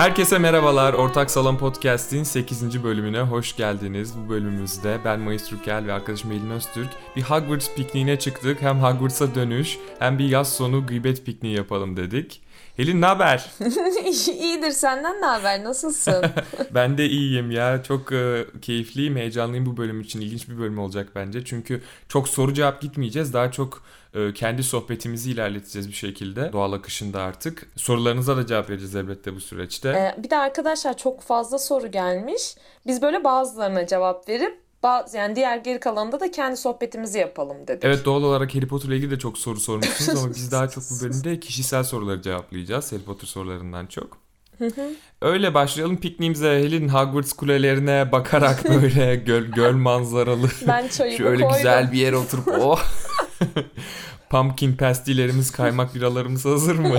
Herkese merhabalar. Ortak Salon Podcast'in 8. bölümüne hoş geldiniz. Bu bölümümüzde ben Mayıs Türkel ve arkadaşım Elin Öztürk bir Hogwarts pikniğine çıktık. Hem Hogwarts'a dönüş hem bir yaz sonu gıybet pikniği yapalım dedik. Helin ne haber? İyidir senden ne haber? Nasılsın? ben de iyiyim ya. Çok e, keyifliyim, heyecanlıyım bu bölüm için. İlginç bir bölüm olacak bence. Çünkü çok soru cevap gitmeyeceğiz. Daha çok e, kendi sohbetimizi ilerleteceğiz bir şekilde. Doğal akışında artık. Sorularınıza da cevap vereceğiz elbette bu süreçte. Ee, bir de arkadaşlar çok fazla soru gelmiş. Biz böyle bazılarına cevap verip bazı yani diğer geri kalanında da kendi sohbetimizi yapalım dedik. Evet doğal olarak Harry Potter ile ilgili de çok soru sormuşsunuz ama biz daha çok bu bölümde kişisel soruları cevaplayacağız. Harry Potter sorularından çok. Öyle başlayalım pikniğimize. Helin Hogwarts kulelerine bakarak böyle göl, göl manzaralı. Ben Şöyle koydum. güzel bir yere oturup oh. Pumpkin pastilerimiz, kaymak biralarımız hazır mı?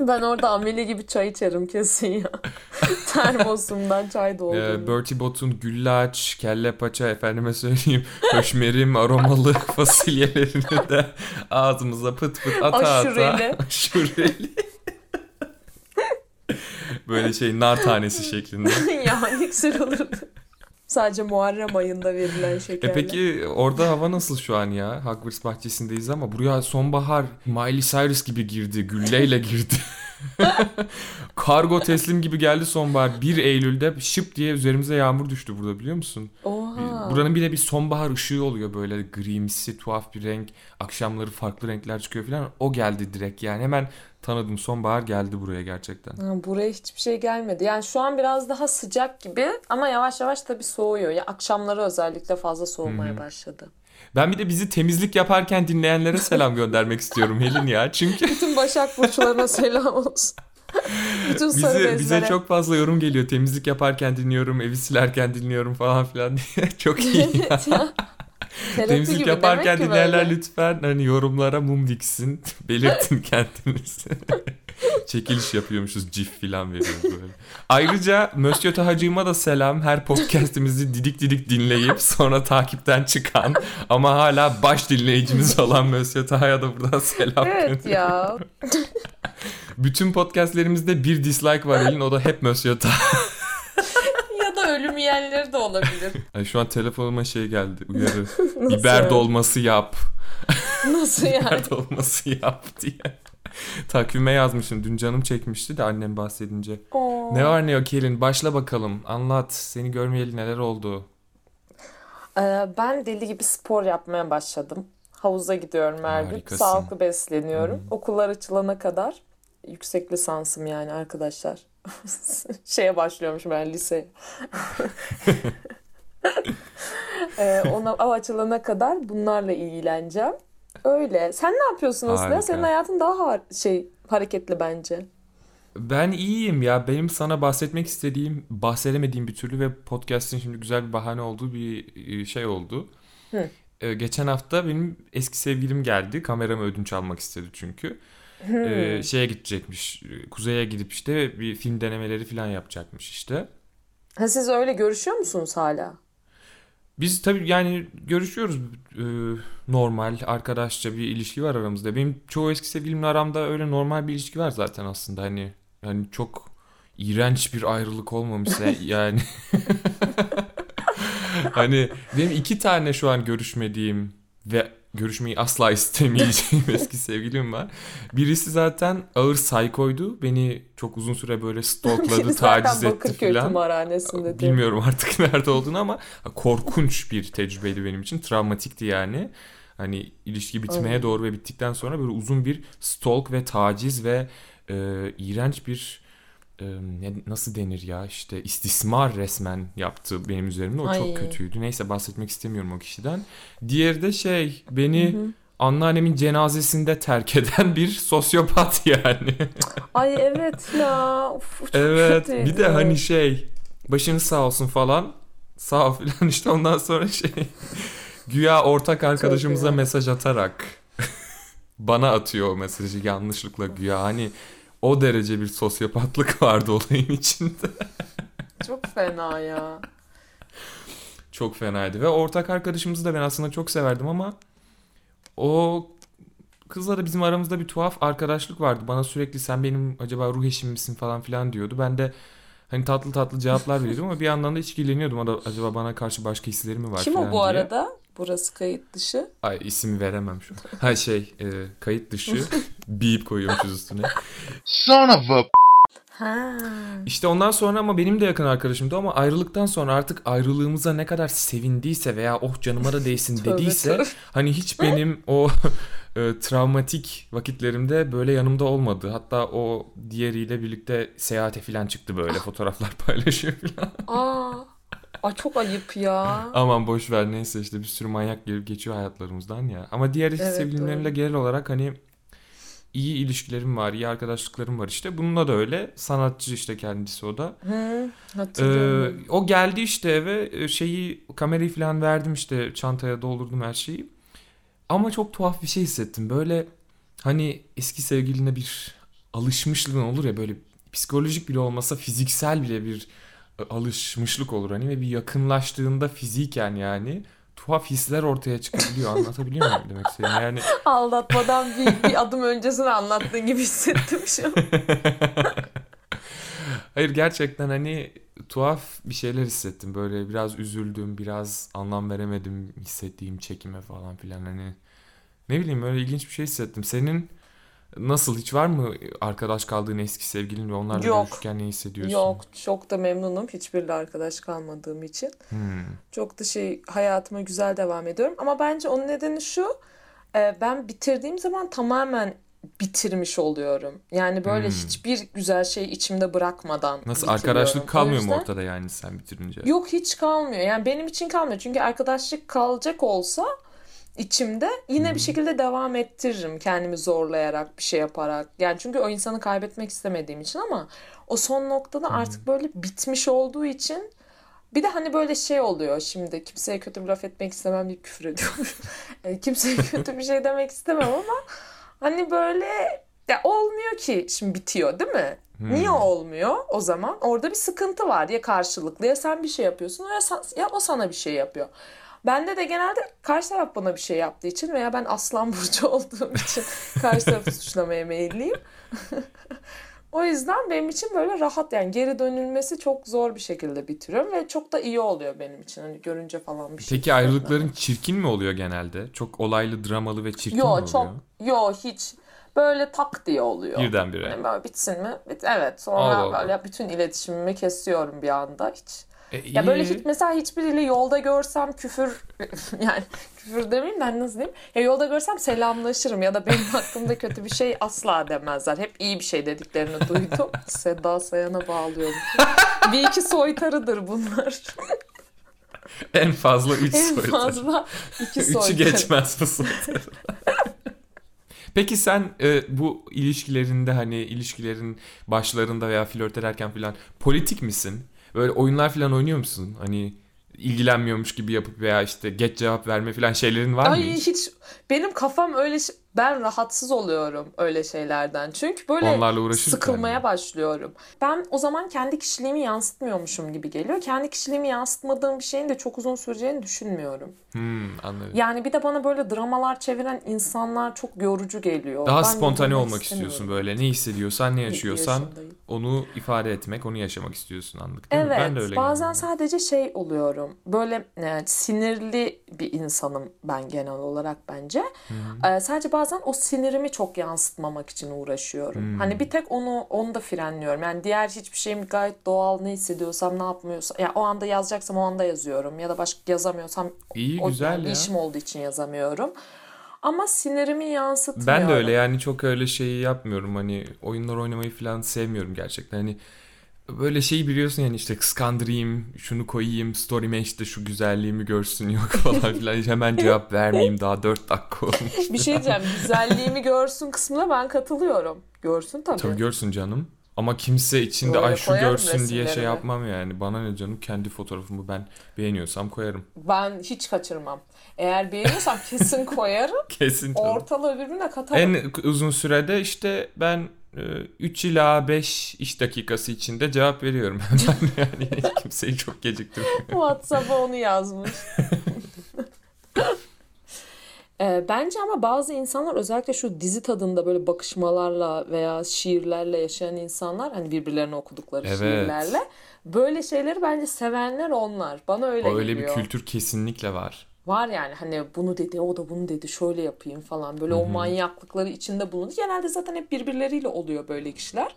Ben orada ameli gibi çay içerim kesin ya. Termosumdan çay doldurdum. Ee, Bertie Bott'un güllaç, kelle paça, efendime söyleyeyim, höşmerim, aromalı fasulyelerini de ağzımıza pıt pıt ata ata. Aşureli. Aşureli. Böyle şey nar tanesi şeklinde. yani güzel olurdu. Sadece Muharrem ayında verilen E şekerler. peki orada hava nasıl şu an ya? Hogwarts bahçesindeyiz ama buraya sonbahar Miley Cyrus gibi girdi. Gülleyle girdi. Kargo teslim gibi geldi sonbahar. 1 Eylül'de şıp diye üzerimize yağmur düştü burada biliyor musun? Oha. Buranın bir de bir sonbahar ışığı oluyor böyle grimsi tuhaf bir renk. Akşamları farklı renkler çıkıyor falan. O geldi direkt yani hemen tanıdım sonbahar geldi buraya gerçekten. Ha, buraya hiçbir şey gelmedi. Yani şu an biraz daha sıcak gibi ama yavaş yavaş tabii soğuyor. Ya akşamları özellikle fazla soğumaya başladı. Ben bir de bizi temizlik yaparken dinleyenlere selam göndermek istiyorum Helin ya. Çünkü Bütün Başak burçlarına selam olsun. Bütün bize, bezlere. bize çok fazla yorum geliyor. Temizlik yaparken dinliyorum, evi silerken dinliyorum falan filan diye. çok iyi ya. Temizlik yaparken dinleyenler böyle. lütfen hani yorumlara mum diksin. Belirtin kendinizi. Çekiliş yapıyormuşuz cif filan veriyoruz böyle. Ayrıca Mösyö Tahacığıma da selam. Her podcastimizi didik didik dinleyip sonra takipten çıkan ama hala baş dinleyicimiz olan Mösyö Taha'ya da buradan selam Evet gönderiyorum. ya. Bütün podcastlerimizde bir dislike var Elin o da hep Mösyö Taha. Ölüm yiyenleri de olabilir. Ay şu an telefonuma şey geldi uyarı. Biber yani? dolması yap. Nasıl yani? Biber dolması yap diye. Takvime yazmışım. Dün canım çekmişti de annem bahsedince. Oo. Ne var ne yok Elin? Başla bakalım. Anlat. Seni görmeyeli neler oldu? Ee, ben deli gibi spor yapmaya başladım. Havuza gidiyorum her gün. Sağlıklı besleniyorum. Okullar açılana kadar yüksek lisansım yani arkadaşlar. Şeye başlıyormuş ben lise. ee, ona o açılana kadar bunlarla ilgileneceğim. Öyle. Sen ne yapıyorsun aslında? Senin hayatın daha har- şey hareketli bence. Ben iyiyim ya. Benim sana bahsetmek istediğim, bahsedemediğim bir türlü ve podcast'in şimdi güzel bir bahane olduğu bir e, şey oldu. Hı. Ee, geçen hafta benim eski sevgilim geldi. Kameramı ödünç almak istedi çünkü. Ee, şeye gidecekmiş. Kuzey'e gidip işte bir film denemeleri falan yapacakmış işte. Ha siz öyle görüşüyor musunuz hala? Biz tabii yani görüşüyoruz e, normal arkadaşça bir ilişki var aramızda. Benim çoğu eski sevgilimle aramda öyle normal bir ilişki var zaten aslında hani yani çok iğrenç bir ayrılık olmamışsa yani hani benim iki tane şu an görüşmediğim ve görüşmeyi asla istemeyeceğim eski sevgilim var. Birisi zaten ağır saykoydu. Beni çok uzun süre böyle stalkladı, taciz etti filan. Bilmiyorum artık nerede olduğunu ama korkunç bir tecrübeydi benim için. Travmatikti yani. Hani ilişki bitmeye Ay. doğru ve bittikten sonra böyle uzun bir stalk ve taciz ve e, iğrenç bir ne, nasıl denir ya işte istismar resmen yaptı benim üzerimde. O Ay. çok kötüydü. Neyse bahsetmek istemiyorum o kişiden. Diğeri de şey beni anneannemin cenazesinde terk eden bir sosyopat yani. Ay evet ya. Of, çok Evet kötüydü. bir de hani şey başınız sağ olsun falan sağ ol falan işte ondan sonra şey güya ortak arkadaşımıza mesaj atarak bana atıyor o mesajı yanlışlıkla güya hani o derece bir sosyopatlık vardı olayın içinde. Çok fena ya. Çok fenaydı ve ortak arkadaşımızı da ben aslında çok severdim ama o kızla da bizim aramızda bir tuhaf arkadaşlık vardı. Bana sürekli sen benim acaba ruh eşim misin falan filan diyordu. Ben de hani tatlı tatlı cevaplar veriyordum ama bir yandan da da acaba bana karşı başka hisleri mi var Kim falan o bu diye. arada? Burası kayıt dışı. Ay ismi veremem şu an. Ha şey e, kayıt dışı bip koyuyormuşuz üstüne. Son of a Ha. İşte ondan sonra ama benim de yakın arkadaşımdı ama ayrılıktan sonra artık ayrılığımıza ne kadar sevindiyse veya oh canıma da değsin dediyse hani hiç benim o e, travmatik vakitlerimde böyle yanımda olmadı. Hatta o diğeriyle birlikte seyahate falan çıktı böyle fotoğraflar paylaşıyor falan. Aa. Ay çok ayıp ya. Aman boş ver neyse işte bir sürü manyak gelip geçiyor hayatlarımızdan ya. Ama diğer Evet, sevgilimlerimle doğru. genel olarak hani iyi ilişkilerim var, iyi arkadaşlıklarım var işte. Bununla da öyle. Sanatçı işte kendisi o da. Hı, Ee, hatırlıyorum. o geldi işte eve e, şeyi kamerayı falan verdim işte çantaya doldurdum her şeyi. Ama çok tuhaf bir şey hissettim. Böyle hani eski sevgiline bir alışmışlığın olur ya böyle psikolojik bile olmasa fiziksel bile bir alışmışlık olur hani ve bir yakınlaştığında fiziken yani tuhaf hisler ortaya çıkabiliyor. Anlatabiliyor muyum demek istediğim? Yani Aldatmadan bir, bir adım öncesini anlattığın gibi hissettim şu an. Hayır gerçekten hani tuhaf bir şeyler hissettim. Böyle biraz üzüldüm, biraz anlam veremedim hissettiğim çekime falan filan hani. Ne bileyim öyle ilginç bir şey hissettim. Senin nasıl hiç var mı arkadaş kaldığın eski sevgilin ve onlarla Yok. görüşürken ne hissediyorsun? Yok çok da memnunum hiçbiriyle arkadaş kalmadığım için. Hmm. Çok da şey hayatıma güzel devam ediyorum. Ama bence onun nedeni şu. e, Ben bitirdiğim zaman tamamen bitirmiş oluyorum. Yani böyle Hmm. hiçbir güzel şey içimde bırakmadan Nasıl arkadaşlık kalmıyor mu yüzden- ortada yani sen bitirince? Yok hiç kalmıyor. Yani benim için kalmıyor. Çünkü arkadaşlık kalacak olsa içimde yine bir şekilde devam ettiririm kendimi zorlayarak bir şey yaparak. Yani çünkü o insanı kaybetmek istemediğim için ama o son noktada artık böyle bitmiş olduğu için bir de hani böyle şey oluyor şimdi kimseye kötü bir laf etmek istemem diye küfür ediyorum. E, kimseye kötü bir şey demek istemem ama hani böyle ya olmuyor ki şimdi bitiyor değil mi? Niye olmuyor o zaman? Orada bir sıkıntı var ya karşılıklı ya sen bir şey yapıyorsun ya, ya o sana bir şey yapıyor. Bende de genelde karşı taraf bana bir şey yaptığı için veya ben aslan burcu olduğum için karşı tarafı suçlamaya meyilliyim. o yüzden benim için böyle rahat yani geri dönülmesi çok zor bir şekilde bitiriyorum ve çok da iyi oluyor benim için hani görünce falan bir şey. Peki ayrılıkların çirkin mi oluyor genelde? Çok olaylı, dramalı ve çirkin mi Yo oluyor? çok yo hiç böyle tak diye oluyor. Birdenbire. Yani böyle bitsin mi? Bit evet sonra Allah Allah. böyle bütün iletişimimi kesiyorum bir anda hiç. E, Ya böyle hiç mesela hiçbiriyle yolda görsem küfür yani küfür demeyeyim de hani nasıl diyeyim? Ya yolda görsem selamlaşırım ya da benim hakkımda kötü bir şey asla demezler. Hep iyi bir şey dediklerini duydum. Seda Sayan'a bağlıyorum. bir iki soytarıdır bunlar. En fazla 3 en soytarı. fazla iki Üçü soytarı. geçmez bu soytarı. Peki sen e, bu ilişkilerinde hani ilişkilerin başlarında veya flört ederken falan politik misin? Böyle oyunlar falan oynuyor musun? Hani ilgilenmiyormuş gibi yapıp veya işte geç cevap verme falan şeylerin var mı Ay hiç? hiç benim kafam öyle şey- ben rahatsız oluyorum öyle şeylerden. Çünkü böyle sıkılmaya mi? başlıyorum. Ben o zaman kendi kişiliğimi yansıtmıyormuşum gibi geliyor. Kendi kişiliğimi yansıtmadığım bir şeyin de çok uzun süreceğini düşünmüyorum. Hmm, anladım. Yani bir de bana böyle dramalar çeviren insanlar çok yorucu geliyor. Daha Ben spontane olmak istiyorsun böyle. Ne hissediyorsan, ne yaşıyorsan onu ifade etmek, onu yaşamak istiyorsun anladık değil mi? Evet, Ben de öyle bazen genelde. sadece şey oluyorum. Böyle e, sinirli bir insanım ben genel olarak bence. E, sadece bazen o sinirimi çok yansıtmamak için uğraşıyorum. Hmm. Hani bir tek onu onu da frenliyorum. Yani diğer hiçbir şeyim gayet doğal ne hissediyorsam, ne yapmıyorsam. Ya o anda yazacaksam o anda yazıyorum ya da başka yazamıyorsam İyi, o güzel yani ya. işim olduğu için yazamıyorum. Ama sinirimi yansıtmıyorum. Ben de öyle yani çok öyle şeyi yapmıyorum hani oyunlar oynamayı falan sevmiyorum gerçekten hani böyle şeyi biliyorsun yani işte kıskandırayım şunu koyayım story'me işte şu güzelliğimi görsün yok falan filan hemen cevap vermeyeyim daha 4 dakika olmuş. Bir şey diyeceğim. Güzelliğimi görsün kısmına ben katılıyorum. Görsün tabii. Tabii görsün canım ama kimse içinde Böyle ay şu görsün diye şey yapmam yani bana ne canım kendi fotoğrafımı ben beğeniyorsam koyarım Ben hiç kaçırmam. Eğer beğeniyorsam kesin koyarım. kesin canım. Ortalığı birbirine katarım. En uzun sürede işte ben 3 ila 5 iş dakikası içinde cevap veriyorum. Hemen yani kimseyi çok geciktirmiyorum. WhatsApp'a onu yazmış. Ee, bence ama bazı insanlar özellikle şu dizi tadında böyle bakışmalarla veya şiirlerle yaşayan insanlar hani birbirlerine okudukları Evet. şiirlerle böyle şeyleri bence sevenler onlar. Bana öyle O öyle bir geliyor. kültür kesinlikle var. Var yani hani bunu dedi o da bunu dedi şöyle yapayım falan böyle o manyaklıkları içinde bulunur. Genelde zaten hep birbirleriyle oluyor böyle kişiler.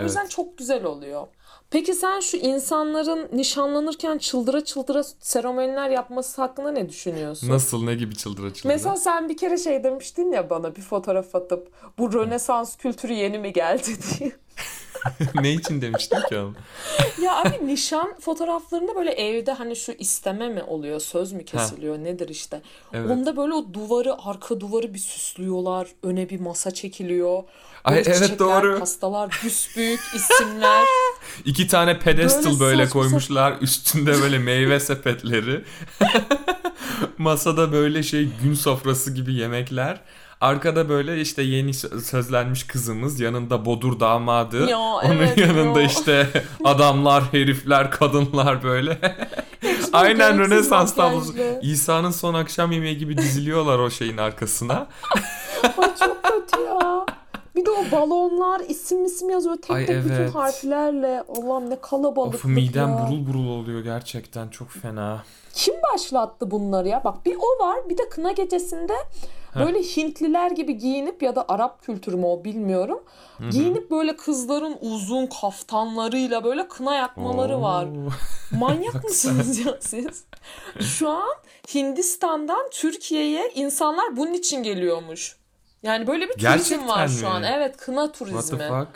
O yüzden çok güzel oluyor. Peki sen şu insanların nişanlanırken çıldıra çıldıra seremoniler yapması hakkında ne düşünüyorsun? Nasıl ne gibi çıldıra çıldıra? Mesela sen bir kere şey demiştin ya bana bir fotoğraf atıp bu Rönesans kültürü yeni mi geldi diye. ne için demiştim ki onu? Ya abi nişan fotoğraflarında böyle evde hani şu isteme mi oluyor, söz mü kesiliyor, nedir işte. Evet. Onda böyle o duvarı, arka duvarı bir süslüyorlar. Öne bir masa çekiliyor. Ay, Böyle evet, çiçekler, doğru. pastalar, büyük isimler. İki tane pedestal Böyle böyle, koymuşlar. Üstünde böyle meyve sepetleri. Masada böyle şey gün sofrası gibi yemekler. Arkada böyle işte yeni sö- sözlenmiş kızımız, yanında bodur damadı. Ya, Onun evet, yanında ya. işte adamlar, herifler, kadınlar böyle. Aynen Rönesans tablosu. İsa'nın son akşam yemeği gibi diziliyorlar o şeyin arkasına. Ay çok kötü ya. Bir de o balonlar isim isim yazıyor tek Ay, tek bütün evet. harflerle. Allah'ım ne kalabalık Of midem ya. burul burul oluyor gerçekten çok fena. Kim başlattı bunları ya? Bak bir o var bir de kına gecesinde böyle Hintliler gibi giyinip ya da Arap kültürü mü o bilmiyorum. Giyinip böyle kızların uzun kaftanlarıyla böyle kına yakmaları var. Oo. Manyak mısınız ya siz? Şu an Hindistan'dan Türkiye'ye insanlar bunun için geliyormuş. Yani böyle bir turizm Gerçekten var şu mi? an. Evet kına What turizmi. the fuck?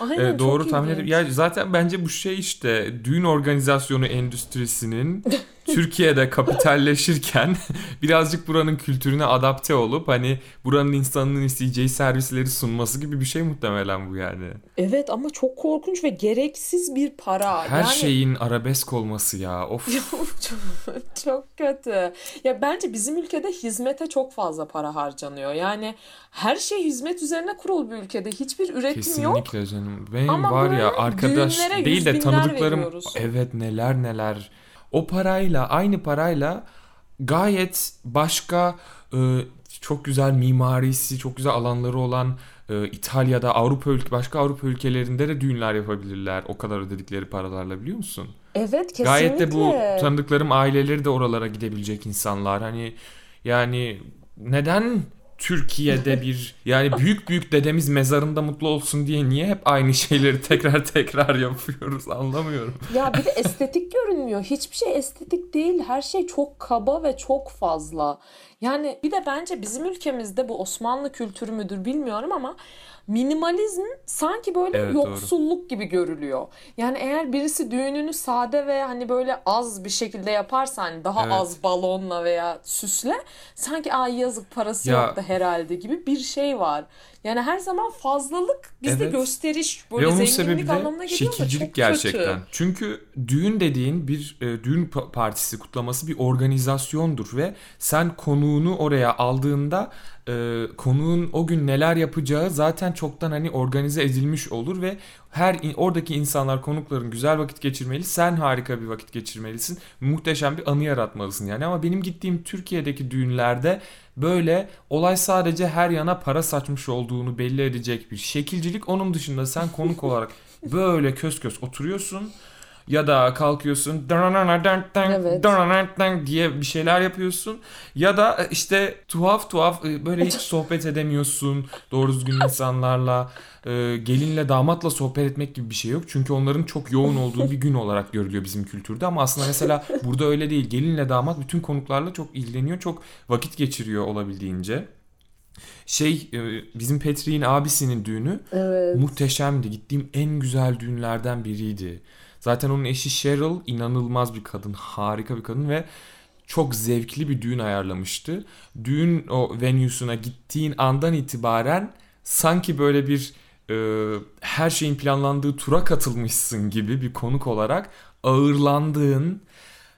Aynen, Evet, doğru tahmin ediyorum. Ya zaten bence bu şey işte düğün organizasyonu endüstrisinin Türkiye'de kapitalleşirken birazcık buranın kültürüne adapte olup hani buranın insanının isteyeceği servisleri sunması gibi bir şey muhtemelen bu yani. Evet ama çok korkunç ve gereksiz bir para. Her yani... şeyin arabesk olması ya. Of. çok, çok kötü. Ya bence bizim ülkede hizmete çok fazla para harcanıyor. Yani her şey hizmet üzerine kurulu bir ülkede. Hiçbir üretim yok. Kesinlikle canım. Benim Ama var ya arkadaş değil de tanıdıklarım veriyoruz. evet neler neler. O parayla aynı parayla gayet başka e, çok güzel mimarisi, çok güzel alanları olan e, İtalya'da, Avrupa ülke, başka Avrupa ülkelerinde de düğünler yapabilirler. O kadar ödedikleri paralarla biliyor musun? Evet kesinlikle. Gayet de bu tanıdıklarım aileleri de oralara gidebilecek insanlar. Hani yani neden Türkiye'de bir yani büyük büyük dedemiz mezarında mutlu olsun diye niye hep aynı şeyleri tekrar tekrar yapıyoruz anlamıyorum. Ya bir de estetik görünmüyor. Hiçbir şey estetik değil. Her şey çok kaba ve çok fazla. Yani bir de bence bizim ülkemizde bu Osmanlı kültürü müdür bilmiyorum ama minimalizm sanki böyle Evet, doğru. yoksulluk gibi görülüyor. Yani eğer birisi düğününü sade ve hani böyle az bir şekilde yaparsa hani daha Evet. az balonla veya süsle sanki ay yazık parası Ya- yok da herhalde gibi bir şey var. Yani her zaman fazlalık bizde Evet. gösteriş Ve böyle onun zenginlik anlamına geliyor şekilcilik çok kötü. gerçekten. Çünkü düğün dediğin bir e, düğün pa- partisi kutlaması bir organizasyondur ve sen konuğunu oraya aldığında e, konuğun o gün neler yapacağı zaten çoktan hani organize edilmiş olur ve her oradaki insanlar konukların güzel vakit geçirmeli. Sen harika bir vakit geçirmelisin. Muhteşem bir anı yaratmalısın yani ama benim gittiğim Türkiye'deki düğünlerde böyle olay sadece her yana para saçmış olduğunu belli edecek bir şekilcilik. Onun dışında sen konuk olarak böyle kös kös oturuyorsun ya da kalkıyorsun Evet. diye bir şeyler yapıyorsun ya da işte tuhaf tuhaf e, böyle hiç sohbet edemiyorsun doğru düzgün insanlarla E, gelinle damatla sohbet etmek gibi bir şey yok çünkü onların çok yoğun olduğu bir gün olarak görülüyor bizim kültürde ama aslında mesela burada öyle değil gelinle damat bütün konuklarla çok ilgileniyor çok vakit geçiriyor olabildiğince şey e, bizim Petri'nin abisinin düğünü Evet. muhteşemdi. Gittiğim en güzel düğünlerden biriydi. Zaten onun eşi Cheryl inanılmaz bir kadın, harika bir kadın ve çok zevkli bir düğün ayarlamıştı. Düğün o venue'suna gittiğin andan itibaren sanki böyle bir e, her şeyin planlandığı tura katılmışsın gibi bir konuk olarak ağırlandığın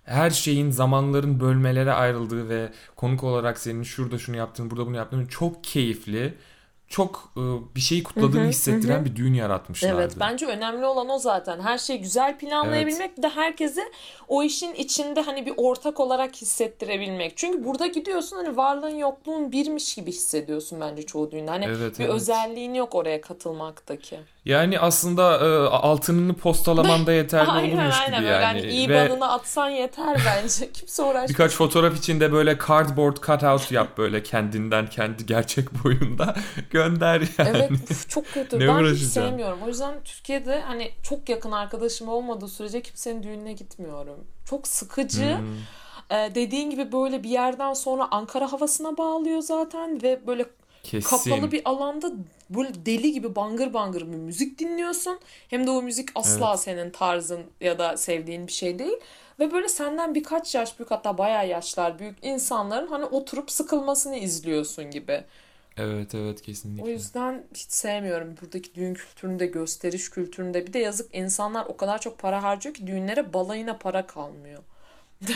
her şeyin zamanların bölmelere ayrıldığı ve konuk olarak senin şurada şunu yaptığın burada bunu yaptığın çok keyifli çok bir şeyi kutladığını Hı hı, hissettiren hı. bir düğün yaratmışlardı. Evet bence önemli olan o zaten. Her şeyi güzel planlayabilmek bir de herkese o işin içinde hani bir ortak olarak hissettirebilmek. Çünkü burada gidiyorsun hani varlığın yokluğun birmiş gibi hissediyorsun bence çoğu düğünde. Hani Evet, bir evet. özelliğin yok oraya katılmaktaki. Yani aslında e, altınını postalaman da yeterli aynen olurmuş aynen gibi öyle. yani. Hani Ve IBAN'ını atsan yeter bence. Kimse uğraşmaz. birkaç fotoğraf içinde böyle cardboard cutout yap böyle kendinden kendi gerçek boyunda gönder yani. Evet uf, çok kötü. Ne ben hiç sevmiyorum. O yüzden Türkiye'de hani çok yakın arkadaşım olmadığı sürece kimsenin düğününe gitmiyorum. Çok sıkıcı. Hmm. Ee, dediğin gibi böyle bir yerden sonra Ankara havasına bağlıyor zaten ve böyle Kesin. kapalı bir alanda böyle deli gibi bangır bangır bir müzik dinliyorsun. Hem de o müzik asla Evet. senin tarzın ya da sevdiğin bir şey değil. Ve böyle senden birkaç yaş büyük hatta bayağı yaşlar büyük insanların hani oturup sıkılmasını izliyorsun gibi. Evet evet O kesinlikle. yüzden hiç sevmiyorum buradaki düğün kültüründe, gösteriş kültüründe. Bir de yazık insanlar o kadar çok para harcıyor ki düğünlere balayına para kalmıyor.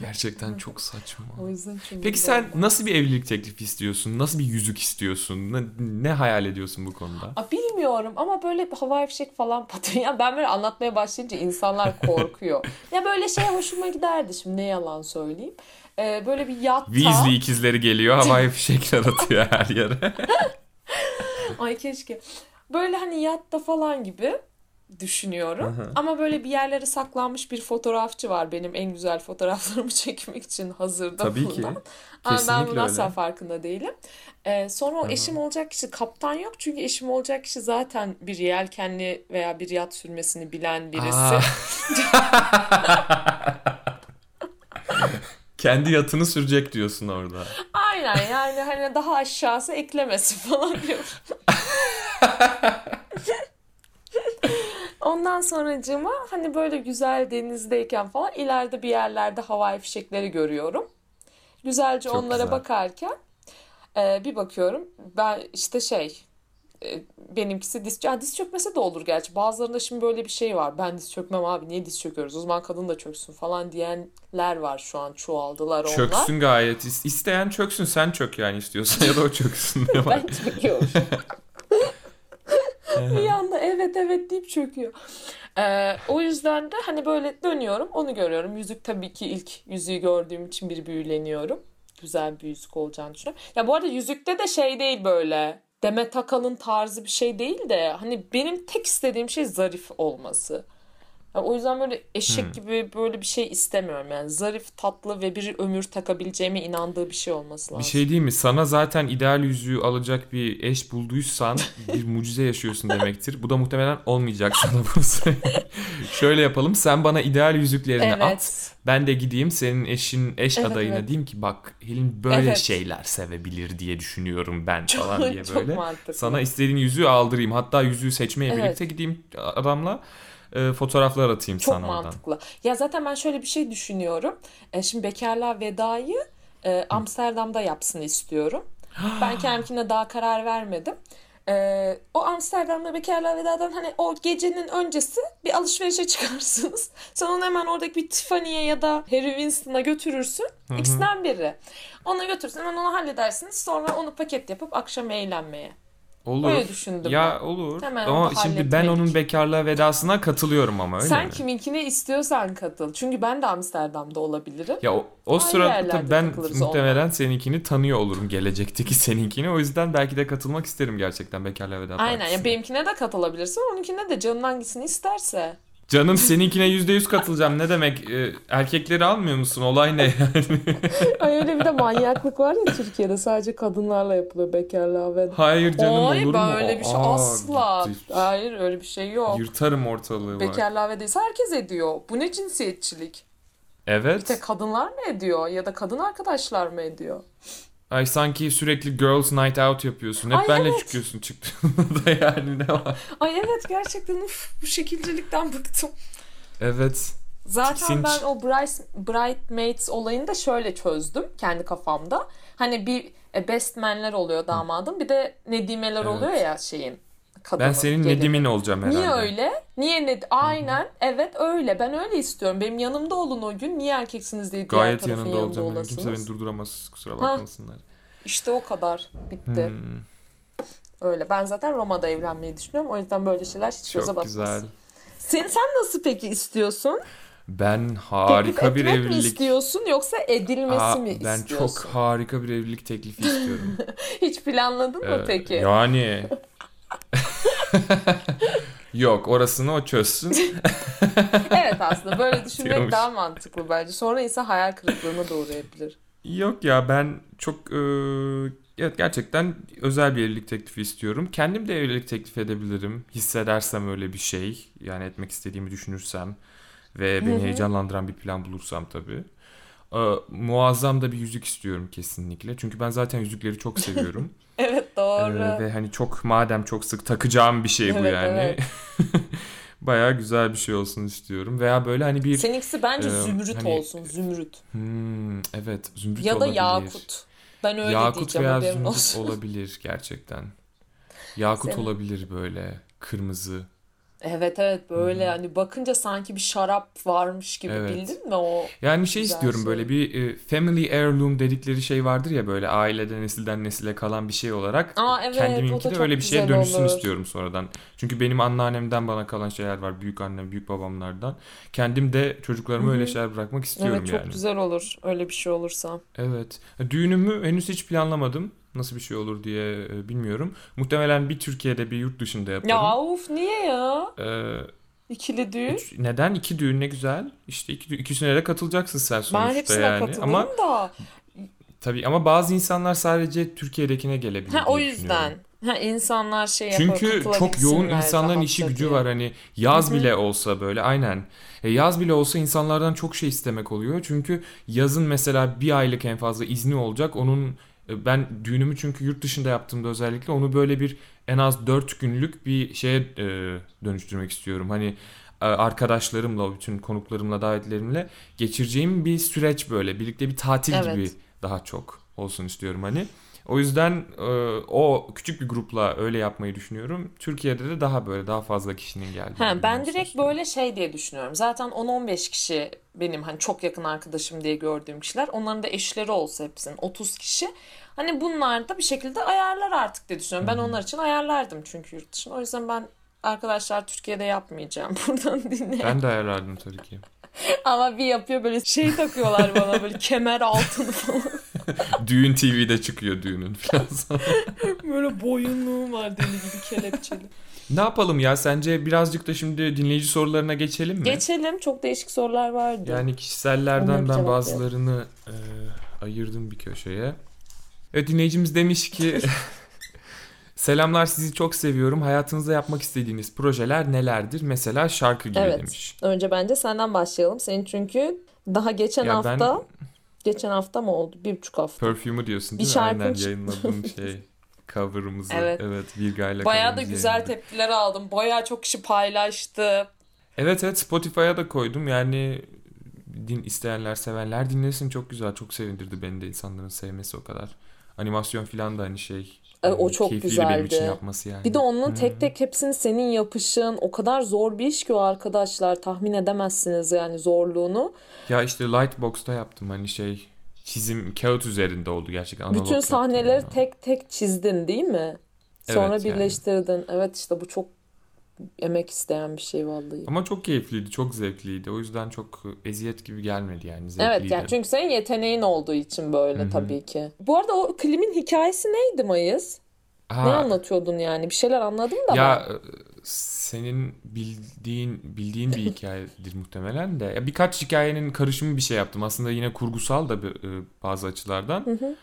Gerçekten çok saçma. O yüzden çünkü Peki sen nasıl bir evlilik teklifi istiyorsun? Nasıl bir yüzük istiyorsun? Ne, ne hayal ediyorsun bu konuda? Aa, bilmiyorum ama böyle havai fişek falan patlıyor. Yani ben böyle anlatmaya başlayınca insanlar korkuyor. ya böyle şey hoşuma giderdi şimdi ne yalan söyleyeyim. Ee, böyle bir yatta. Weasley ikizleri geliyor havai fişekler atıyor her yere. Ay keşke. Böyle hani yatta falan gibi düşünüyorum. Ama böyle bir yerlere saklanmış bir fotoğrafçı var benim en güzel fotoğraflarımı çekmek için hazırda Tabii ki. bulunan. Ama ben bunun asla farkında değilim. Ee, sonra o eşim olacak kişi kaptan yok. Çünkü eşim olacak kişi zaten bir yelkenli veya bir yat sürmesini bilen birisi. Kendi yatını sürecek diyorsun orada. Aynen yani hani daha aşağısı eklemesi falan diyor. Ondan sonracığıma hani böyle güzel denizdeyken falan ileride bir yerlerde havai fişekleri görüyorum. Güzelce Çok onlara güzel. bakarken e, bir bakıyorum ben işte şey e, benimkisi diz, ya diz çökmese de olur gerçi. Bazılarında şimdi böyle bir şey var. Ben diz çökmem abi niye diz çöküyoruz? O zaman kadın da çöksün falan diyenler var şu an çoğaldılar onlar. Çöksün gayet. İs- İsteyen çöksün sen çök yani istiyorsan ya da o çöksün. Ben çöküyorum. bir anda evet evet deyip çöküyor. Ee, o yüzden de hani böyle dönüyorum onu görüyorum. Yüzük tabii ki ilk yüzüğü gördüğüm için bir büyüleniyorum. Güzel bir yüzük olacağını düşünüyorum. Ya bu arada yüzükte de şey değil böyle. Demet Akalın tarzı bir şey değil de hani benim tek istediğim şey zarif olması. Ya o yüzden böyle eşek Hmm. gibi böyle bir şey istemiyorum yani. Zarif, tatlı ve bir ömür takabileceğime inandığı bir şey olması lazım. Bir şey değil mi? Sana zaten ideal yüzüğü alacak bir eş bulduysan bir mucize yaşıyorsun demektir. Bu da muhtemelen olmayacak sana söyleyeyim. Şöyle yapalım. Sen bana ideal yüzüklerini at. Evet. Ben de gideyim senin eşin eş Evet, adayına evet. diyeyim ki bak Helin böyle Evet. şeyler sevebilir diye düşünüyorum ben Çok, falan diye çok böyle. mantıklı. Sana istediğin yüzüğü aldırayım. Hatta yüzüğü seçmeye Evet. birlikte gideyim adamla e, fotoğraflar atayım Çok sana oradan. mantıklı. Ya zaten ben şöyle bir şey düşünüyorum. E, şimdi bekarlığa vedayı e, Amsterdam'da yapsın istiyorum. ben kendimkine daha karar vermedim. E, o Amsterdam'da bekarlığa vedadan hani o gecenin öncesi bir alışverişe çıkarsınız. Sen onu hemen oradaki bir Tiffany'ye ya da Harry Winston'a götürürsün. İkisinden biri. Ona götürsün hemen onu halledersiniz. Sonra onu paket yapıp akşam eğlenmeye. Olur. Öyle düşündüm Ya ben. olur. Hemen ama şimdi ben onun bekarlığa vedasına katılıyorum ama öyle Sen mi? kiminkine istiyorsan katıl. Çünkü ben de Amsterdam'da olabilirim. Ya o, o sırada tabii ben muhtemelen seninkini tanıyor olurum gelecekteki seninkini. O yüzden belki de katılmak isterim gerçekten bekarlığa veda Aynen partisine. ya benimkine de katılabilirsin. Onunkine de canın hangisini isterse. Canım seninkine yüzde yüz katılacağım. Ne demek? Ee, erkekleri almıyor musun? Olay ne yani? Ay öyle bir de manyaklık var ya Türkiye'de sadece kadınlarla yapılıyor bekarlığa ve Hayır canım Ay olur mu? böyle bir şey Aa, asla. gitti. Hayır öyle bir şey yok. Yırtarım ortalığı. Bekarlığa vedaysa herkes ediyor. Bu ne cinsiyetçilik? Bir Evet. tek kadınlar mı ediyor ya da kadın arkadaşlar mı ediyor? Ay sanki sürekli girls night out yapıyorsun. Hep Ay, benle evet. çıkıyorsun çıktığında da yani ne var? Ay evet gerçekten uf, bu şekilcilikten bıktım. Evet. Zaten Tiksinç. ben o Bright, Bridesmaids olayını da şöyle çözdüm kendi kafamda. Hani bir e, best man'ler oluyor damadın bir de nedimeler Evet. oluyor ya şeyin kadının. Ben senin gelinin. Nedim'in olacağım herhalde. Niye öyle? Niye ne? Aynen. Evet öyle. Ben öyle istiyorum. Benim yanımda olun o gün. Niye erkeksiniz diye diğer Gayet yanında yanında olacağım. Olasınız? Kimse beni durduramaz. Kusura Ha. bakmasınlar. İşte o kadar. Bitti. Hmm, Öyle. Ben zaten Roma'da evlenmeyi düşünüyorum. O yüzden böyle şeyler hiç göze çok batmaz. güzel. Sen, sen nasıl peki istiyorsun? Ben Teklif harika bir etmek mi evlilik istiyorsun yoksa edilmesi Aa, mi ben istiyorsun? çok harika bir evlilik teklifi istiyorum. Hiç planladın mı Ee, peki? Yani Yok orasını o çözsün. Evet aslında böyle düşünmek Diyormuş. daha mantıklı bence. Sonra insan hayal kırıklığına da uğrayabilir. Yok ya ben çok e, evet gerçekten özel bir evlilik teklifi istiyorum. Kendim de evlilik teklif edebilirim. Hissedersem öyle bir şey. Yani etmek istediğimi düşünürsem ve beni Hı hı. heyecanlandıran bir plan bulursam tabii. E, muazzam da bir yüzük istiyorum kesinlikle. Çünkü ben zaten yüzükleri çok seviyorum. Evet doğru. E, ve hani çok madem çok sık takacağım bir şey bu Evet, yani. evet. Bayağı güzel bir şey olsun istiyorum. Veya böyle hani bir Seninkisi bence e, zümrüt hani- olsun. Zümrüt. Hmm, evet zümrüt Ya da olabilir. yakut. Ben öyle Yakut diyeceğim veya haberin zümrüt olsun. olabilir gerçekten. Yakut Senin- olabilir böyle kırmızı. Evet evet böyle hani bakınca sanki bir şarap varmış gibi Evet. bildin mi o? Yani şey istiyorum şey. böyle bir e, family heirloom dedikleri şey vardır ya böyle ailede nesilden nesile kalan bir şey olarak. Aa, evet, Kendiminki de çok öyle bir şeye dönüşsün olur. istiyorum sonradan. Çünkü benim anneannemden bana kalan şeyler var. Büyük annem, büyük babamlardan. Kendim de çocuklarıma Hı hı. öyle şeyler bırakmak istiyorum Evet çok yani. güzel olur öyle bir şey olursa. Evet. Düğünümü henüz hiç planlamadım. Nasıl bir şey olur diye e, bilmiyorum. Muhtemelen bir Türkiye'de bir yurt dışında yaparım. Ya uf niye ya? Ee, İkili düğün. Üç- Neden? iki düğün ne güzel. İşte iki, ikisine de katılacaksın sen sonuçta Ben hepsine yani. Ama da. tabii ama bazı insanlar sadece Türkiye'dekine gelebilir Ha o yüzden. Ha insanlar şey yapar Çünkü çok yoğun insanların işi gücü diye. var hani yaz Hı hı. bile olsa böyle aynen. E, yaz bile olsa insanlardan çok şey istemek oluyor. Çünkü yazın mesela bir aylık en fazla izni olacak. Onun ben düğünümü çünkü yurt dışında yaptığımda özellikle onu böyle bir en az 4 günlük bir şeye e, dönüştürmek istiyorum. Hani e, arkadaşlarımla, bütün konuklarımla, davetlerimle geçireceğim bir süreç böyle. Birlikte bir tatil Evet. gibi daha çok olsun istiyorum hani. O yüzden e, o küçük bir grupla öyle yapmayı düşünüyorum. Türkiye'de de daha böyle daha fazla kişinin geldiği. Ha, ben direkt böyle şey diye düşünüyorum. Zaten 10-15 kişi benim hani çok yakın arkadaşım diye gördüğüm kişiler. Onların da eşleri olsa hepsinin 30 kişi. Hani bunlar da bir şekilde ayarlar artık diye düşünüyorum. Ben onlar için ayarlardım çünkü yurt dışında. O yüzden ben arkadaşlar Türkiye'de yapmayacağım. Buradan dinleyin. Ben de ayarlardım tabii ki. Ama bir yapıyor böyle şey takıyorlar bana böyle kemer altını falan. Düğün TV'de çıkıyor düğünün falan. Böyle boyunluğum var deli gibi kelepçeli. Ne yapalım ya sence birazcık da şimdi dinleyici sorularına geçelim mi? Geçelim. Çok değişik sorular vardı. Yani kişisellerden ben bazılarını e, ayırdım bir köşeye. Evet dinleyicimiz demiş ki Selamlar sizi çok seviyorum. Hayatınızda yapmak istediğiniz projeler nelerdir? Mesela şarkı gibi Evet. demiş. Önce bence senden başlayalım. Senin çünkü daha geçen Ya hafta ben geçen hafta mı oldu? Bir buçuk hafta. Perfume'u diyorsun Bir değil mi? şarkım Aynen çıktı. yayınladığım şey. Cover'ımızı. Evet. Evet. Virga'yla Bayağı da güzel yayınladık. tepkiler aldım. Bayağı çok kişi paylaştı. Evet evet Spotify'a da koydum. Yani din isteyenler, sevenler dinlesin. Çok güzel. Çok sevindirdi beni de insanların sevmesi o kadar. Animasyon falan da hani şey. E, o çok keyifliydi benim için güzeldi. yapması yani. Bir de onun tek tek hepsini senin yapışın. O kadar zor bir iş ki o arkadaşlar. Tahmin edemezsiniz yani zorluğunu. Ya işte Lightbox'ta yaptım hani şey çizim kağıt üzerinde oldu gerçekten. Bütün sahneleri yani. tek tek çizdin değil mi? Sonra Evet, yani. birleştirdin. Evet işte bu çok emek isteyen bir şey vallahi. Ama çok keyifliydi, çok zevkliydi. O yüzden çok eziyet gibi gelmedi yani zevkliydi. Evet yani çünkü senin yeteneğin olduğu için böyle Hı hı. tabii ki. Bu arada o klibin hikayesi neydi Mayıs? Ha, Ne anlatıyordun yani? Bir şeyler anladım da Ya ben. e, senin bildiğin bildiğin bir hikayedir muhtemelen de. Ya birkaç hikayenin karışımı bir şey yaptım. Aslında yine kurgusal da bir, e, bazı açılardan. Hı hı.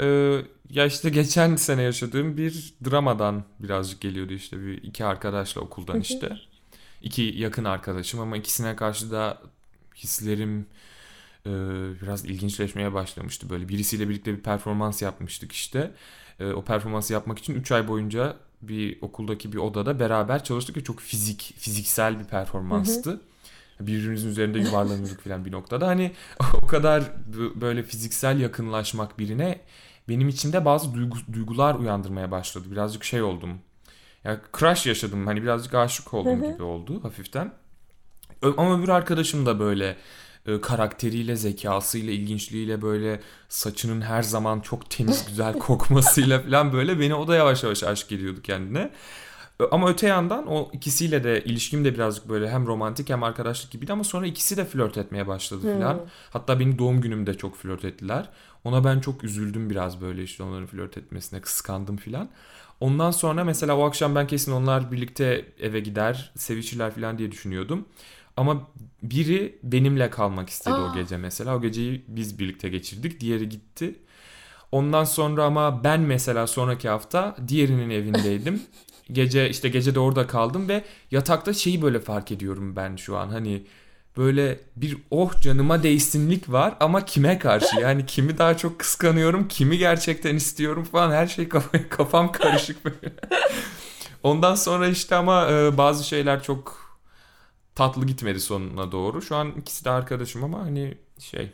Ee, ya işte geçen sene yaşadığım bir dramadan birazcık geliyordu işte bir iki arkadaşla okuldan işte. İki yakın arkadaşım ama ikisine karşı da hislerim e, biraz ilginçleşmeye başlamıştı. Böyle birisiyle birlikte bir performans yapmıştık işte. E, o performansı yapmak için 3 ay boyunca bir okuldaki bir odada beraber çalıştık ve çok fizik fiziksel bir performanstı. Birbirimizin üzerinde yuvarlanıyorduk falan bir noktada. Hani o kadar böyle fiziksel yakınlaşmak birine benim içimde bazı duygu- duygular uyandırmaya başladı. Birazcık şey oldum. Ya crush yaşadım. Hani birazcık aşık oldum gibi oldu hafiften. Ama öbür arkadaşım da böyle e, karakteriyle, zekasıyla, ilginçliğiyle böyle saçının her zaman çok temiz güzel kokmasıyla falan böyle beni o da yavaş yavaş aşk ediyordu kendine. Ama öte yandan o ikisiyle de ilişkim de birazcık böyle hem romantik hem arkadaşlık gibiydi ama sonra ikisi de flört etmeye başladı filan. Hatta benim doğum günümde çok flört ettiler. Ona ben çok üzüldüm biraz böyle işte onların flört etmesine kıskandım filan. Ondan sonra mesela o akşam ben kesin onlar birlikte eve gider, sevişirler filan diye düşünüyordum. Ama biri benimle kalmak istedi Aa. o gece mesela. O geceyi biz birlikte geçirdik. Diğeri gitti. Ondan sonra ama ben mesela sonraki hafta diğerinin evindeydim. Gece işte gece de orada kaldım ve yatakta şeyi böyle fark ediyorum ben şu an. Hani böyle bir oh canıma değsinlik var ama kime karşı? Yani kimi daha çok kıskanıyorum, kimi gerçekten istiyorum falan her şey kafam, karışık böyle. Ondan sonra işte ama e, bazı şeyler çok tatlı gitmedi sonuna doğru. Şu an ikisi de arkadaşım ama hani şey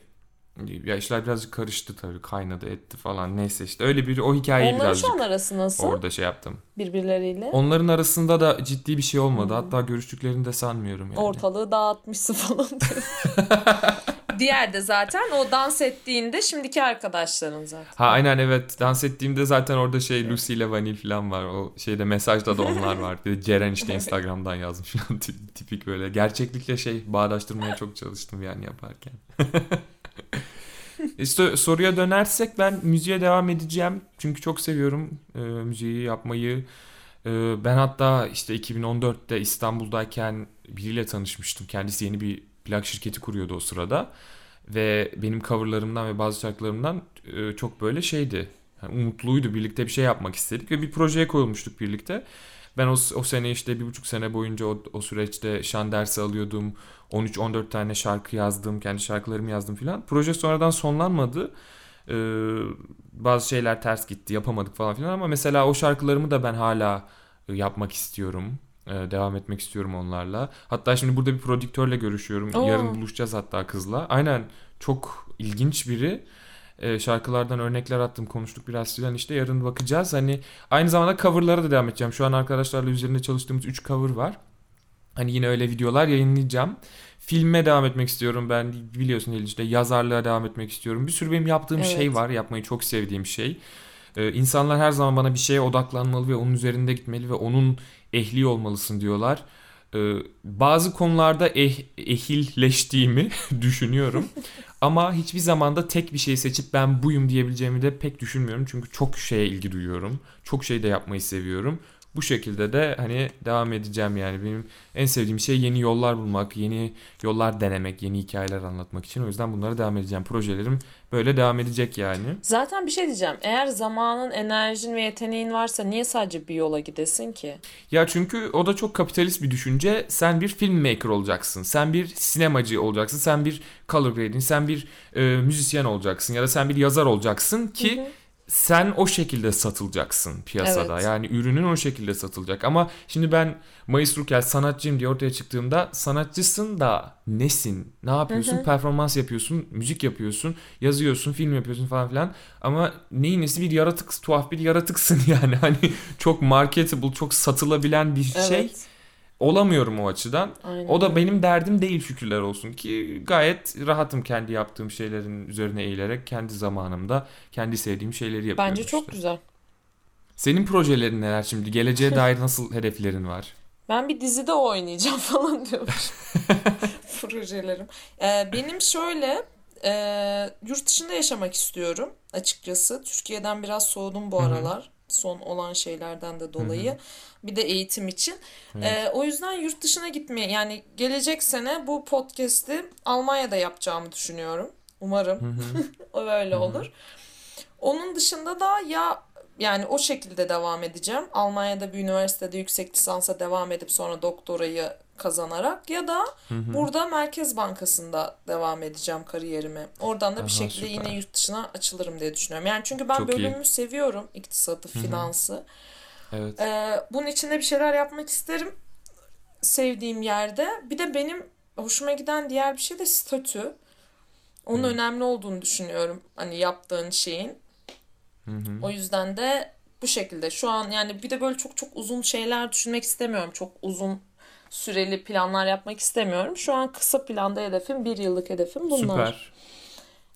ya işler birazcık karıştı tabii kaynadı etti falan neyse işte öyle bir o hikayeyi Onların birazcık şu an arası nasıl orada şey yaptım. birbirleriyle? Onların arasında da ciddi bir şey olmadı. Hatta görüştüklerini de sanmıyorum yani. Ortalığı dağıtmışsın falan. Diğer de zaten o dans ettiğinde şimdiki arkadaşların zaten. Ha aynen evet dans ettiğimde zaten orada şey Lucy ile Vanil falan var. O şeyde mesajda da onlar var. Bir de Ceren işte Instagram'dan yazmış falan Tip- tipik böyle. Gerçeklikle şey bağdaştırmaya çok çalıştım yani yaparken. İşte soruya dönersek ben müziğe devam edeceğim. Çünkü çok seviyorum e, müziği yapmayı. E, ben hatta işte 2014'te İstanbul'dayken biriyle tanışmıştım. Kendisi yeni bir plak şirketi kuruyordu o sırada. Ve benim coverlarımdan ve bazı şarkılarımdan e, çok böyle şeydi. Yani umutluydu. Birlikte bir şey yapmak istedik ve bir projeye koyulmuştuk birlikte. Ben o, o sene işte bir buçuk sene boyunca o, o süreçte şan dersi alıyordum. 13-14 tane şarkı yazdım. Kendi şarkılarımı yazdım filan. Proje sonradan sonlanmadı. Ee, bazı şeyler ters gitti. Yapamadık falan filan ama mesela o şarkılarımı da ben hala e, yapmak istiyorum. Ee, devam etmek istiyorum onlarla. Hatta şimdi burada bir prodüktörle görüşüyorum. Oo. Yarın buluşacağız hatta kızla. Aynen çok ilginç biri. Ee, şarkılardan örnekler attım konuştuk biraz filan işte yarın bakacağız. Hani aynı zamanda coverlara da devam edeceğim. Şu an arkadaşlarla üzerinde çalıştığımız 3 cover var. Hani yine öyle videolar yayınlayacağım. Filme devam etmek istiyorum ben biliyorsun Elin işte yazarlığa devam etmek istiyorum. Bir sürü benim yaptığım Evet. şey var yapmayı çok sevdiğim şey. Ee, insanlar her zaman bana bir şeye odaklanmalı ve onun üzerinde gitmeli ve onun ehli olmalısın diyorlar. Ee, bazı konularda eh, ehilleştiğimi düşünüyorum. Ama hiçbir zaman da tek bir şey seçip ben buyum diyebileceğimi de pek düşünmüyorum. Çünkü çok şeye ilgi duyuyorum. Çok şey de yapmayı seviyorum. Bu şekilde de hani devam edeceğim yani. Benim en sevdiğim şey yeni yollar bulmak, yeni yollar denemek, yeni hikayeler anlatmak için. O yüzden bunlara devam edeceğim. Projelerim böyle devam edecek yani. Zaten bir şey diyeceğim. Eğer zamanın, enerjin ve yeteneğin varsa niye sadece bir yola gidesin ki? Ya çünkü o da çok kapitalist bir düşünce. Sen bir filmmaker olacaksın. Sen bir sinemacı olacaksın. Sen bir color grading, sen bir e, müzisyen olacaksın ya da sen bir yazar olacaksın ki sen o şekilde satılacaksın piyasada. Evet. Yani ürünün o şekilde satılacak. Ama şimdi ben Mayıs Rukel sanatçıyım diye ortaya çıktığımda sanatçısın da nesin? Ne yapıyorsun? Performans yapıyorsun, müzik yapıyorsun, yazıyorsun, film yapıyorsun falan filan. Ama neyin nesi bir yaratık, tuhaf bir yaratıksın yani. Hani çok marketable, çok satılabilen bir şey Evet. Olamıyorum o açıdan. Aynen. O da benim derdim değil şükürler olsun ki gayet rahatım kendi yaptığım şeylerin üzerine eğilerek kendi zamanımda kendi sevdiğim şeyleri yapıyorum. Bence çok işte. güzel. Senin projelerin neler şimdi? Geleceğe dair nasıl hedeflerin var? Ben bir dizide oynayacağım falan diyormuş. Projelerim. Ee, benim şöyle e, yurt dışında yaşamak istiyorum açıkçası. Türkiye'den biraz soğudum bu aralar. Son olan şeylerden de dolayı. Bir de eğitim için. Ee, o yüzden yurt dışına gitmeye yani gelecek sene bu podcast'i Almanya'da yapacağımı düşünüyorum. Umarım o öyle olur. Onun dışında da ya yani o şekilde devam edeceğim. Almanya'da bir üniversitede yüksek lisansa devam edip sonra doktorayı kazanarak ya da burada Merkez Bankası'nda devam edeceğim kariyerime. Oradan da bir Aha, şekilde süper. yine yurt dışına açılırım diye düşünüyorum. Yani çünkü ben Çok iyi. bölümümü seviyorum. İktisatı, finansı. Evet. Ee, bunun içinde bir şeyler yapmak isterim sevdiğim yerde. Bir de benim hoşuma giden diğer bir şey de statü. Onun önemli olduğunu düşünüyorum. Hani yaptığın şeyin. O yüzden de bu şekilde şu an yani bir de böyle çok çok uzun şeyler düşünmek istemiyorum. Çok uzun süreli planlar yapmak istemiyorum. Şu an kısa planda hedefim, bir yıllık hedefim bunlar. Süper.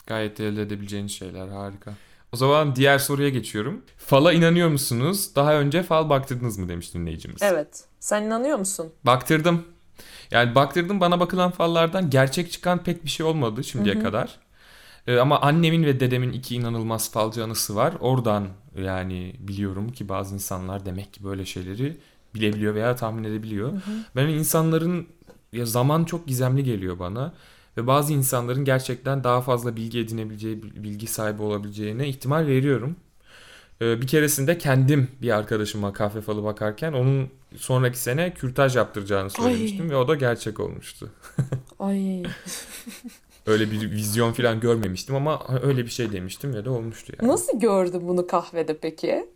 Gayet elde edebileceğiniz şeyler harika. O zaman diğer soruya geçiyorum. Fal'a inanıyor musunuz? Daha önce fal baktırdınız mı demiş dinleyicimiz. Evet. Sen inanıyor musun? Baktırdım. Yani baktırdım bana bakılan fallardan gerçek çıkan pek bir şey olmadı şimdiye kadar. Ee, ama annemin ve dedemin iki inanılmaz falcı anısı var. Oradan yani biliyorum ki bazı insanlar demek ki böyle şeyleri bilebiliyor veya tahmin edebiliyor. Ben insanların ya zaman çok gizemli geliyor bana ve bazı insanların gerçekten daha fazla bilgi edinebileceği, bilgi sahibi olabileceğine ihtimal veriyorum. Ee, bir keresinde kendim bir arkadaşıma kahve falı bakarken onun sonraki sene kürtaj yaptıracağını söylemiştim ve o da gerçek olmuştu. Ay. Öyle bir vizyon falan görmemiştim ama öyle bir şey demiştim ve de olmuştu yani. Nasıl gördün bunu kahvede peki?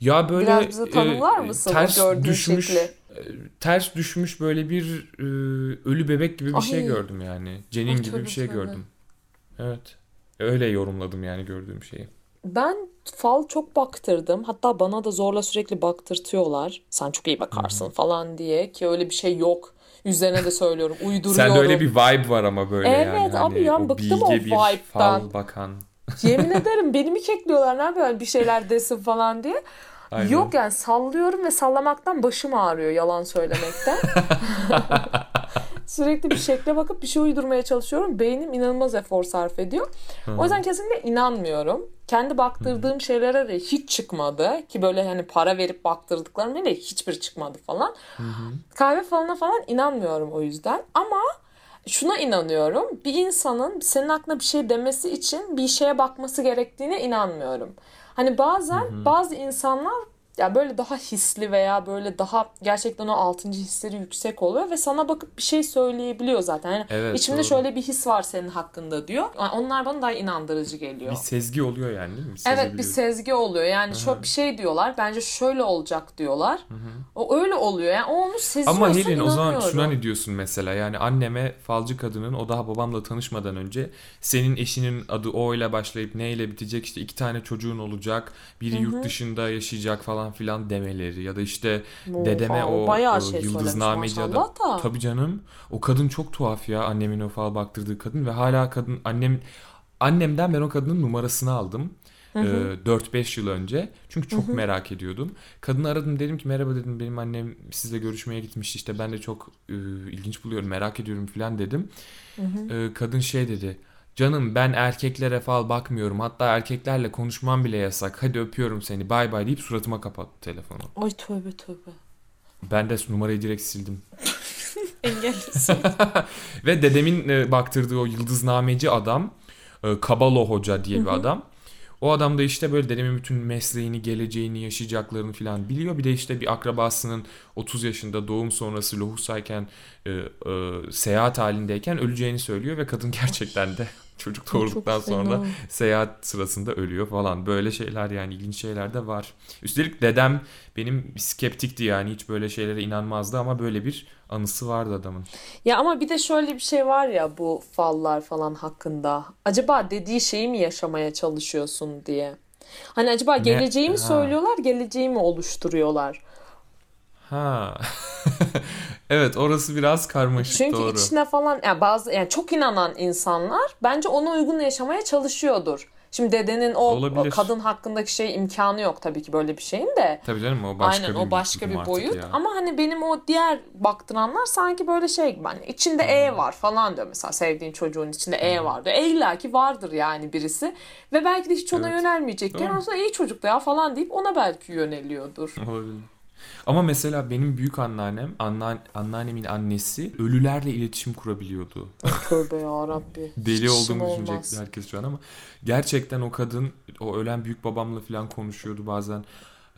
Ya böyle Biraz bize tanımlar e, mısın ters düşmüş şekli? e, ters düşmüş böyle bir e, ölü bebek gibi bir şey Ay. gördüm yani. Cenin Ay, gibi bir şey tövbe. gördüm. Evet. Öyle yorumladım yani gördüğüm şeyi. Ben fal çok baktırdım. Hatta bana da zorla sürekli baktırtıyorlar. Sen çok iyi bakarsın falan diye ki öyle bir şey yok. Üzerine de söylüyorum. Uyduruyorum. Sende öyle bir vibe var ama böyle Evet yani. abi Hani ya, bıktım o vibe'dan. fal bakan. Yemin ederim beni mi kekliyorlar ne yapıyorlar bir şeyler desin falan diye. Aynen. Yok yani sallıyorum ve sallamaktan başım ağrıyor yalan söylemekten. Sürekli bir şekle bakıp bir şey uydurmaya çalışıyorum. Beynim inanılmaz efor sarf ediyor. O yüzden kesinlikle inanmıyorum. Kendi baktırdığım şeylere de hiç çıkmadı. Ki böyle hani para verip baktırdıklarım hele hiçbir çıkmadı falan. Kahve falına falan inanmıyorum o yüzden. Ama şuna inanıyorum. Bir insanın senin aklına bir şey demesi için bir şeye bakması gerektiğine inanmıyorum. Hani bazen bazı insanlar ya böyle daha hisli veya böyle daha gerçekten o altıncı hisleri yüksek oluyor ve sana bakıp bir şey söyleyebiliyor zaten. Yani Evet, içimde doğru. şöyle bir his var senin hakkında diyor. Yani onlar bana daha inandırıcı geliyor. Bir sezgi oluyor yani değil mi? Evet bir sezgi oluyor. Yani çok bir şey diyorlar. Bence şöyle olacak diyorlar. O öyle oluyor. Yani o onu seziyorsa Ama Helin o zaman şuna ne diyorsun mesela yani anneme falcı kadının o daha babamla tanışmadan önce senin eşinin adı O ile başlayıp ne ile bitecek işte iki tane çocuğun olacak biri yurt dışında yaşayacak falan filan demeleri ya da işte Oo, dedeme o bayağı şey yıldıznameci adam. da. Tabii canım o kadın çok tuhaf ya annemin o fal baktırdığı kadın ve hala kadın annem annemden ben o kadının numarasını aldım. Ee, 4-5 yıl önce. Çünkü çok merak ediyordum. Kadını aradım dedim ki merhaba dedim benim annem sizle görüşmeye gitmişti işte ben de çok e, ilginç buluyorum merak ediyorum falan dedim. Ee, kadın şey dedi canım ben erkeklere fal bakmıyorum hatta erkeklerle konuşmam bile yasak hadi öpüyorum seni bay bay deyip suratıma kapattı telefonu. Ay tövbe tövbe. Ben de numarayı direkt sildim. Engellisin. Ve dedemin e, baktırdığı o yıldıznameci adam e, Kabalo Hoca diye bir adam. O adam da işte böyle dedemin bütün mesleğini, geleceğini, yaşayacaklarını falan biliyor. Bir de işte bir akrabasının 30 yaşında doğum sonrası lohusayken e, e, seyahat halindeyken öleceğini söylüyor ve kadın gerçekten de çocuk doğurduktan sonra seyahat sırasında ölüyor falan. Böyle şeyler yani ilginç şeyler de var. Üstelik dedem benim skeptikti yani hiç böyle şeylere inanmazdı ama böyle bir anısı vardı adamın. Ya ama bir de şöyle bir şey var ya bu fallar falan hakkında. Acaba dediği şeyi mi yaşamaya çalışıyorsun diye. Hani acaba geleceği mi Ha. söylüyorlar, geleceği mi oluşturuyorlar? Ha. evet orası biraz karmaşık Çünkü doğru. içine falan yani bazı yani çok inanan insanlar bence ona uygun yaşamaya çalışıyordur. Şimdi dedenin o, Olabilir. kadın hakkındaki şey imkanı yok tabii ki böyle bir şeyin de. Tabii canım o başka Aynen bir o başka bir boyut ya. ama hani benim o diğer baktıranlar sanki böyle şey gibi hani içinde E Hmm. var falan diyor mesela sevdiğin çocuğun içinde E var diyor. E illa ki vardır yani birisi ve belki de hiç ona Evet. yönelmeyecekken aslında iyi çocuk da ya falan deyip ona belki yöneliyordur. Olabilir. Ama mesela benim büyük anneannem, annean- anneannemin annesi ölülerle iletişim kurabiliyordu. Tövbe ya Rabbi. Deli olduğumu olmaz. düşünecek herkes şu an ama gerçekten o kadın o ölen büyük babamla falan konuşuyordu bazen.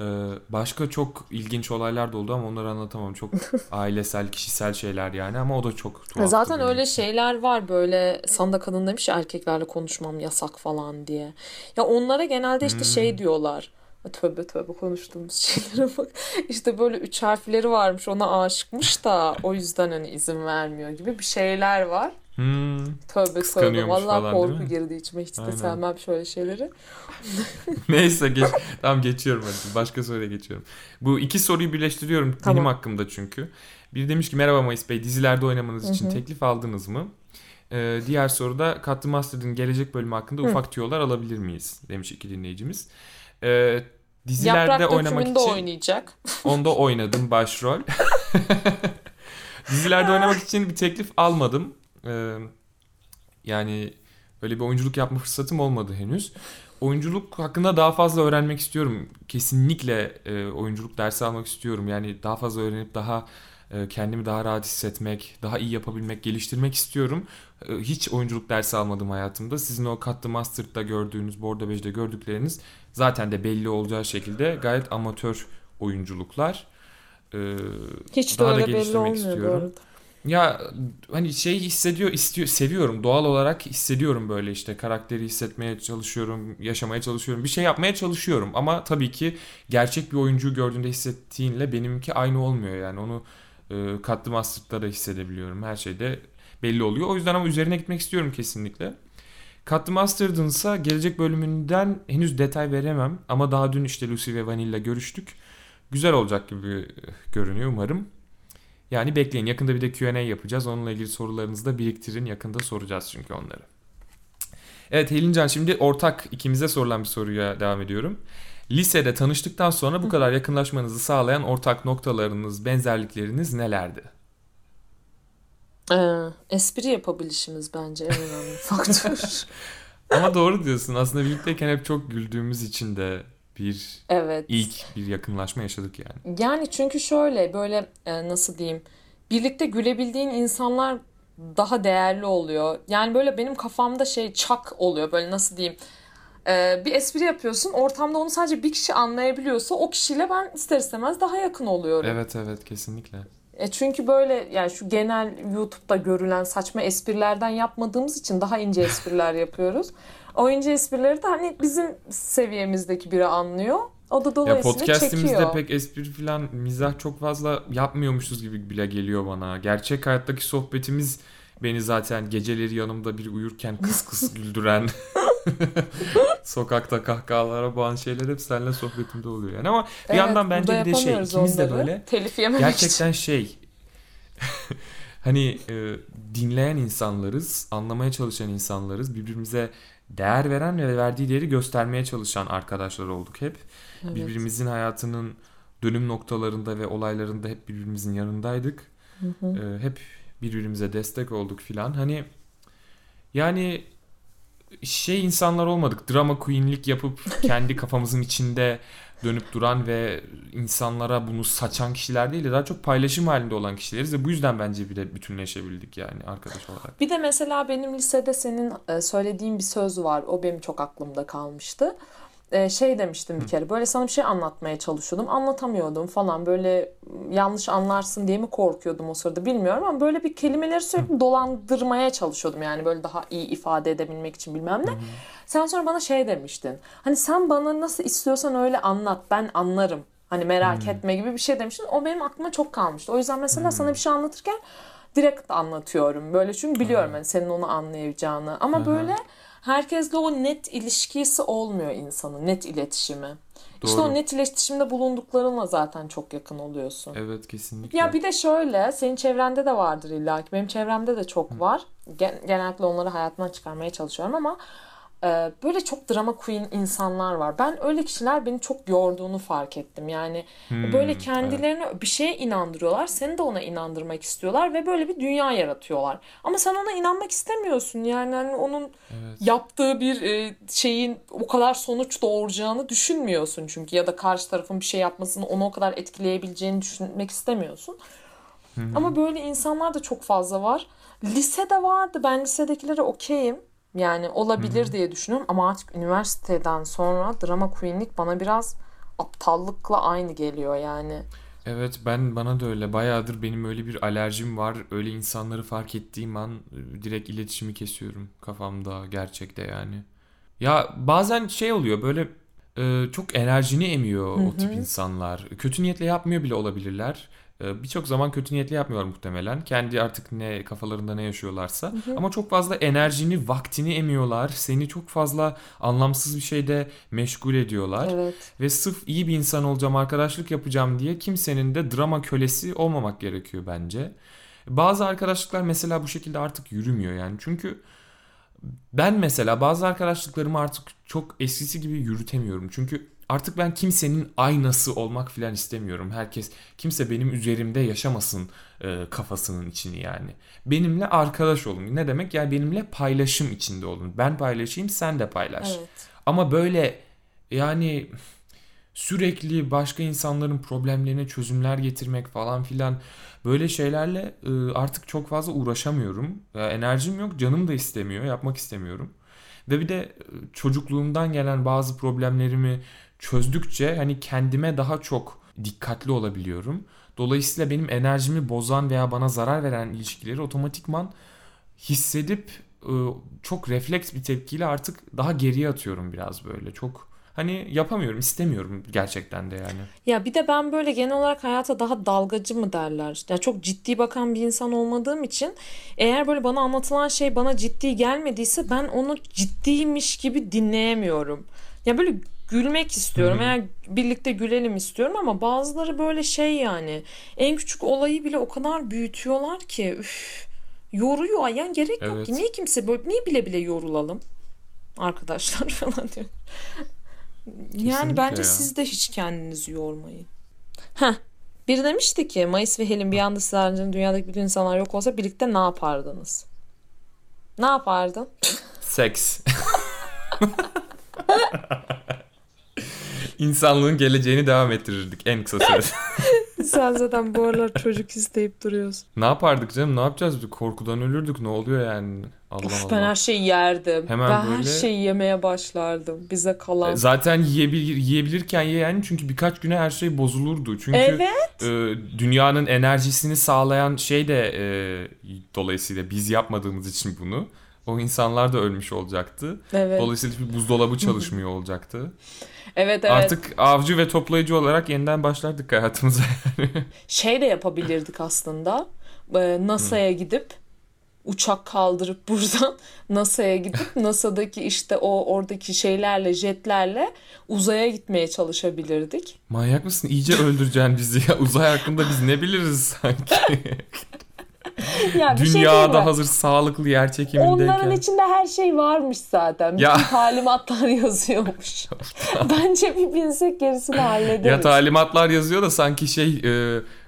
Ee, başka çok ilginç olaylar da oldu ama onları anlatamam. Çok ailesel, kişisel şeyler yani ama o da çok tuhaftı Zaten benim öyle şeyler var böyle sana da kadın demiş ya erkeklerle konuşmam yasak falan diye. Ya onlara genelde işte Hmm. şey diyorlar. Tövbe tövbe konuştuğumuz şeylere bak. İşte böyle üç harfleri varmış ona aşıkmış da o yüzden hani izin vermiyor gibi bir şeyler var. Hmm. Tövbe tövbe. Değil korku girdi içime. Hiç de Aynen. sevmem şöyle şeyleri. Neyse geç. tamam geçiyorum hadi. Başka soruya geçiyorum. Bu iki soruyu birleştiriyorum Tamam. benim hakkımda çünkü. Biri demiş ki merhaba Mayıs Bey dizilerde oynamanız için Hı hı. teklif aldınız mı? Ee, diğer soruda Katlı Master'ın gelecek bölümü hakkında Hı. ufak tüyolar alabilir miyiz? Demiş iki dinleyicimiz. Ee, dizilerde Yaprak oynamak için oynayacak. onda oynadım başrol. dizilerde oynamak için bir teklif almadım. Ee, yani böyle bir oyunculuk yapma fırsatım olmadı henüz. Oyunculuk hakkında daha fazla öğrenmek istiyorum. Kesinlikle e, oyunculuk dersi almak istiyorum. Yani daha fazla öğrenip daha e, kendimi daha rahat hissetmek, daha iyi yapabilmek, geliştirmek istiyorum. E, hiç oyunculuk dersi almadım hayatımda. Sizin o Cut the Mustard'da gördüğünüz, Bordo Bej'de gördükleriniz zaten de belli olacağı şekilde gayet amatör oyunculuklar. E, Hiç de daha da öyle belli olmuyor bu istiyorum. arada. ya hani şey hissediyor, istiyor, seviyorum. Doğal olarak hissediyorum böyle işte karakteri hissetmeye çalışıyorum, yaşamaya çalışıyorum, bir şey yapmaya çalışıyorum. Ama tabii ki gerçek bir oyuncuyu gördüğünde hissettiğinle benimki aynı olmuyor yani. Onu e, Katlı Master'da da hissedebiliyorum. Her şeyde belli oluyor. O yüzden ama üzerine gitmek istiyorum kesinlikle. Katlı Master'ın ise gelecek bölümünden henüz detay veremem. Ama daha dün işte Lucy ve Vanilla görüştük. Güzel olacak gibi görünüyor umarım. Yani bekleyin. Yakında bir de Q&A yapacağız. Onunla ilgili sorularınızı da biriktirin. Yakında soracağız çünkü onları. Evet Helincan şimdi ortak ikimize sorulan bir soruya devam ediyorum. Lisede tanıştıktan sonra bu kadar yakınlaşmanızı sağlayan ortak noktalarınız, benzerlikleriniz nelerdi? Ee, espri yapabilişimiz bence en önemli faktör. Ama doğru diyorsun. Aslında birlikteyken hep çok güldüğümüz için de bir Evet. ilk bir yakınlaşma yaşadık yani. Yani çünkü şöyle böyle e, nasıl diyeyim birlikte gülebildiğin insanlar daha değerli oluyor. Yani böyle benim kafamda şey çak oluyor böyle nasıl diyeyim E, bir espri yapıyorsun ortamda onu sadece bir kişi anlayabiliyorsa o kişiyle ben ister istemez daha yakın oluyorum. Evet evet kesinlikle. E çünkü böyle yani şu genel YouTube'da görülen saçma esprilerden yapmadığımız için daha ince espriler yapıyoruz. O ince esprileri de hani bizim seviyemizdeki biri anlıyor. O da Ya dolayısıyla podcast'imizde çekiyor. pek espri falan mizah çok fazla yapmıyormuşuz gibi bile geliyor bana. Gerçek hayattaki sohbetimiz beni zaten geceleri yanımda bir uyurken kıs kıs güldüren sokakta kahkahalara boğan şeyler hep seninle sohbetimde oluyor yani ama bir Evet, yandan bence bir de şey ikimiz de onları. böyle Telif yememek için. gerçekten şey hani e, dinleyen insanlarız, anlamaya çalışan insanlarız, birbirimize değer veren ve verdiği değeri göstermeye çalışan arkadaşlar olduk hep. Evet. Birbirimizin hayatının dönüm noktalarında ve olaylarında hep birbirimizin yanındaydık. Hı hı. Ee, hep birbirimize destek olduk filan. Hani yani şey insanlar olmadık. Drama queen'lik yapıp kendi kafamızın içinde dönüp duran ve insanlara bunu saçan kişiler değil de daha çok paylaşım halinde olan kişileriz ve bu yüzden bence bir de bütünleşebildik yani arkadaş olarak. Bir de mesela benim lisede senin e, söylediğin bir söz var. O benim çok aklımda kalmıştı. E, Şey demiştim bir kere böyle sana bir şey anlatmaya çalışıyordum. Anlatamıyordum falan böyle yanlış anlarsın diye mi korkuyordum o sırada bilmiyorum ama böyle bir kelimeleri sürekli dolandırmaya çalışıyordum. Yani böyle daha iyi ifade edebilmek için bilmem ne. Sen sonra bana şey demiştin. Hani sen bana nasıl istiyorsan öyle anlat ben anlarım. Hani merak etme gibi bir şey demiştin. O benim aklıma çok kalmıştı. O yüzden mesela sana bir şey anlatırken direkt anlatıyorum. Böyle çünkü biliyorum hani senin onu anlayacağını. Ama böyle herkesle o net ilişkisi olmuyor insanın. Net iletişimi. İşte Doğru. o net iletişimde bulunduklarınla zaten çok yakın oluyorsun. Evet kesinlikle. Ya bir de şöyle, senin çevrende de vardır illa ki. Benim çevremde de çok var. Gen- genellikle onları hayatımdan çıkarmaya çalışıyorum ama e, böyle çok drama queen insanlar var. Ben öyle kişiler beni çok yorduğunu fark ettim. Yani Hmm, böyle kendilerini bir şeye inandırıyorlar. Seni de ona inandırmak istiyorlar ve böyle bir dünya yaratıyorlar. Ama sen ona inanmak istemiyorsun. Yani hani onun Evet. yaptığı bir e, şeyin o kadar sonuç doğuracağını düşünmüyorsun çünkü ya da karşı tarafın bir şey yapmasını onu o kadar etkileyebileceğini düşünmek istemiyorsun. Ama böyle insanlar da çok fazla var. Lisede vardı. Ben lisedekilere okeyim. Yani olabilir diye düşünüyorum ama artık üniversiteden sonra drama queenlik bana biraz aptallıkla aynı geliyor yani. Evet ben bana da öyle bayağıdır benim öyle bir alerjim var. Öyle insanları fark ettiğim an direkt iletişimi kesiyorum kafamda gerçekte yani. Ya bazen şey oluyor böyle e, çok enerjini emiyor Hı o tip insanlar. Kötü niyetle yapmıyor bile olabilirler. E, Birçok zaman kötü niyetle yapmıyorlar muhtemelen. Kendi artık ne kafalarında ne yaşıyorlarsa. Ama çok fazla enerjini, vaktini emiyorlar. Seni çok fazla anlamsız bir şeyde meşgul ediyorlar. Evet. Ve sırf iyi bir insan olacağım, arkadaşlık yapacağım diye kimsenin de drama kölesi olmamak gerekiyor bence. Bazı arkadaşlıklar mesela bu şekilde artık yürümüyor yani. Çünkü ben mesela bazı arkadaşlıklarımı artık çok eskisi gibi yürütemiyorum. Çünkü artık ben kimsenin aynası olmak filan istemiyorum. Herkes, kimse benim üzerimde yaşamasın e, kafasının içini yani. Benimle arkadaş olun. Ne demek? Yani benimle paylaşım içinde olun. Ben paylaşayım, sen de paylaş. Evet. Ama böyle yani sürekli başka insanların problemlerine çözümler getirmek falan filan böyle şeylerle e, artık çok fazla uğraşamıyorum. Ya enerjim yok, canım da istemiyor, yapmak istemiyorum. Ve bir de e, çocukluğumdan gelen bazı problemlerimi çözdükçe hani kendime daha çok dikkatli olabiliyorum. Dolayısıyla benim enerjimi bozan veya bana zarar veren ilişkileri otomatikman hissedip e, çok refleks bir tepkiyle artık daha geriye atıyorum biraz böyle. Çok hani yapamıyorum, istemiyorum gerçekten de yani. Ya bir de ben böyle genel olarak hayata daha dalgacı mı derler? Yani çok ciddi bakan bir insan olmadığım için eğer böyle bana anlatılan şey bana ciddi gelmediyse ben onu ciddiymiş gibi dinleyemiyorum. Ya böyle gülmek istiyorum Hı hı. veya birlikte gülelim istiyorum ama bazıları böyle şey yani en küçük olayı bile o kadar büyütüyorlar ki üf, yoruyor yani gerek yok Evet. ki. Niye kimse böyle niye bile bile yorulalım arkadaşlar falan diyor. Yani Kesinlikle bence ya. siz de hiç kendinizi yormayın. Heh. Biri demişti ki Mayıs ve Helin bir anda siz haricinde dünyadaki bütün insanlar yok olsa birlikte ne yapardınız? Ne yapardın? Seks. İnsanlığın geleceğini devam ettirirdik en kısa sürede. Sen zaten bu aralar çocuk isteyip duruyorsun. ne yapardık canım? Ne yapacağız? Korkudan ölürdük. Ne oluyor yani? Allah Of Allah. ben her şeyi yerdim. Hemen ben her böyle- şeyi yemeye başlardım. Bize kalan. E, Zaten yiyebilir, yiyebilirken ye yani çünkü birkaç güne her şey bozulurdu. Çünkü Evet. e, dünyanın enerjisini sağlayan şey de e, dolayısıyla biz yapmadığımız için bunu o insanlar da ölmüş olacaktı. Evet. Dolayısıyla bir buzdolabı çalışmıyor olacaktı. Evet evet. Artık avcı ve toplayıcı olarak yeniden başlardık hayatımıza. şey de yapabilirdik aslında. Ee, NASA'ya gidip uçak kaldırıp buradan NASA'ya gidip NASA'daki işte o oradaki şeylerle jetlerle uzaya gitmeye çalışabilirdik. Manyak mısın? İyice öldüreceksin bizi ya. Uzay hakkında biz ne biliriz sanki? Ya bir şey Dünyada mi? hazır sağlıklı yer çekimindeyken. Onların içinde her şey varmış zaten. Bütün Ya. talimatlar yazıyormuş. Bence bir binsek gerisini hallederiz. Ya talimatlar yazıyor da sanki şey e,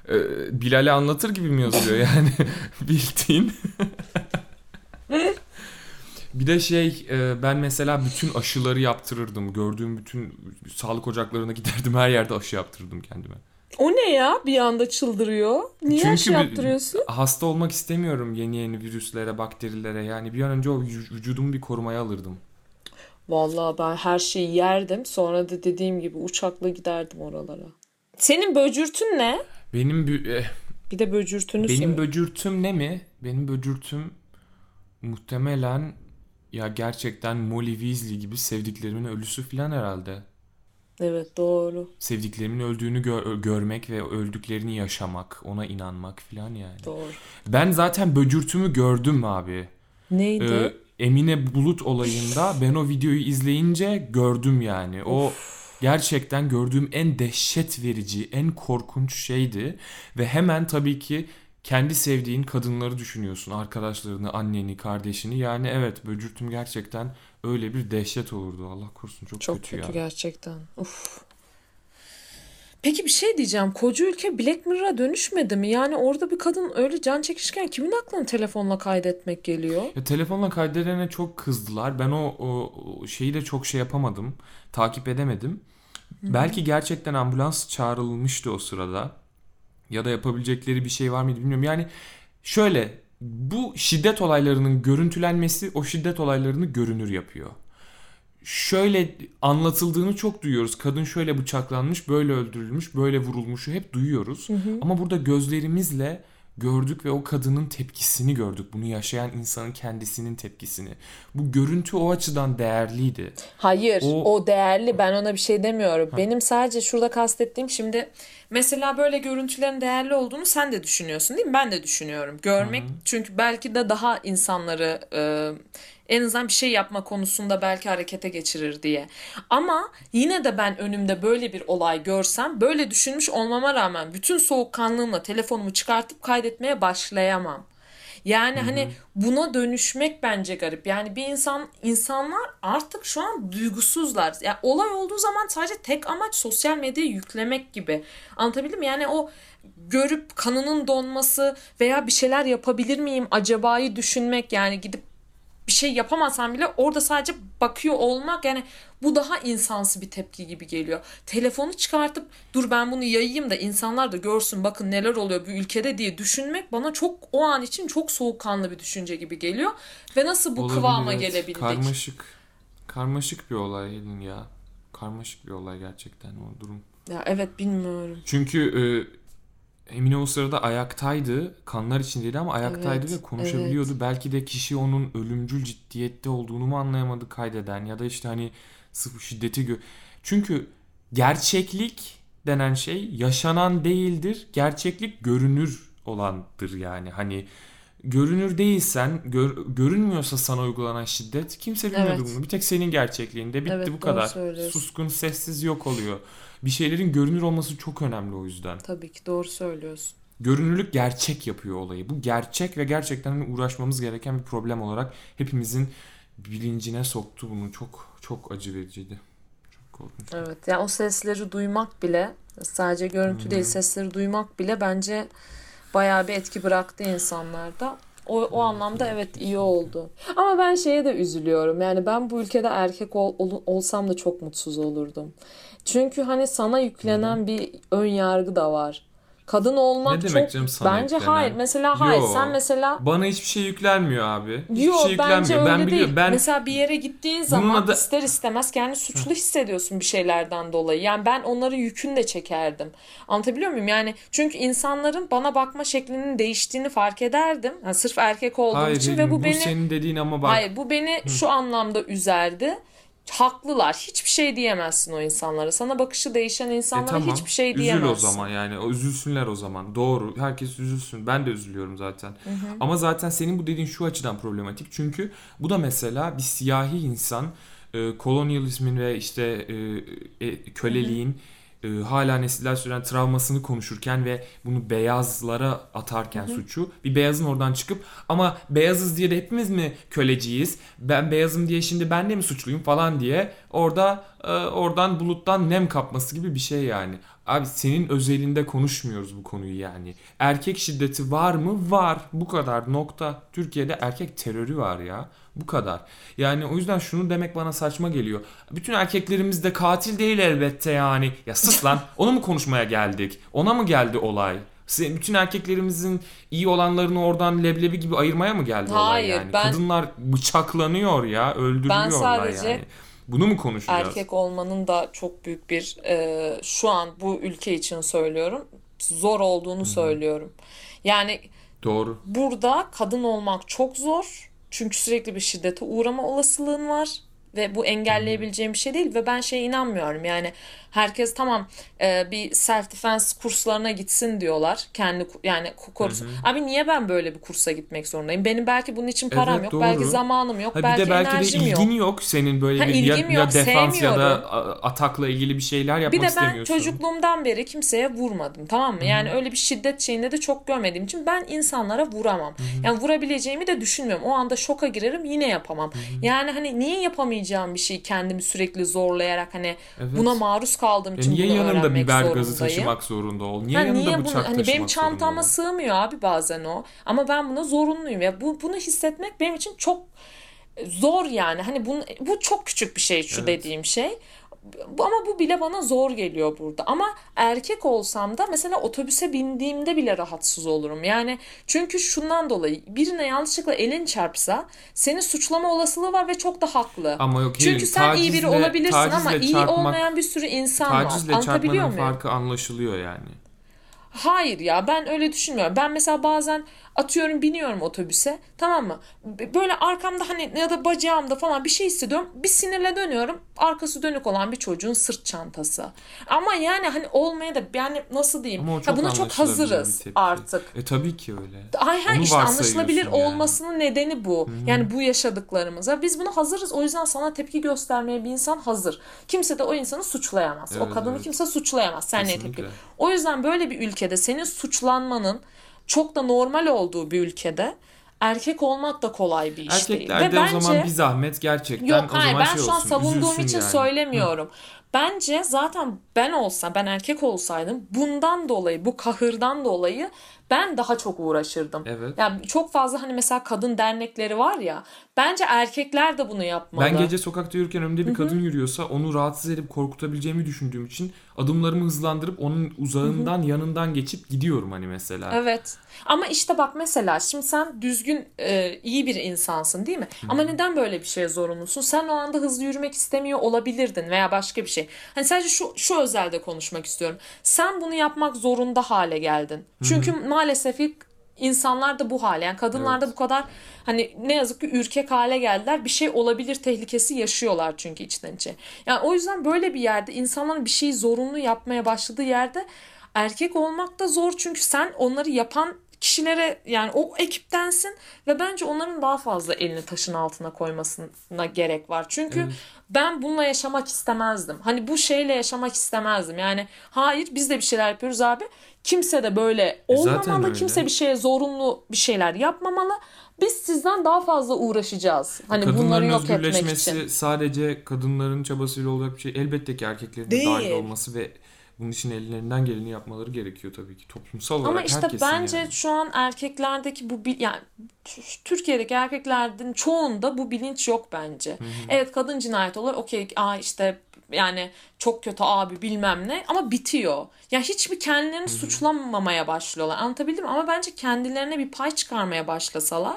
e, Bilal'i anlatır gibi mi yazıyor yani bildiğin. Bir de şey e, ben mesela bütün aşıları yaptırırdım. Gördüğüm bütün sağlık ocaklarına giderdim her yerde aşı yaptırırdım kendime. O ne ya? Bir anda çıldırıyor. Niye Çünkü bir- yaptırıyorsun? Hasta olmak istemiyorum yeni yeni virüslere, bakterilere. Yani bir an önce o vü- vücudumu bir korumaya alırdım. Vallahi ben her şeyi yerdim. Sonra da dediğim gibi uçakla giderdim oralara. Senin böcürtün ne? Benim bü- eh, Bir de böcürtünü benim söyle. böcürtüm ne mi? Benim böcürtüm muhtemelen ya gerçekten Molly Weasley gibi sevdiklerimin ölüsü falan herhalde. Evet doğru. Sevdiklerimin öldüğünü gör- görmek ve öldüklerini yaşamak, ona inanmak falan yani. Doğru. Ben zaten böcürtümü gördüm abi. Neydi? Ee, Emine Bulut olayında ben o videoyu izleyince gördüm yani. O gerçekten gördüğüm en dehşet verici, en korkunç şeydi. Ve hemen tabii ki kendi sevdiğin kadınları düşünüyorsun. Arkadaşlarını, anneni, kardeşini. Yani evet böcürtüm gerçekten öyle bir dehşet olurdu. Allah korusun çok, Çok kötü, kötü, ya. gerçekten. Uf. Peki bir şey diyeceğim. Koca ülke Black Mirror'a dönüşmedi mi? Yani orada bir kadın öyle can çekişken kimin aklına telefonla kaydetmek geliyor? Ya telefonla kaydedene çok kızdılar. Ben o, o, o şeyi de çok şey yapamadım. Takip edemedim. Belki gerçekten ambulans çağrılmıştı o sırada. Ya da yapabilecekleri bir şey var mıydı bilmiyorum. Yani şöyle bu şiddet olaylarının görüntülenmesi o şiddet olaylarını görünür yapıyor. Şöyle anlatıldığını çok duyuyoruz. Kadın şöyle bıçaklanmış, böyle öldürülmüş, böyle vurulmuşu hep duyuyoruz. Ama burada gözlerimizle gördük ve o kadının tepkisini gördük. Bunu yaşayan insanın kendisinin tepkisini. Bu görüntü o açıdan değerliydi. Hayır, O- o, değerli. Ben ona bir şey demiyorum. Benim sadece şurada kastettiğim şimdi mesela böyle görüntülerin değerli olduğunu sen de düşünüyorsun değil mi? Ben de düşünüyorum. Görmek çünkü belki de daha insanları e, en azından bir şey yapma konusunda belki harekete geçirir diye. Ama yine de ben önümde böyle bir olay görsem böyle düşünmüş olmama rağmen bütün soğukkanlığımla telefonumu çıkartıp kaydetmeye başlayamam. Yani hani buna dönüşmek bence garip. Yani bir insan insanlar artık şu an duygusuzlar. Yani olay olduğu zaman sadece tek amaç sosyal medyayı yüklemek gibi. Anlatabildim mi? Yani o görüp kanının donması veya bir şeyler yapabilir miyim acaba'yı düşünmek yani gidip bir şey yapamasan bile orada sadece bakıyor olmak yani bu daha insansı bir tepki gibi geliyor. Telefonu çıkartıp dur ben bunu yayayım da insanlar da görsün bakın neler oluyor bu ülkede diye düşünmek bana çok o an için çok soğukkanlı bir düşünce gibi geliyor. Ve nasıl bu Olabilir, kıvama evet. gelebildik? Karmaşık. Karmaşık bir olay ya. Karmaşık bir olay gerçekten o durum. Ya evet bilmiyorum. Çünkü e, Emine o sırada ayaktaydı. Kanlar içindeydi ama ayaktaydı Evet, ve konuşabiliyordu. Belki de kişi onun ölümcül ciddiyette olduğunu mu anlayamadı kaydeden ya da işte hani sırf bu şiddeti gö- Çünkü gerçeklik denen şey yaşanan değildir. Gerçeklik görünür olandır yani. Hani görünür değilsen, gör- görünmüyorsa sana uygulanan şiddet kimse bilmiyordur Evet. bunu. Bir tek senin gerçekliğinde bitti Evet, bu kadar. Suskun, sessiz yok oluyor. Bir şeylerin görünür olması çok önemli o yüzden. Tabii ki doğru söylüyorsun. Görünürlük gerçek yapıyor olayı. Bu gerçek ve gerçekten hani uğraşmamız gereken bir problem olarak hepimizin bilincine soktu bunu. Çok çok acı vericiydi. Çok korkunç. Evet yani o sesleri duymak bile sadece görüntü değil sesleri duymak bile bence bayağı bir etki bıraktı insanlarda. O, o anlamda evet iyi oldu. Ama ben şeye de üzülüyorum. Yani ben bu ülkede erkek ol- ol- olsam da çok mutsuz olurdum. Çünkü hani sana yüklenen bir ön yargı da var. Kadın olmak Ne demek çok canım sana bence yüklenen? hayır. Mesela hayır Yo. sen mesela Bana hiçbir şey yüklenmiyor abi. Hiçbir Yok şey bence yüklenmiyor. öyle ben değil. biliyorum. Ben Mesela bir yere gittiğin zaman adı- ister istemez kendini suçlu hissediyorsun bir şeylerden dolayı. Yani ben onların yükünü de çekerdim. Anlatabiliyor muyum? Yani çünkü insanların bana bakma şeklinin değiştiğini fark ederdim. Yani sırf erkek olduğum hayır için ve bu, bu beni senin dediğin ama bak. hayır bu beni şu anlamda üzerdi. Haklılar. Hiçbir şey diyemezsin o insanlara. Sana bakışı değişen E insanlara tamam. hiçbir şey Üzül diyemezsin. o zaman yani. O üzülsünler o zaman. Doğru. Herkes üzülsün. Ben de üzülüyorum zaten. Ama zaten senin bu dediğin şu açıdan problematik. Çünkü bu da mesela bir siyahi insan e, kolonyalizmin ve işte e, e, köleliğin e, hala nesiller süren travmasını konuşurken ve bunu beyazlara atarken suçu bir beyazın oradan çıkıp ama beyazız diye de hepimiz mi köleciyiz? Ben beyazım diye şimdi ben de mi suçluyum falan diye orada e, oradan buluttan nem kapması gibi bir şey yani. Abi senin özelinde konuşmuyoruz bu konuyu yani. Erkek şiddeti var mı? Var. Bu kadar nokta. Türkiye'de erkek terörü var ya. Bu kadar. Yani o yüzden şunu demek bana saçma geliyor. Bütün erkeklerimiz de katil değil elbette yani. Ya sus lan. Onu mu konuşmaya geldik? Ona mı geldi olay? Bütün erkeklerimizin iyi olanlarını oradan leblebi gibi ayırmaya mı geldi olay Hayır, yani? ben- Kadınlar bıçaklanıyor ya, öldürülüyorlar sadece yani. Bunu mu konuşacağız? erkek olmanın da çok büyük bir e, şu an bu ülke için söylüyorum zor olduğunu söylüyorum. Yani Doğru. burada kadın olmak çok zor. Çünkü sürekli bir şiddete uğrama olasılığın var ve bu engelleyebileceğim bir şey değil ve ben şeye inanmıyorum. Yani herkes tamam e, bir self defense kurslarına gitsin diyorlar. Kendi yani kurs. Abi niye ben böyle bir kursa gitmek zorundayım? Benim belki bunun için param Evet, yok, doğru. belki zamanım yok, Ha bir belki, de belki de enerjim yok. ilgin yok. senin böyle Ha, bir ya, ilgim ya yok, defans ya da atakla ilgili bir şeyler yapmak Bir de ben istemiyorsun. çocukluğumdan beri kimseye vurmadım tamam mı? Yani öyle bir şiddet şeyinde de çok görmediğim için ben insanlara vuramam. Yani vurabileceğimi de düşünmüyorum. O anda şoka girerim yine yapamam. Yani hani niye yapamayacağım bir şeyi kendimi sürekli zorlayarak hani Evet. buna maruz kaldığım Ya için niye bunu yanında biber gazı taşımak zorunda ol? Niye Ha, yanında niye bıçak bunu, hani taşımak benim çantama zorunda ol? sığmıyor abi bazen o. Ama ben buna zorunluyum ya. Bu bunu hissetmek benim için çok zor yani. Hani bunu, bu çok küçük bir şey şu Evet. dediğim şey. Ama bu bile bana zor geliyor burada. Ama erkek olsam da mesela otobüse bindiğimde bile rahatsız olurum. Yani çünkü şundan dolayı birine yanlışlıkla elin çarpsa seni suçlama olasılığı var ve çok da haklı. Ama yok Çünkü sen iyi biri tacizle- olabilirsin ama tacizle iyi çarpmak- olmayan bir sürü insan var. Tacizle çarpmanın farkı anlaşılıyor yani. Hayır ya ben öyle düşünmüyorum. Ben mesela bazen atıyorum biniyorum otobüse tamam mı? Böyle arkamda hani ya da bacağımda falan bir şey hissediyorum. Bir sinirle dönüyorum. Arkası dönük olan bir çocuğun sırt çantası. Ama yani hani olmaya da yani nasıl diyeyim? Ama o Ya buna çok hazırız artık. E tabii ki öyle. Ay Onu işte anlaşılabilir yani. olmasının nedeni bu. Yani bu yaşadıklarımıza. Biz buna hazırız. O yüzden sana tepki göstermeye bir insan hazır. Kimse de o insanı suçlayamaz. o Evet, kadını evet. kimse suçlayamaz. Sen Kesinlikle. tepki? O yüzden böyle bir ülkede senin suçlanmanın çok da normal olduğu bir ülkede erkek olmak da kolay bir iş değil. Erkekler de o zaman bir zahmet gerçekten Yok o hayır zaman ben şey şu an olsun, savunduğum için yani. söylemiyorum. Bence zaten ben olsam, ben erkek olsaydım bundan dolayı, bu kahırdan dolayı ben daha çok uğraşırdım. Evet. Yani çok fazla hani mesela kadın dernekleri var ya. Bence erkekler de bunu yapmalı. Ben gece sokakta yürürken önümde bir kadın yürüyorsa onu rahatsız edip korkutabileceğimi düşündüğüm için adımlarımı hızlandırıp onun uzağından yanından geçip gidiyorum hani mesela. Evet. Ama işte bak mesela şimdi sen düzgün e, iyi bir insansın değil mi? Ama neden böyle bir şeye zorunlusun? Sen o anda hızlı yürümek istemiyor olabilirdin veya başka bir şey. Hani sadece şu şu özelde konuşmak istiyorum. Sen bunu yapmak zorunda hale geldin. Çünkü maalesef ki insanlar da bu hale. Yani kadınlar da Evet. bu kadar hani ne yazık ki ürkek hale geldiler. Bir şey olabilir tehlikesi yaşıyorlar çünkü içten içe. Yani o yüzden böyle bir yerde insanların bir şeyi zorunlu yapmaya başladığı yerde erkek olmak da zor çünkü sen onları yapan kişilere yani o ekiptensin ve bence onların daha fazla elini taşın altına koymasına gerek var. Çünkü Evet. ben bununla yaşamak istemezdim. Hani bu şeyle yaşamak istemezdim. Yani hayır biz de bir şeyler yapıyoruz abi. Kimse de böyle E olmamalı. öyle. Kimse bir şeye zorunlu bir şeyler yapmamalı. Biz sizden daha fazla uğraşacağız. Hani bunları Kadınların yok etmek için. sadece kadınların çabasıyla olacak bir şey. Elbette ki erkeklerin de dahil olması ve bunun için ellerinden geleni yapmaları gerekiyor tabii ki toplumsal olarak Ama işte bence yani. şu an erkeklerdeki bu yani Türkiye'deki erkeklerin çoğunda bu bilinç yok bence. Evet kadın cinayet olur. Okey aa işte yani çok kötü abi bilmem ne ama bitiyor. Ya hiçbir kendilerini suçlamamaya başlıyorlar. Anlatabildim mi? Ama bence kendilerine bir pay çıkarmaya başlasalar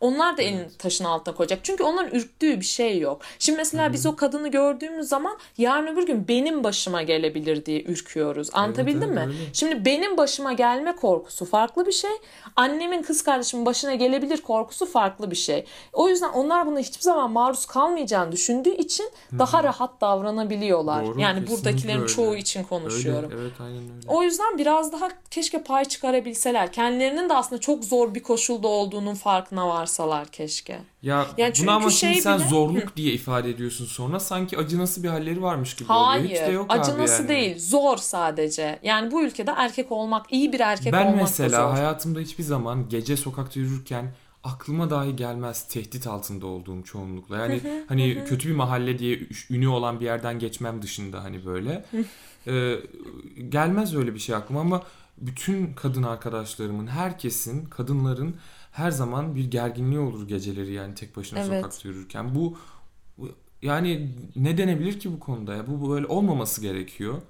onlar da elini taşın altına koyacak. Çünkü onların ürktüğü bir şey yok. Şimdi mesela biz o kadını gördüğümüz zaman yarın öbür gün benim başıma gelebilir diye ürküyoruz. Anlatabildim evet, mi? öyle. Şimdi benim başıma gelme korkusu farklı bir şey. Annemin kız kardeşimin başına gelebilir korkusu farklı bir şey. O yüzden onlar buna hiçbir zaman maruz kalmayacağını düşündüğü için daha rahat davranabiliyorlar. Doğru, yani buradakilerin öyle. çoğu için konuşuyorum. Öyle, evet aynen öyle. O yüzden biraz daha keşke pay çıkarabilseler. Kendilerinin de aslında çok zor bir koşulda olduğunun farkına varsalar keşke. Ya Yani çünkü bunu ama şey şimdi sen bile- zorluk diye ifade ediyorsun sonra sanki acınası bir halleri varmış gibi oluyor. Hiç de Hayır, yok abi acınası yani. değil, zor sadece. Yani bu ülkede erkek olmak, iyi bir erkek Ben olmak da mesela hayatımda hiçbir zaman gece sokakta yürürken aklıma dahi gelmez tehdit altında olduğum çoğunlukla. Yani hani kötü bir mahalle diye ünü olan bir yerden geçmem dışında hani böyle. Ee, gelmez öyle bir şey aklıma ama bütün kadın arkadaşlarımın, herkesin, kadınların her zaman bir gerginliği olur geceleri yani tek başına Evet. sokakta yürürken. Bu yani ne denebilir ki bu konuda ya? Bu böyle olmaması gerekiyor.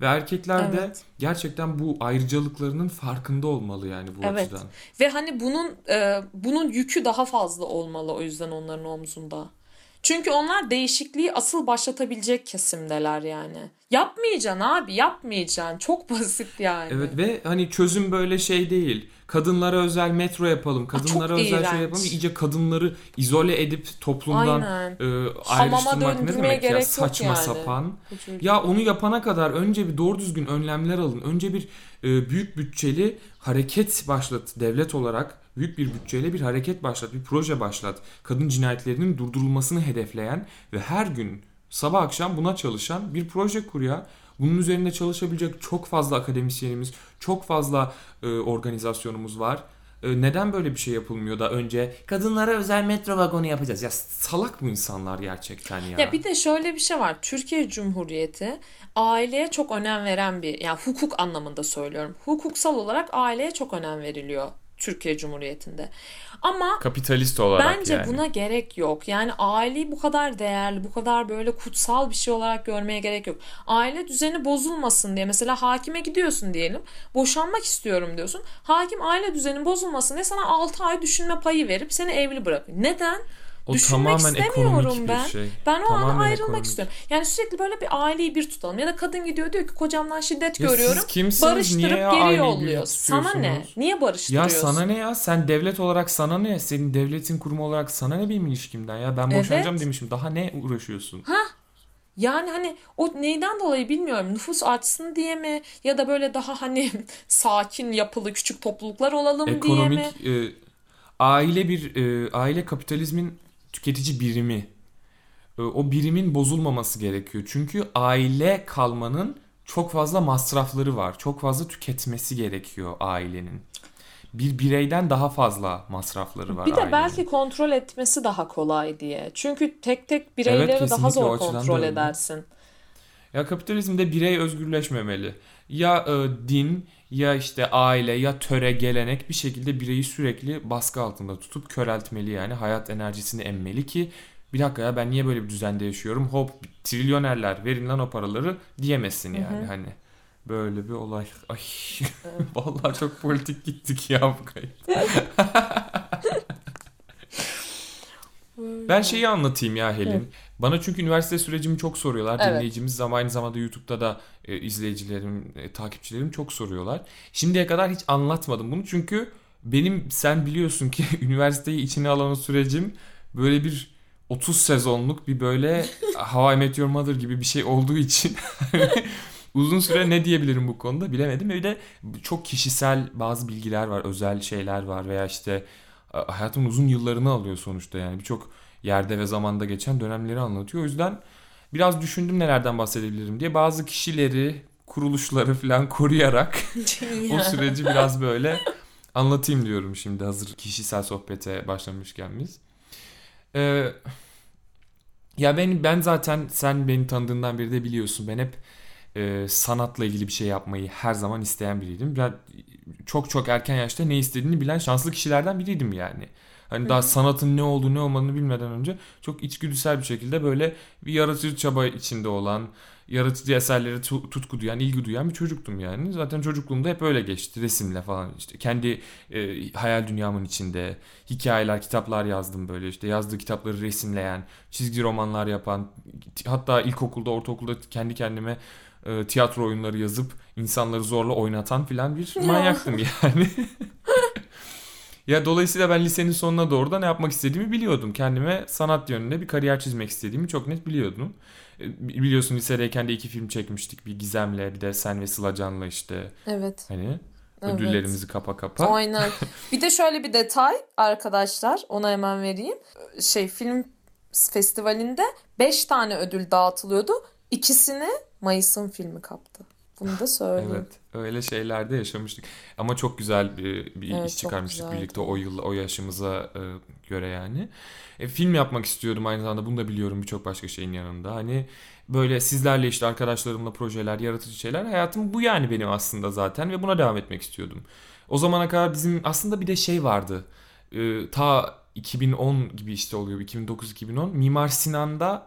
Ve erkekler de Evet. gerçekten bu ayrıcalıklarının farkında olmalı yani bu Evet. açıdan. Ve hani bunun e, bunun yükü daha fazla olmalı o yüzden onların omzunda. Çünkü onlar değişikliği asıl başlatabilecek kesimdeler yani. Yapmayacaksın abi yapmayacaksın. Çok basit yani. Evet ve hani çözüm böyle şey değil. Kadınlara özel metro yapalım, kadınlara çok özel şey yapalım. İyice kadınları izole edip toplumdan Aynen. e, ayrıştırmak ne demek ya saçma yani. sapan. Ya onu yapana kadar önce bir doğru düzgün önlemler alın. Önce bir e, büyük bütçeli hareket başlat devlet olarak büyük bir bütçeyle bir hareket başlat, bir proje başlat. Kadın cinayetlerinin durdurulmasını hedefleyen ve her gün sabah akşam buna çalışan bir proje kur ya. Bunun üzerinde çalışabilecek çok fazla akademisyenimiz, çok fazla e, organizasyonumuz var. E, neden böyle bir şey yapılmıyor da önce kadınlara özel metro vagonu yapacağız? Ya salak bu insanlar gerçekten ya. Ya bir de şöyle bir şey var. Türkiye Cumhuriyeti aileye çok önem veren bir yani hukuk anlamında söylüyorum. Hukuksal olarak aileye çok önem veriliyor Türkiye Cumhuriyeti'nde. Ama Kapitalist olarak Bence yani. buna gerek yok. Yani aileyi bu kadar değerli, bu kadar böyle kutsal bir şey olarak görmeye gerek yok. Aile düzeni bozulmasın diye mesela hakime gidiyorsun diyelim. Boşanmak istiyorum diyorsun. Hakim aile düzenin bozulmasın diye sana 6 ay düşünme payı verip seni evli bırakıyor. Neden? O Düşünmek tamamen ekonomik bir ben. şey. Ben o Tamamen an ayrılmak ekonomik. istiyorum. Yani sürekli böyle bir aileyi bir tutalım. Ya da kadın gidiyor diyor ki kocamdan şiddet Ya görüyorum. siz kimsiniz? Barıştırıp Niye ya geri yolluyor. bir Sana ne? Niye Ya barıştırıyorsun? sana ne ya? Sen devlet olarak sana ne? Senin devletin kurumu olarak sana ne benim ilişkimden ya? Ben boşanacağım Evet. demişim. Daha ne uğraşıyorsun? Yani hani o neyden dolayı bilmiyorum. Nüfus artsın diye mi? Ya da böyle daha hani sakin yapılı küçük topluluklar olalım diye mi? Ekonomik e, aile bir e, aile kapitalizmin tüketici birimi. E, o birimin bozulmaması gerekiyor. Çünkü aile kalmanın çok fazla masrafları var. Çok fazla tüketmesi gerekiyor ailenin. Bir bireyden daha fazla masrafları var Bir de ailenin. belki kontrol etmesi daha kolay diye. Çünkü tek tek bireyleri daha kesinlikle o zor kontrol edersin. Ya kapitalizmde birey özgürleşmemeli. Ya e, din ya işte aile ya töre gelenek bir şekilde bireyi sürekli baskı altında tutup köreltmeli yani hayat enerjisini emmeli ki bir dakika ya ben niye böyle bir düzende yaşıyorum hop trilyonerler verin lan o paraları diyemesin yani hani böyle bir olay. Ay vallahi çok politik gittik ya bu kayıt. Ben şeyi anlatayım ya Helin. Bana çünkü üniversite sürecimi çok soruyorlar. Evet. Dinleyicimiz ama aynı zamanda YouTube'da da e, izleyicilerim, e, takipçilerim çok soruyorlar. Şimdiye kadar hiç anlatmadım bunu çünkü benim sen biliyorsun ki üniversiteyi içine alan sürecim böyle bir 30 sezonluk bir böyle How I Met Your Mother gibi bir şey olduğu için uzun süre ne diyebilirim bu konuda bilemedim. Bir de çok kişisel bazı bilgiler var, özel şeyler var veya işte e, hayatımın uzun yıllarını alıyor sonuçta yani birçok yerde ve zamanda geçen dönemleri anlatıyor. O yüzden biraz düşündüm nelerden bahsedebilirim diye bazı kişileri, kuruluşları falan koruyarak o süreci biraz böyle anlatayım diyorum şimdi hazır kişisel sohbete başlamışken biz. Ee, ya ben ben zaten sen beni tanıdığından beri de biliyorsun ben hep e, sanatla ilgili bir şey yapmayı her zaman isteyen biriydim. Ben çok çok erken yaşta ne istediğini bilen şanslı kişilerden biriydim yani. Hani daha sanatın ne olduğunu ne olmadığını bilmeden önce çok içgüdüsel bir şekilde böyle bir yaratıcı çaba içinde olan, yaratıcı eserlere tu- tutku duyan, ilgi duyan bir çocuktum yani. Zaten çocukluğumda hep öyle geçti resimle falan işte. Kendi e, hayal dünyamın içinde hikayeler, kitaplar yazdım böyle işte. Yazdığı kitapları resimleyen, çizgi romanlar yapan, hatta ilkokulda, ortaokulda kendi kendime e, tiyatro oyunları yazıp insanları zorla oynatan filan bir Ya. manyaktım yani. ya dolayısıyla ben lisenin sonuna doğru da ne yapmak istediğimi biliyordum. Kendime sanat yönünde bir kariyer çizmek istediğimi çok net biliyordum. E, Biliyorsun lisedeyken de iki film çekmiştik. Bir Gizem'le bir de Sen ve Sıla Can'la işte Evet. hani Evet. ödüllerimizi kapa kapa. Aynen. Bir de şöyle bir detay arkadaşlar ona hemen vereyim. Şey film festivalinde 5 tane ödül dağıtılıyordu. İkisini Mayıs'ın filmi kaptı. Bunu da söyleyeyim. Evet, öyle şeylerde yaşamıştık. Ama çok güzel bir, bir Evet, iş çıkarmıştık güzeldi. birlikte o yıl, o yaşımıza e, göre yani. E, film yapmak istiyordum aynı zamanda. Bunu da biliyorum birçok başka şeyin yanında. Hani böyle sizlerle işte arkadaşlarımla projeler, yaratıcı şeyler. Hayatım bu yani benim aslında zaten ve buna devam etmek istiyordum. O zamana kadar bizim aslında bir de şey vardı. E, ta 2010 gibi işte oluyor. 2009-2010. Mimar Sinan'da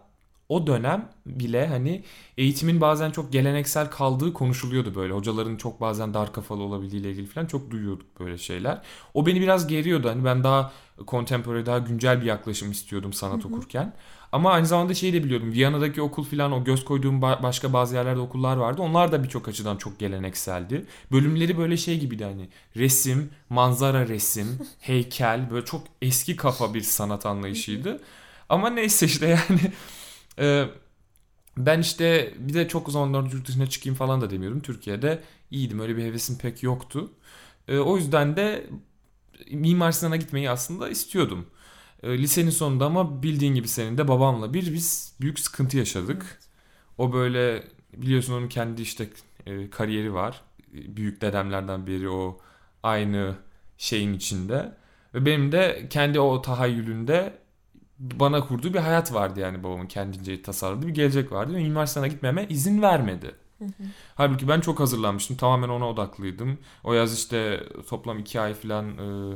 o dönem bile hani eğitimin bazen çok geleneksel kaldığı konuşuluyordu böyle. Hocaların çok bazen dar kafalı olabildiğiyle ilgili falan çok duyuyorduk böyle şeyler. O beni biraz geriyordu. Hani ben daha contemporary, daha güncel bir yaklaşım istiyordum sanat okurken. Ama aynı zamanda şeyi de biliyordum. Viyana'daki okul falan o göz koyduğum ba- başka bazı yerlerde okullar vardı. Onlar da birçok açıdan çok gelenekseldi. Bölümleri böyle şey gibiydi hani resim, manzara resim, heykel böyle çok eski kafa bir sanat anlayışıydı. Ama neyse işte yani ee, ben işte bir de çok zamanlar yurt dışına çıkayım falan da demiyorum. Türkiye'de iyiydim. Öyle bir hevesim pek yoktu. Ee, o yüzden de Mimar Sinan'a gitmeyi aslında istiyordum. Ee, lisenin sonunda ama bildiğin gibi senin de babamla bir biz büyük sıkıntı yaşadık. O böyle biliyorsun onun kendi işte e, kariyeri var. Büyük dedemlerden biri o aynı şeyin içinde. Ve benim de kendi o tahayyülünde bana kurduğu bir hayat vardı yani babamın kendince tasarladığı bir gelecek vardı. Ve Mimar Sinan'a gitmeme izin vermedi. Halbuki ben çok hazırlanmıştım. Tamamen ona odaklıydım. O yaz işte toplam iki ay falan e,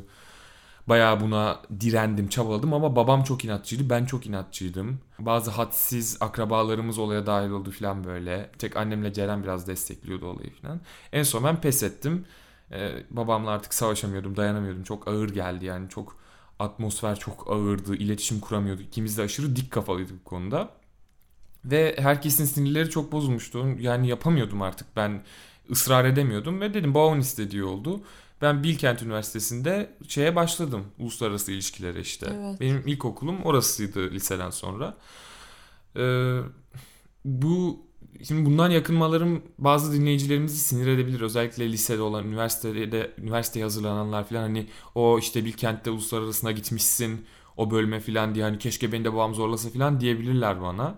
bayağı buna direndim, çabaladım ama babam çok inatçıydı. Ben çok inatçıydım. Bazı hadsiz akrabalarımız olaya dahil oldu falan böyle. Tek annemle Ceren biraz destekliyordu olayı falan. En son ben pes ettim. E, babamla artık savaşamıyordum, dayanamıyordum. Çok ağır geldi yani. Çok Atmosfer çok ağırdı. iletişim kuramıyorduk. İkimiz de aşırı dik kafalıydık bu konuda. Ve herkesin sinirleri çok bozulmuştu. Yani yapamıyordum artık. Ben ısrar edemiyordum ve dedim babamın istediği oldu. Ben Bilkent Üniversitesi'nde şeye başladım. Uluslararası ilişkilere işte. Evet. Benim ilk okulum orasıydı liseden sonra. Ee, bu şimdi bundan yakınmalarım bazı dinleyicilerimizi sinir edebilir. Özellikle lisede olan, üniversitede üniversiteye hazırlananlar falan hani o işte Bilkent'te uluslararasına gitmişsin o bölme falan diye hani keşke beni de babam zorlasa falan diyebilirler bana.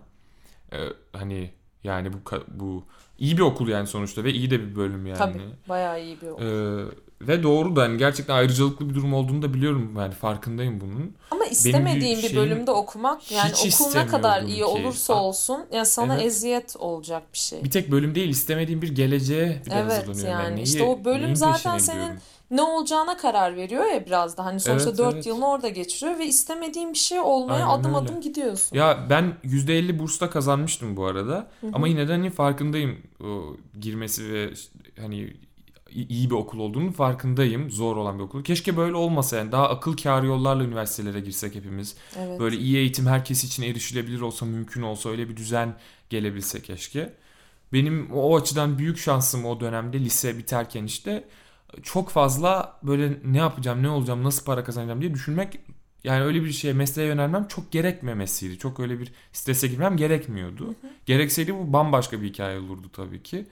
Ee, hani yani bu bu iyi bir okul yani sonuçta ve iyi de bir bölüm yani. Tabii bayağı iyi bir okul. Ee, ve doğru da hani gerçekten ayrıcalıklı bir durum olduğunu da biliyorum yani farkındayım bunun. Ama istemediğin bir şeyim bölümde okumak yani okul ne kadar iyi ki. olursa olsun ya sana evet. eziyet olacak bir şey. Bir tek bölüm değil istemediğim bir geleceğe bir de Evet, hazırlanıyorum. yani neyi- işte o bölüm zaten senin gidiyorum? Ne olacağına karar veriyor ya biraz da hani sonuçta Evet, 4 evet. yılını orada geçiriyor ve istemediğin bir şey olmaya Aynen adım öyle. adım gidiyorsun. Ya ben %50 bursla kazanmıştım bu arada. Ama yine de hani farkındayım o girmesi ve hani iyi bir okul olduğunun farkındayım. Zor olan bir okul. Keşke böyle olmasa yani daha akıl kârı yollarla üniversitelere girsek hepimiz. Evet. Böyle iyi eğitim herkes için erişilebilir olsa mümkün olsa öyle bir düzen gelebilse keşke. Benim o açıdan büyük şansım o dönemde lise biterken işte çok fazla böyle ne yapacağım, ne olacağım, nasıl para kazanacağım diye düşünmek yani öyle bir şeye mesleğe yönelmem çok gerekmemesiydi. Çok öyle bir strese girmem gerekmiyordu. Gerekseydi bu bambaşka bir hikaye olurdu tabii ki.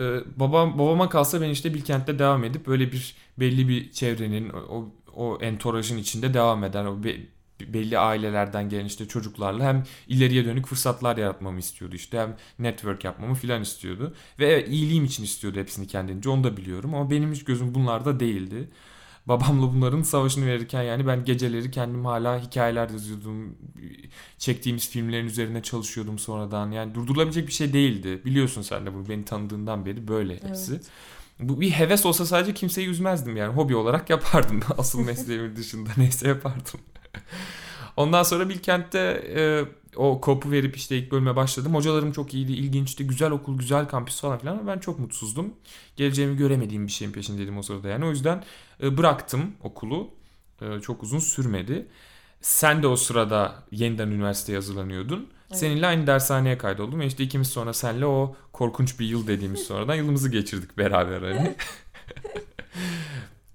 Ee, babam babama kalsa ben işte Bilkent'te devam edip böyle bir belli bir çevrenin o o entorajın içinde devam eder. O be- belli ailelerden gelen işte çocuklarla hem ileriye dönük fırsatlar yaratmamı istiyordu işte hem network yapmamı filan istiyordu ve evet, iyiliğim için istiyordu hepsini kendince onu da biliyorum ama benim hiç gözüm bunlarda değildi. Babamla bunların savaşını verirken yani ben geceleri kendim hala hikayeler yazıyordum. Çektiğimiz filmlerin üzerine çalışıyordum sonradan. Yani durdurulabilecek bir şey değildi. Biliyorsun sen de bunu beni tanıdığından beri böyle hepsi. Evet. Bu bir heves olsa sadece kimseyi üzmezdim yani. Hobi olarak yapardım. Asıl mesleğimin dışında neyse yapardım. Ondan sonra Bilkent'te e, o kopu verip işte ilk bölüme başladım. Hocalarım çok iyiydi, ilginçti. Güzel okul, güzel kampüs falan filan ama ben çok mutsuzdum. Geleceğimi göremediğim bir şeyin peşindeydim o sırada yani. O yüzden e, bıraktım okulu. E, çok uzun sürmedi. Sen de o sırada yeniden üniversiteye hazırlanıyordun. Evet. Seninle aynı dershaneye kaydoldum. Ve işte ikimiz sonra senle o korkunç bir yıl dediğimiz sonradan yılımızı geçirdik beraber hani.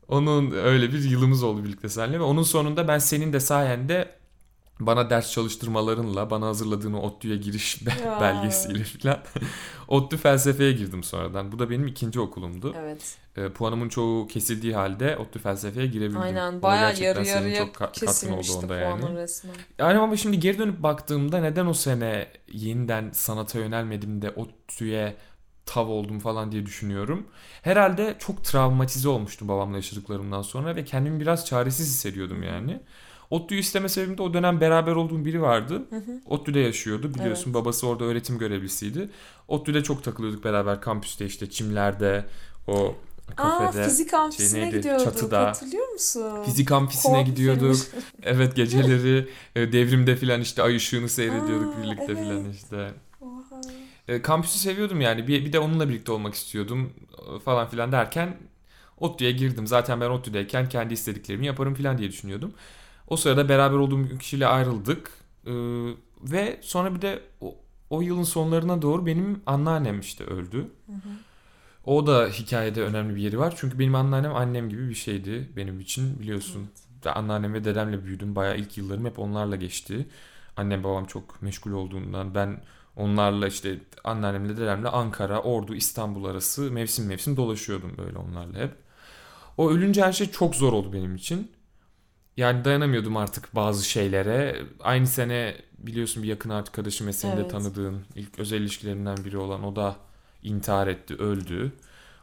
Onun öyle bir yılımız oldu birlikte seninle ve onun sonunda ben senin de sayende bana ders çalıştırmalarınla bana hazırladığın o ODTÜ'ye giriş be- Ya. belgesiyle falan ODTÜ felsefeye girdim sonradan. Bu da benim ikinci okulumdu. Evet. E, puanımın çoğu kesildiği halde ODTÜ felsefeye girebildim. Aynen bayağı yarı yarıya çok ka- katkın oldu kesilmişti onda puanın yani. resmen. Yani ama şimdi geri dönüp baktığımda neden o sene yeniden sanata yönelmedim de ODTÜ'ye tav oldum falan diye düşünüyorum. Herhalde çok travmatize olmuştum babamla yaşadıklarımdan sonra ve kendimi biraz çaresiz hissediyordum yani. ODTÜ'yü isteme sebebim de o dönem beraber olduğum biri vardı. ODTÜ'de yaşıyordu biliyorsun Evet. babası orada öğretim görevlisiydi. ODTÜ'de çok takılıyorduk beraber kampüste işte çimlerde o Aa kafede. fizik amfisine neydi, gidiyorduk. çatıda. Hatırlıyor musun? Fizik amfisine gidiyorduk. Evet geceleri e, devrimde filan işte ay ışığını seyrediyorduk Aa, birlikte evet. filan işte. Oha. E, kampüsü seviyordum yani bir, bir de onunla birlikte olmak istiyordum e, falan filan derken ODTÜ'ye girdim. Zaten ben ODTÜ'deyken kendi istediklerimi yaparım filan diye düşünüyordum. O sırada beraber olduğum kişiyle ayrıldık. E, ve sonra bir de o, o yılın sonlarına doğru benim anneannem işte öldü. O da hikayede önemli bir yeri var. Çünkü benim anneannem annem gibi bir şeydi benim için biliyorsun. Ben Anneannem ve dedemle büyüdüm. Bayağı ilk yıllarım hep onlarla geçti. Annem babam çok meşgul olduğundan ben onlarla işte anneannemle dedemle Ankara, Ordu, İstanbul arası mevsim mevsim dolaşıyordum böyle onlarla hep. O ölünce her şey çok zor oldu benim için. Yani dayanamıyordum artık bazı şeylere. Aynı sene biliyorsun bir yakın arkadaşım ve senin de Evet. tanıdığın ilk özel ilişkilerimden biri olan o da intihar etti, öldü.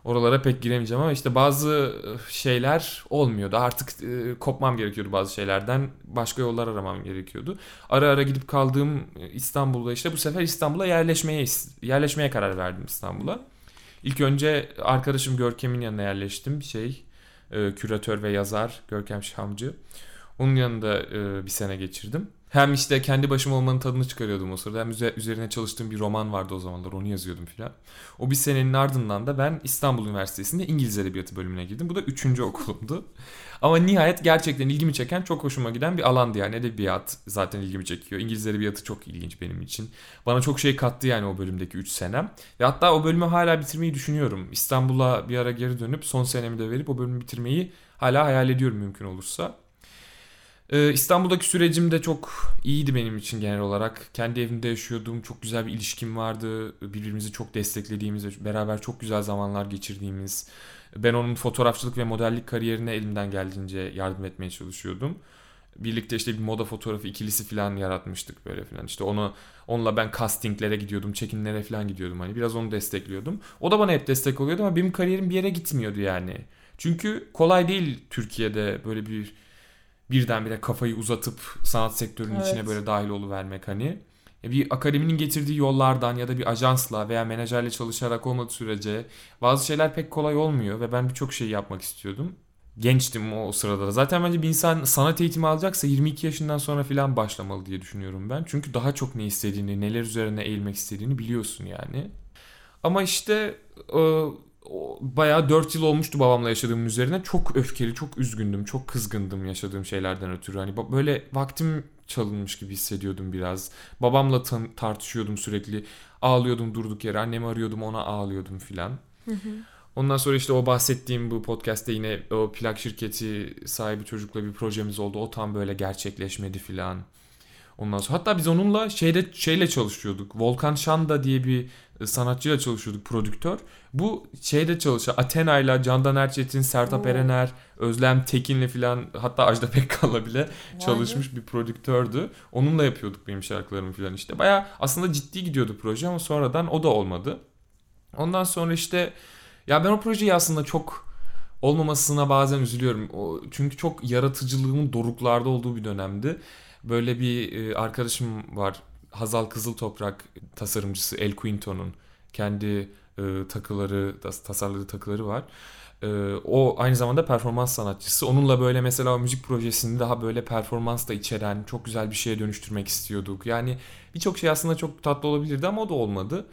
Oralara pek giremeyeceğim ama işte bazı e, şeyler olmuyordu. Artık e, kopmam gerekiyordu bazı şeylerden. Başka yollar aramam gerekiyordu. Ara ara gidip kaldığım e, İstanbul'da işte bu sefer İstanbul'a yerleşmeye yerleşmeye karar verdim İstanbul'a. İlk önce arkadaşım Görkem'in yanına yerleştim. Şey, e, küratör ve yazar Görkem Şamcı. Onun yanında e, bir sene geçirdim. Hem işte kendi başıma olmanın tadını çıkarıyordum o sırada. Hem üze- üzerine çalıştığım bir roman vardı o zamanlar. Onu yazıyordum filan. O bir senenin ardından da ben İstanbul Üniversitesi'nde İngiliz Edebiyatı bölümüne girdim. Bu da üçüncü okulumdu. Ama nihayet gerçekten ilgimi çeken, çok hoşuma giden bir alandı yani. Edebiyat zaten ilgimi çekiyor. İngiliz Edebiyatı çok ilginç benim için. Bana çok şey kattı yani o bölümdeki 3 senem. Ve hatta o bölümü hala bitirmeyi düşünüyorum. İstanbul'a bir ara geri dönüp son senemi de verip o bölümü bitirmeyi hala hayal ediyorum mümkün olursa. Ee, İstanbul'daki sürecim de çok iyiydi benim için genel olarak. Kendi evimde yaşıyordum. Çok güzel bir ilişkim vardı. Birbirimizi çok desteklediğimiz, beraber çok güzel zamanlar geçirdiğimiz. Ben onun fotoğrafçılık ve modellik kariyerine elimden geldiğince yardım etmeye çalışıyordum. Birlikte işte bir moda fotoğrafı ikilisi falan yaratmıştık böyle falan. İşte onu onunla ben castinglere gidiyordum, çekimlere falan gidiyordum hani. Biraz onu destekliyordum. O da bana hep destek oluyordu ama benim kariyerim bir yere gitmiyordu yani. Çünkü kolay değil Türkiye'de böyle bir birdenbire kafayı uzatıp sanat sektörünün Evet. içine böyle dahil oluvermek hani. E, Bir akademinin getirdiği yollardan ya da bir ajansla veya menajerle çalışarak olmadığı sürece bazı şeyler pek kolay olmuyor ve ben birçok şey yapmak istiyordum. Gençtim o, sırada da. Zaten bence bir insan sanat eğitimi alacaksa 22 yaşından sonra falan başlamalı diye düşünüyorum ben. Çünkü daha çok ne istediğini, neler üzerine eğilmek istediğini biliyorsun yani. Ama işte o, bayağı 4 yıl olmuştu babamla yaşadığım üzerine. Çok öfkeli, çok üzgündüm, çok kızgındım yaşadığım şeylerden ötürü. Hani böyle vaktim çalınmış gibi hissediyordum biraz. Babamla tartışıyordum sürekli. Ağlıyordum durduk yere. Annemi arıyordum ona ağlıyordum filan. Ondan sonra işte o bahsettiğim bu podcast'te yine o plak şirketi sahibi çocukla bir projemiz oldu. O tam böyle gerçekleşmedi filan. Ondan sonra hatta biz onunla şeyde şeyle çalışıyorduk. Volkan Şanda diye bir e, sanatçıyla çalışıyorduk prodüktör. Bu şeyde çalışıyor. Athena'yla Candan Erçetin, Sertab Oo. Erener, Özlem Tekin'le filan hatta Ajda Pekkan'la bile Vay çalışmış bir prodüktördü. Onunla yapıyorduk benim şarkılarımı filan işte. Baya aslında ciddi gidiyordu proje ama sonradan o da olmadı. Ondan sonra işte ya ben o projeyi aslında çok olmamasına bazen üzülüyorum. O, çünkü çok yaratıcılığımın doruklarda olduğu bir dönemdi. Böyle bir e, arkadaşım var. Hazal Kızıltoprak tasarımcısı El Quinto'nun kendi e, takıları, tas- tasarladığı takıları var. E, o aynı zamanda performans sanatçısı. Onunla böyle mesela o müzik projesini daha böyle performans da içeren çok güzel bir şeye dönüştürmek istiyorduk. Yani birçok şey aslında çok tatlı olabilirdi ama o da olmadı.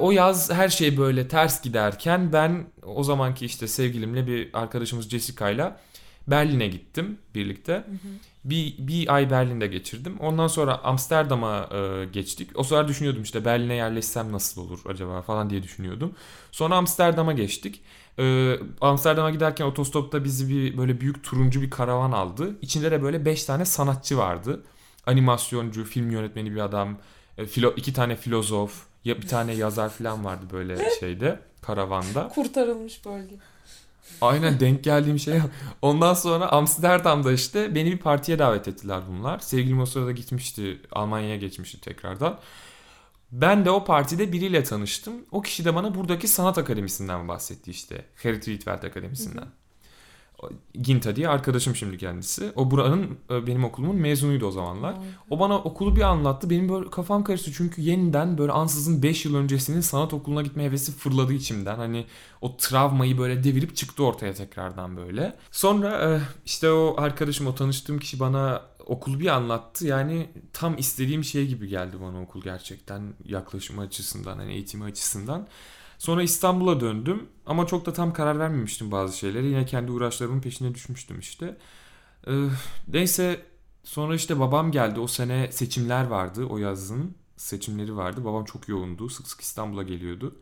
O yaz her şey böyle ters giderken ben o zamanki işte sevgilimle bir arkadaşımız Jessica'yla Berlin'e gittim birlikte. Bir, bir ay Berlin'de geçirdim. Ondan sonra Amsterdam'a e, geçtik. O sıra düşünüyordum işte Berlin'e yerleşsem nasıl olur acaba falan diye düşünüyordum. Sonra Amsterdam'a geçtik. Ee, Amsterdam'a giderken otostopta bizi bir böyle büyük turuncu bir karavan aldı. İçinde de böyle 5 tane sanatçı vardı. Animasyoncu, film yönetmeni bir adam, e, filo, iki tane filozof, ya bir tane yazar falan vardı böyle şeyde karavanda. Kurtarılmış bölge. Aynen denk geldiğim şey. Ondan sonra Amsterdam'da işte beni bir partiye davet ettiler bunlar. Sevgilim o sırada gitmişti. Almanya'ya geçmişti tekrardan. Ben de o partide biriyle tanıştım. O kişi de bana buradaki sanat akademisinden bahsetti işte. Gerrit Rietveld Akademisi'nden. O- Ginta diye arkadaşım şimdi kendisi. O buranın e, benim okulumun mezunuydu o zamanlar. O bana okulu bir anlattı. Benim böyle kafam karıştı çünkü yeniden böyle ansızın 5 yıl öncesinin sanat okuluna gitme hevesi fırladı içimden. Hani o travmayı böyle devirip çıktı ortaya tekrardan böyle. Sonra e, işte o arkadaşım o tanıştığım kişi bana okulu bir anlattı. Yani tam istediğim şey gibi geldi bana okul gerçekten yaklaşımı açısından hani eğitimi açısından. Sonra İstanbul'a döndüm ama çok da tam karar vermemiştim bazı şeyleri. Yine kendi uğraşlarımın peşine düşmüştüm işte. Ee, neyse sonra işte babam geldi. O sene seçimler vardı o yazın. Seçimleri vardı. Babam çok yoğundu. Sık sık İstanbul'a geliyordu.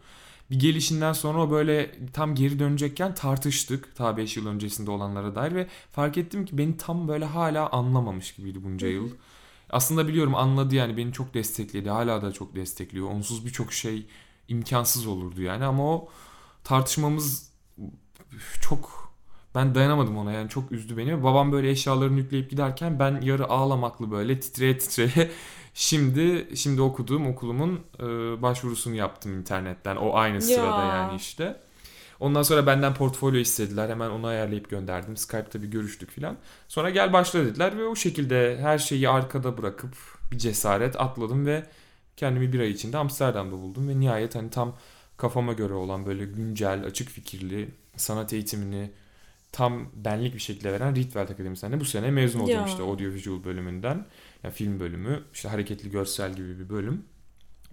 Bir gelişinden sonra o böyle tam geri dönecekken tartıştık. Ta 5 yıl öncesinde olanlara dair ve fark ettim ki beni tam böyle hala anlamamış gibiydi bunca yıl. Aslında biliyorum anladı yani beni çok destekledi. Hala da çok destekliyor. Onsuz birçok şey imkansız olurdu yani ama o tartışmamız çok ben dayanamadım ona yani çok üzdü beni. Babam böyle eşyalarını yükleyip giderken ben yarı ağlamaklı böyle titreye titreye şimdi şimdi okuduğum okulumun e, başvurusunu yaptım internetten. O aynı sırada Ya. yani işte. Ondan sonra benden portfolyo istediler. Hemen onu ayarlayıp gönderdim. Skype'ta bir görüştük filan. Sonra gel başla dediler ve o şekilde her şeyi arkada bırakıp bir cesaret atladım ve kendimi bir ay içinde Amsterdam'da buldum ve nihayet hani tam kafama göre olan böyle güncel, açık fikirli sanat eğitimini tam benlik bir şekilde veren Rietveld Akademisi'nden de bu sene mezun olacağım Ya. işte audiovisual bölümünden. Ya film bölümü, işte hareketli görsel gibi bir bölüm.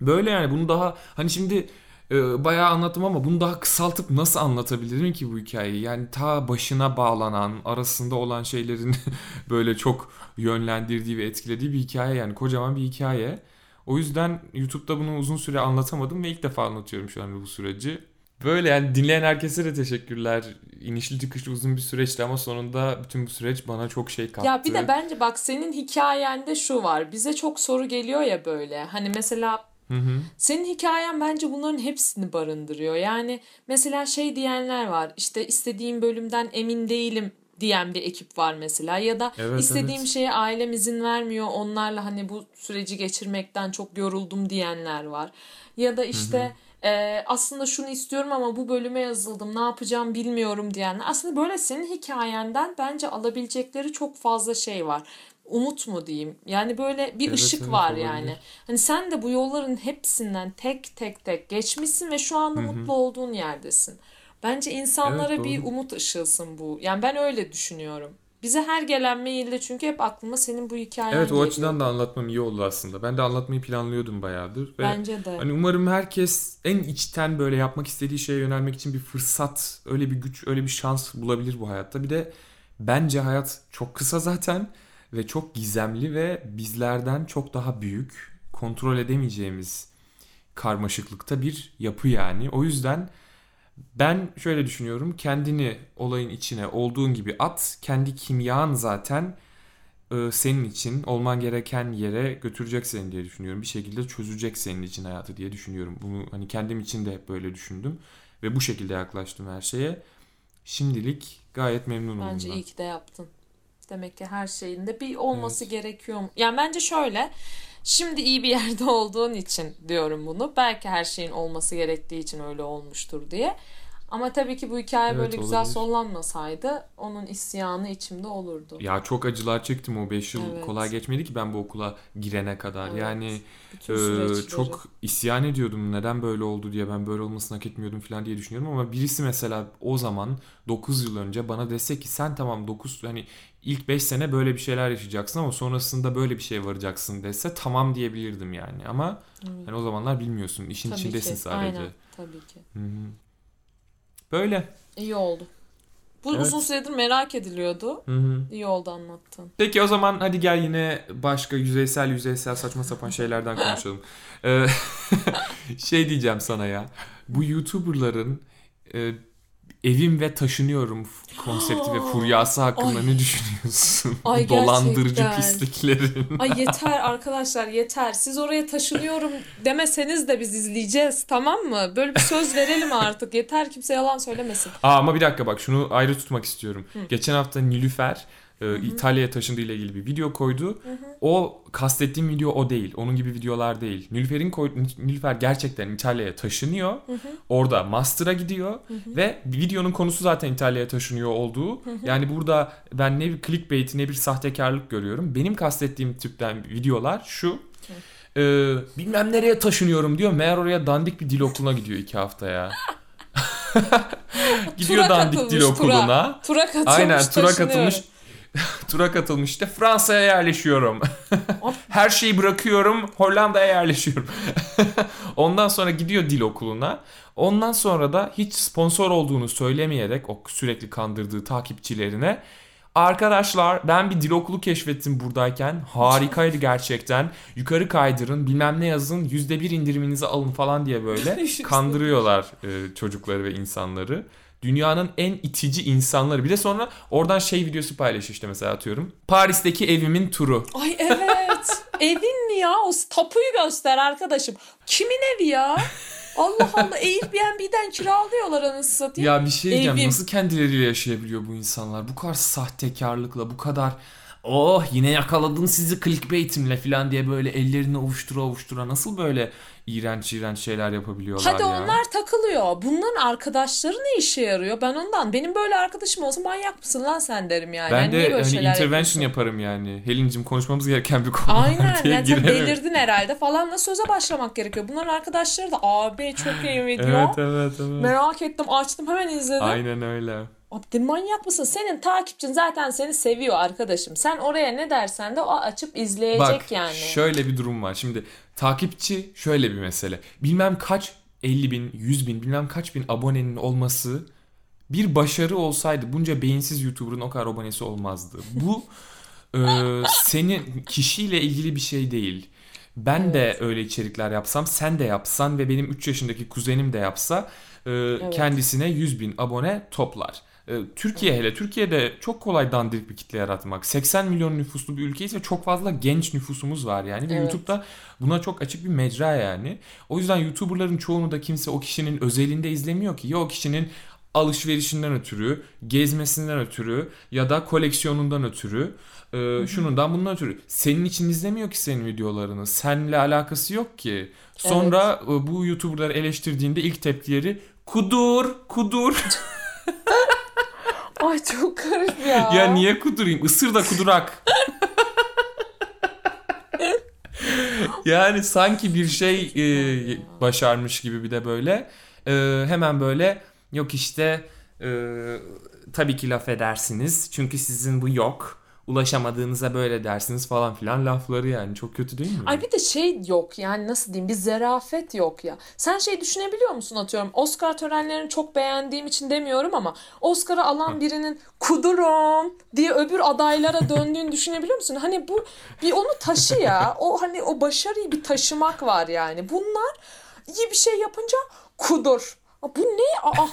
Böyle yani bunu daha hani şimdi e, bayağı anlattım ama bunu daha kısaltıp nasıl anlatabilirim ki bu hikayeyi? Yani ta başına bağlanan, arasında olan şeylerin böyle çok yönlendirdiği ve etkilediği bir hikaye yani kocaman bir hikaye. O yüzden YouTube'da bunu uzun süre anlatamadım ve ilk defa anlatıyorum şu an bu süreci. Böyle yani dinleyen herkese de teşekkürler. İnişli çıkışlı uzun bir süreçti ama sonunda bütün bu süreç bana çok şey kattı. Ya bir de bence bak senin hikayende şu var. Bize çok soru geliyor ya böyle. Hani mesela Hı hı. senin hikayen bence bunların hepsini barındırıyor. Yani mesela şey diyenler var. İşte istediğim bölümden emin değilim diyen bir ekip var mesela. Ya da Evet, istediğim evet. şeye ailem izin vermiyor onlarla hani bu süreci geçirmekten çok yoruldum diyenler var. Ya da işte e, aslında şunu istiyorum ama bu bölüme yazıldım ne yapacağım bilmiyorum diyenler. Aslında böyle senin hikayenden bence alabilecekleri çok fazla şey var. Umut mu diyeyim? Yani böyle bir Evet, ışık evet, var olabilir. yani hani sen de bu yolların hepsinden tek tek tek geçmişsin ve şu anda mutlu olduğun yerdesin. Bence insanlara Evet, bir umut ışılsın bu. Yani ben öyle düşünüyorum. Bize her gelen mailde çünkü hep aklıma senin bu hikayen Evet o geliyor. açıdan da anlatmam iyi oldu aslında. Ben de anlatmayı planlıyordum bayağıdır. Ve Bence de. Hani umarım herkes en içten böyle yapmak istediği şeye yönelmek için bir fırsat, öyle bir güç, öyle bir şans bulabilir bu hayatta. Bir de bence hayat çok kısa zaten ve çok gizemli ve bizlerden çok daha büyük, kontrol edemeyeceğimiz karmaşıklıkta bir yapı yani. O yüzden ben şöyle düşünüyorum. Kendini olayın içine olduğun gibi at. Kendi kimyan zaten e, senin için olman gereken yere götürecek seni diye düşünüyorum. Bir şekilde çözecek senin için hayatı diye düşünüyorum. Bunu hani kendim için de hep böyle düşündüm ve bu şekilde yaklaştım her şeye. Şimdilik gayet memnunum Bence bundan. iyi ki de yaptın. Demek ki her şeyinde bir olması gerekiyor mu? Yani bence şöyle. Şimdi iyi bir yerde olduğun için diyorum bunu. Belki her şeyin olması gerektiği için öyle olmuştur diye. Ama tabii ki bu hikaye Evet, böyle güzel olabilir. sonlanmasaydı onun isyanı içimde olurdu. Ya çok acılar çektim o 5 yıl Evet. kolay geçmedi ki ben bu okula girene kadar. Evet. Yani süreçleri. çok isyan ediyordum neden böyle oldu diye ben böyle olmasını hak etmiyordum falan diye düşünüyorum ama birisi mesela o zaman 9 yıl önce bana dese ki sen tamam 9 hani ilk 5 sene böyle bir şeyler yaşayacaksın ama sonrasında böyle bir şey varacaksın dese tamam diyebilirdim yani ama Evet. hani o zamanlar bilmiyorsun işin Tabii içindesin ki. sadece. Aynen. Tabii ki. Hı hı. Böyle. İyi oldu. Bu Evet. uzun süredir merak ediliyordu. Hı hı. İyi oldu anlattın. Peki o zaman hadi gel yine başka yüzeysel yüzeysel saçma sapan şeylerden konuşalım. Ee, şey diyeceğim sana ya. Bu YouTuber'ların e, evim ve taşınıyorum konsepti ve furyası hakkında Ay. ne düşünüyorsun? Ay, Dolandırıcı gerçekten. pisliklerin. Ay yeter arkadaşlar yeter. Siz oraya taşınıyorum demeseniz de biz izleyeceğiz tamam mı? Böyle bir söz verelim artık. Yeter kimse yalan söylemesin. Aa, ama bir dakika bak şunu ayrı tutmak istiyorum. Geçen hafta Nilüfer e, İtalya'ya taşındığı ile ilgili bir video koydu. O kastettiğim video o değil. Onun gibi videolar değil. Nilüfer'in koy, Nilüfer gerçekten İtalya'ya taşınıyor. Orada master'a gidiyor ve videonun konusu zaten İtalya'ya taşınıyor olduğu. Yani burada ben ne bir clickbait ne bir sahtekarlık görüyorum. Benim kastettiğim tipten videolar şu. E, bilmem nereye taşınıyorum diyor. Meğer oraya dandik bir dil okuluna gidiyor iki haftaya. gidiyor Tura dandik dil katılmış, tura. okuluna. Tura katılmış Aynen tura katılmış. tura katılmış işte Fransa'ya yerleşiyorum. Her şeyi bırakıyorum Hollanda'ya yerleşiyorum. Ondan sonra gidiyor dil okuluna. Ondan sonra da hiç sponsor olduğunu söylemeyerek o sürekli kandırdığı takipçilerine Arkadaşlar ben bir dil okulu keşfettim buradayken. Harikaydı gerçekten. Yukarı kaydırın bilmem ne yazın yüzde bir indiriminizi alın falan diye böyle kandırıyorlar e, çocukları ve insanları. Dünyanın en itici insanları. Bir de sonra oradan şey videosu paylaşıyor işte mesela atıyorum. Paris'teki evimin turu. Ay evet. Evin mi ya? O tapuyu göster arkadaşım. Kimin evi ya? Allah Allah Airbnb'den kiralıyorlar anasını satayım. Ya bir şey diyeceğim Evim. nasıl kendileriyle yaşayabiliyor bu insanlar? Bu kadar sahtekarlıkla, bu kadar oh yine yakaladım sizi clickbaitimle falan diye böyle ellerini ovuştura ovuştura nasıl böyle iğrenç iğrenç şeyler yapabiliyorlar Hadi ya? onlar takılıyor. Bunların arkadaşları ne işe yarıyor? Ben ondan. Benim böyle arkadaşım olsa manyak mısın lan sen derim yani. Ben Yani niye de böyle hani intervention yapıyorsun? yaparım yani. Helin'cim konuşmamız gereken bir konu Aynen diye yani sen delirdin herhalde falanla söze başlamak gerekiyor. Bunların arkadaşları da abi çok iyi video. Evet evet evet. Merak ettim açtım hemen izledim. Aynen öyle. Abi manyak mısın? Senin takipçin zaten seni seviyor arkadaşım. Sen oraya ne dersen de o açıp izleyecek Bak yani. şöyle bir durum var. Şimdi takipçi şöyle bir mesele. Bilmem kaç 50 bin, 100 bin, bilmem kaç bin abonenin olması bir başarı olsaydı bunca beyinsiz YouTuber'ın o kadar abonesi olmazdı. Bu e, senin kişiyle ilgili bir şey değil. Ben de öyle içerikler yapsam, sen de yapsan ve benim 3 yaşındaki kuzenim de yapsa e, kendisine 100 bin abone toplar. E, Türkiye hele Türkiye'de çok kolay dandirik bir kitle yaratmak. 80 milyon nüfuslu bir ülkeyiz ve çok fazla genç nüfusumuz var yani. Ve Evet. YouTube'da buna çok açık bir mecra yani. O yüzden YouTuber'ların çoğunu da kimse o kişinin özelinde izlemiyor ki. Ya o kişinin alışverişinden ötürü, gezmesinden ötürü ya da koleksiyonundan ötürü, e, şunundan bundan ötürü. Senin için izlemiyor ki senin videolarını. Seninle alakası yok ki. Sonra e, bu YouTuber'ları eleştirdiğinde ilk tepkileri kudur, kudur. Ay çok garip ya. ya niye kudurayım? Isır da kudurak. yani sanki bir şey e, başarmış gibi bir de böyle. E, hemen böyle yok işte e, tabii ki laf edersiniz. Çünkü sizin bu yok. Ulaşamadığınıza böyle dersiniz falan filan lafları yani. Çok kötü değil mi? Ay bir de şey yok yani nasıl diyeyim bir zerafet yok ya. Sen şey düşünebiliyor musun atıyorum Oscar törenlerini çok beğendiğim için demiyorum ama Oscar'ı alan birinin kudurum diye öbür adaylara döndüğünü düşünebiliyor musun? Hani bu bir onu taşı ya. O hani o başarıyı bir taşımak var yani. Bunlar iyi bir şey yapınca kudur. Bu ne? Aa,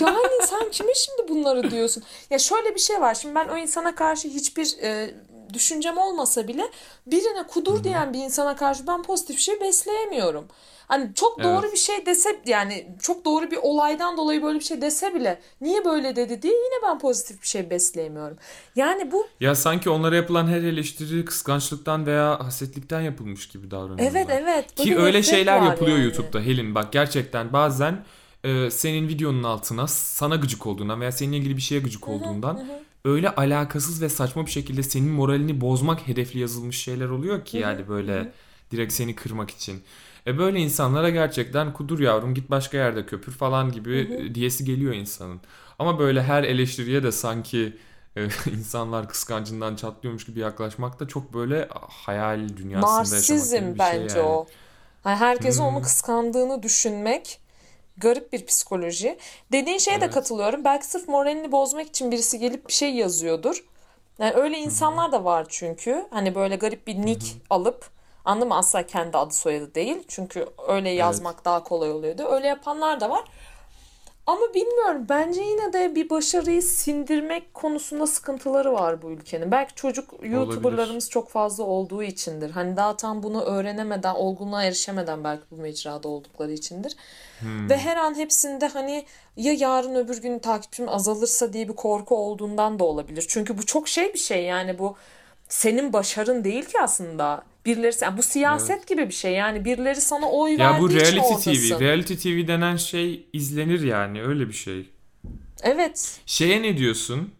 yani sen kime şimdi bunları diyorsun? Ya şöyle bir şey var. Şimdi ben o insana karşı hiçbir e, düşüncem olmasa bile birine kudur diyen bir insana karşı ben pozitif şey besleyemiyorum. Hani çok doğru Evet. bir şey dese yani çok doğru bir olaydan dolayı böyle bir şey dese bile niye böyle dedi diye yine ben pozitif bir şey besleyemiyorum. Yani bu Ya sanki onlara yapılan her eleştiri kıskançlıktan veya hasetlikten yapılmış gibi davranıyorlar. evet evet. Ki öyle şeyler yapılıyor yani. YouTube'da Helin. Bak gerçekten bazen e, senin videonun altına sana gıcık olduğundan veya seninle ilgili bir şeye gıcık olduğundan öyle alakasız ve saçma bir şekilde senin moralini bozmak hedefli yazılmış şeyler oluyor ki yani böyle direkt seni kırmak için. E böyle insanlara gerçekten kudur yavrum git başka yerde köpür falan gibi diyesi geliyor insanın. Ama böyle her eleştiriye de sanki e, insanlar kıskancından çatlıyormuş gibi yaklaşmak da çok böyle hayal dünyasında yaşamak gibi Narsizm bir şey bence yani. o. Yani herkesin Hmm. onu kıskandığını düşünmek garip bir psikoloji. Dediğin şeye de Evet. katılıyorum. Belki sırf moralini bozmak için birisi gelip bir şey yazıyordur. Yani öyle insanlar da var çünkü. Hani böyle garip bir nick alıp anladın mı? Asla kendi adı soyadı değil. Çünkü öyle yazmak daha kolay oluyordu. Öyle yapanlar da var. Ama bilmiyorum bence yine de bir başarıyı sindirmek konusunda sıkıntıları var bu ülkenin. Belki çocuk YouTuber'larımız çok fazla olduğu içindir. Hani daha tam bunu öğrenemeden, olgunluğa erişemeden belki bu mecrada oldukları içindir. Ve her an hepsinde hani ya yarın öbür gün takipçim azalırsa diye bir korku olduğundan da olabilir. Çünkü bu çok şey bir şey yani bu senin başarın değil ki aslında. Birileri yani bu siyaset gibi bir şey. Yani birileri sana oy Ya verdiği bu için reality oradasın. TV. Reality TV denen şey izlenir yani öyle bir şey. Evet. Şeye ne diyorsun?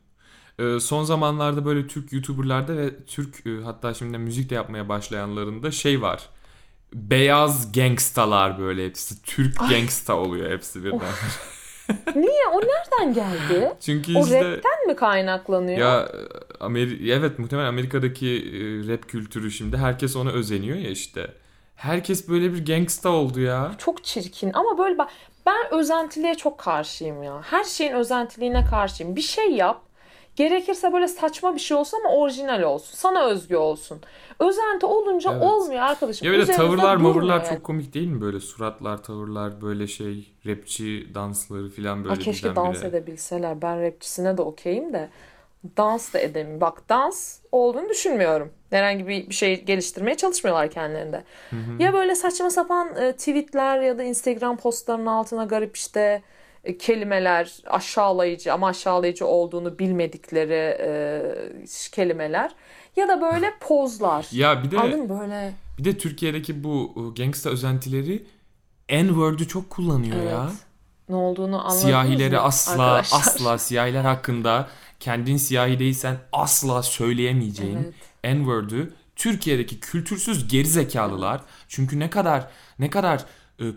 Ee, son zamanlarda böyle Türk YouTuber'larda ve Türk e, hatta şimdi de müzik de yapmaya başlayanlarında şey var. Beyaz gangstalar böyle hepsi. Türk gangsta oluyor hepsi birden. Niye? O nereden geldi? Çünkü O işte rapten mi kaynaklanıyor? ya Ameri evet muhtemelen Amerika'daki e, rap kültürü şimdi herkes ona özeniyor ya işte. Herkes böyle bir gangsta oldu ya. Çok çirkin ama böyle bak ben özentiliğe çok karşıyım ya. Her şeyin özentiliğine karşıyım. Bir şey yap. Gerekirse böyle saçma bir şey olsun ama orijinal olsun. Sana özgü olsun. Özenti olunca Evet. olmuyor arkadaşım. Ya böyle tavırlar mavırlar yani. çok komik değil mi böyle suratlar tavırlar böyle şey rapçi dansları filan böyle Ay keşke dans edebilseler. Ben rapçisine de okeyim de dans da edemiyorum. Bak dans olduğunu düşünmüyorum. Herhangi bir, bir şey geliştirmeye çalışmıyorlar kendilerinde. Ya böyle saçma sapan e, tweetler ya da Instagram postlarının altına garip işte kelimeler aşağılayıcı ama aşağılayıcı olduğunu bilmedikleri e, kelimeler ya da böyle pozlar. Ya bir de Anladın böyle? bir de Türkiye'deki bu uh, gangsta özentileri N-word'ü çok kullanıyor ya. Evet. Ne olduğunu anladınız Siyahileri mı asla arkadaşlar? asla siyahiler hakkında kendin siyahi değilsen asla söyleyemeyeceğin Evet. N-word'ü Türkiye'deki kültürsüz gerizekalılar çünkü ne kadar ne kadar e,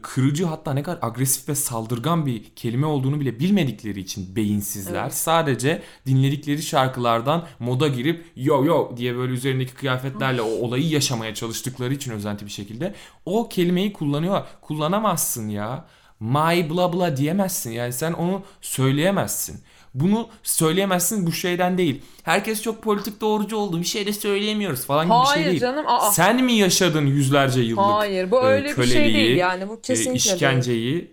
kırıcı hatta ne kadar agresif ve saldırgan bir kelime olduğunu bile bilmedikleri için beyinsizler. Evet. Sadece dinledikleri şarkılardan moda girip yo yo diye böyle üzerindeki kıyafetlerle o olayı yaşamaya çalıştıkları için özenti bir şekilde o kelimeyi kullanıyor. Kullanamazsın ya. My bla bla diyemezsin. Yani sen onu söyleyemezsin. Bunu söyleyemezsin bu şeyden değil. Herkes çok politik doğrucu oldu. Bir şey de söyleyemiyoruz falan gibi bir şey Hayır değil. canım. Aa. Sen mi yaşadın yüzlerce yıllık Hayır bu e, öyle bir şey köleliği, değil yani bu e, kesinlikle değil. işkenceyi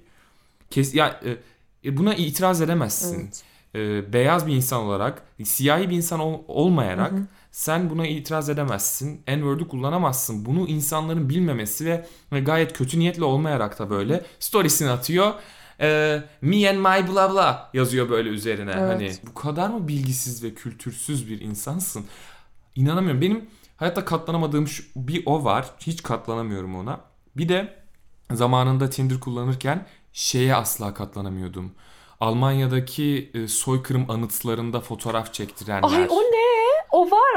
kes ya e, e, buna itiraz edemezsin. Evet. E, beyaz bir insan olarak, siyahi bir insan ol- olmayarak sen buna itiraz edemezsin. N-word'ü kullanamazsın. Bunu insanların bilmemesi ve ve gayet kötü niyetle olmayarak da böyle storiesini atıyor. E, me and my blah blah yazıyor böyle üzerine. Evet. Hani bu kadar mı bilgisiz ve kültürsüz bir insansın? İnanamıyorum. Benim hayatta katlanamadığım şu, bir o var. Hiç katlanamıyorum ona. Bir de zamanında Tinder kullanırken şeye asla katlanamıyordum. Almanya'daki e, soykırım anıtlarında fotoğraf çektirenler. Ay o ne?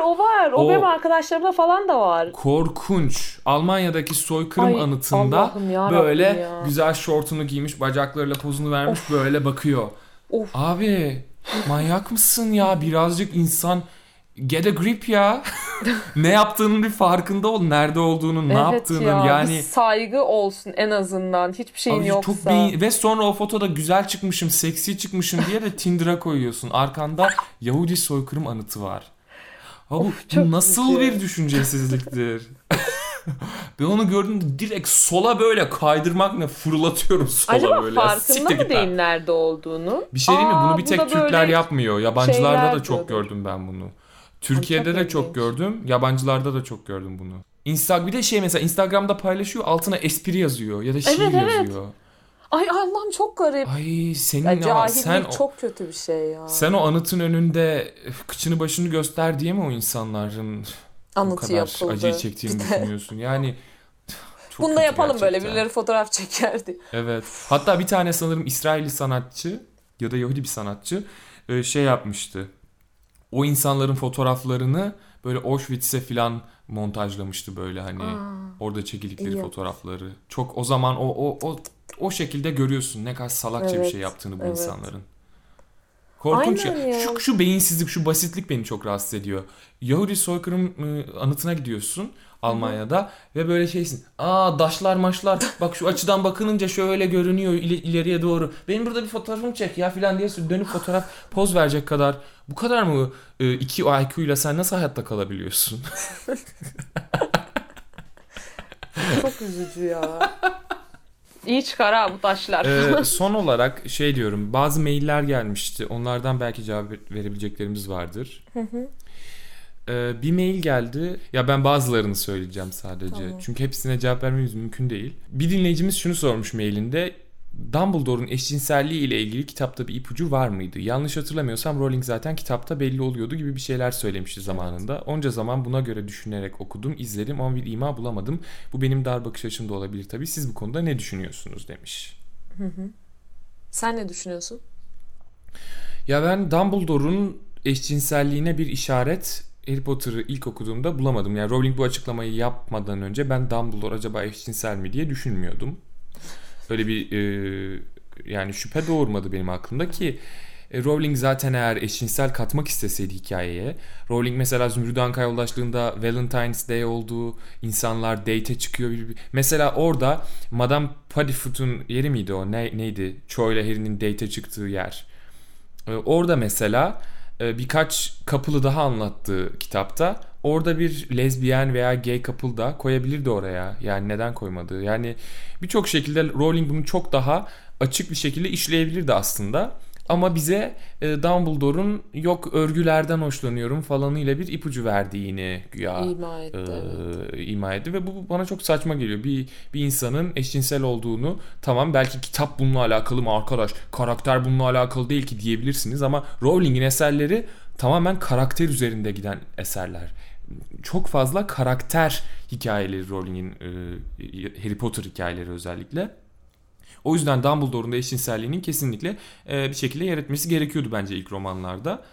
O var o var. O, O- benim arkadaşlarımda falan da var. Korkunç. Almanya'daki soykırım Ay, anıtında böyle ya. güzel şortunu giymiş, bacaklarıyla pozunu vermiş böyle bakıyor. Of. Abi manyak mısın ya? Birazcık insan get a grip ya. ne yaptığının bir farkında ol. Nerede olduğunu, ne evet yaptığının ya, yani bir saygı olsun en azından. Hiçbir şeyin Abi yoksa. çok beyin- ve sonra o fotoda güzel çıkmışım, seksi çıkmışım diye de Tinder'a koyuyorsun. Arkanda Yahudi soykırım anıtı var. Ha bu, Of, çok bu nasıl bir düşüncesizliktir? ben onu gördüğümde direkt sola böyle kaydırmak ne fırlatıyorum sola Acaba böyle. farkında Siktir mı değil nerede olduğunu? Bir şey değil mi? Bunu bir bu tek da Türkler yapmıyor. Yabancılarda da çok diyordur. gördüm ben bunu. Türkiye'de de çok çok ilginç. gördüm. Yabancılarda da çok gördüm bunu. Insta bir de şey mesela Instagram'da paylaşıyor altına espri yazıyor ya da şiir Evet, evet. Ay Allah'ım çok garip. Ay senin Ya, ama sen o, çok kötü bir şey ya. sen o anıtın önünde kıçını başını göster diye mi o insanların bu Anıtı kadar yapıldı. acıyı çektiğini düşünüyorsun? Yani çok Bunu da yapalım böyle gerçekten. birileri fotoğraf çekerdi. Evet. Hatta bir tane sanırım İsrailli sanatçı ya da Yahudi bir sanatçı e, şey yapmıştı. O insanların fotoğraflarını böyle Auschwitz'e falan montajlamıştı böyle hani Aa, orada çekildikleri iyi fotoğrafları. Çok o zaman o o o o şekilde görüyorsun ne kadar salakça bir Evet, şey yaptığını bu evet. insanların. Korkunç. Aynen ya. Şu, şu beyinsizlik, şu basitlik beni çok rahatsız ediyor. Yahudi soykırım e, anıtına gidiyorsun Almanya'da ve böyle şeysin. Aa daşlar maşlar bak şu açıdan bakınınca şöyle görünüyor ileriye doğru. Benim burada bir fotoğrafımı çek ya filan diye dönüp fotoğraf poz verecek kadar. Bu kadar mı e, iki IQ ile sen nasıl hayatta kalabiliyorsun? çok üzücü ya. İyi çıkar ha bu taşlar. Ee, son olarak şey diyorum bazı mailler gelmişti onlardan belki cevap ver- verebileceklerimiz vardır. Ee, bir mail geldi ya ben bazılarını söyleyeceğim sadece Tamam. çünkü hepsine cevap vermemiz mümkün değil. Bir dinleyicimiz şunu sormuş mailinde Dumbledore'un eşcinselliği ile ilgili kitapta bir ipucu var mıydı? Yanlış hatırlamıyorsam Rowling zaten kitapta belli oluyordu gibi bir şeyler söylemişti zamanında. Onca zaman buna göre düşünerek okudum, izledim ama bir ima bulamadım. Bu benim dar bakış açım da olabilir tabii. Siz bu konuda ne düşünüyorsunuz demiş. Sen ne düşünüyorsun? Ya ben Dumbledore'un eşcinselliğine bir işaret Harry Potter'ı ilk okuduğumda bulamadım. Yani Rowling bu açıklamayı yapmadan önce ben Dumbledore acaba eşcinsel mi diye düşünmüyordum. Öyle bir e, yani şüphe doğurmadı benim aklımda ki e, Rowling zaten eğer eşcinsel katmak isteseydi hikayeye Rowling mesela Zümrüt Anka yoldaşlığında Valentine's Day olduğu insanlar date çıkıyor. Bir, bir- Mesela orada Madame Puddifoot'un yeri miydi o? Ne, neydi? Cho ile Harry'nin date çıktığı yer. Ee, Orada mesela e, birkaç couple'ı daha anlattığı kitapta orada bir lezbiyen veya gay couple da koyabilirdi oraya. Yani neden koymadı? Yani birçok şekilde Rowling bunu çok daha açık bir şekilde işleyebilirdi aslında. Ama bize e, Dumbledore'un yok örgülerden hoşlanıyorum falanıyla bir ipucu verdiğini güya İma etti. e, evet. ima etti ve bu bana çok saçma geliyor. Bir bir insanın eşcinsel olduğunu tamam belki kitap bununla alakalı mı arkadaş, karakter bununla alakalı değil ki diyebilirsiniz ama Rowling'in eserleri tamamen karakter üzerinde giden eserler. Çok fazla karakter hikayeleri Rowling'in e, Harry Potter hikayeleri özellikle. O yüzden Dumbledore'un da eşcinselliğinin kesinlikle e, bir şekilde yer etmesi gerekiyordu bence ilk romanlarda.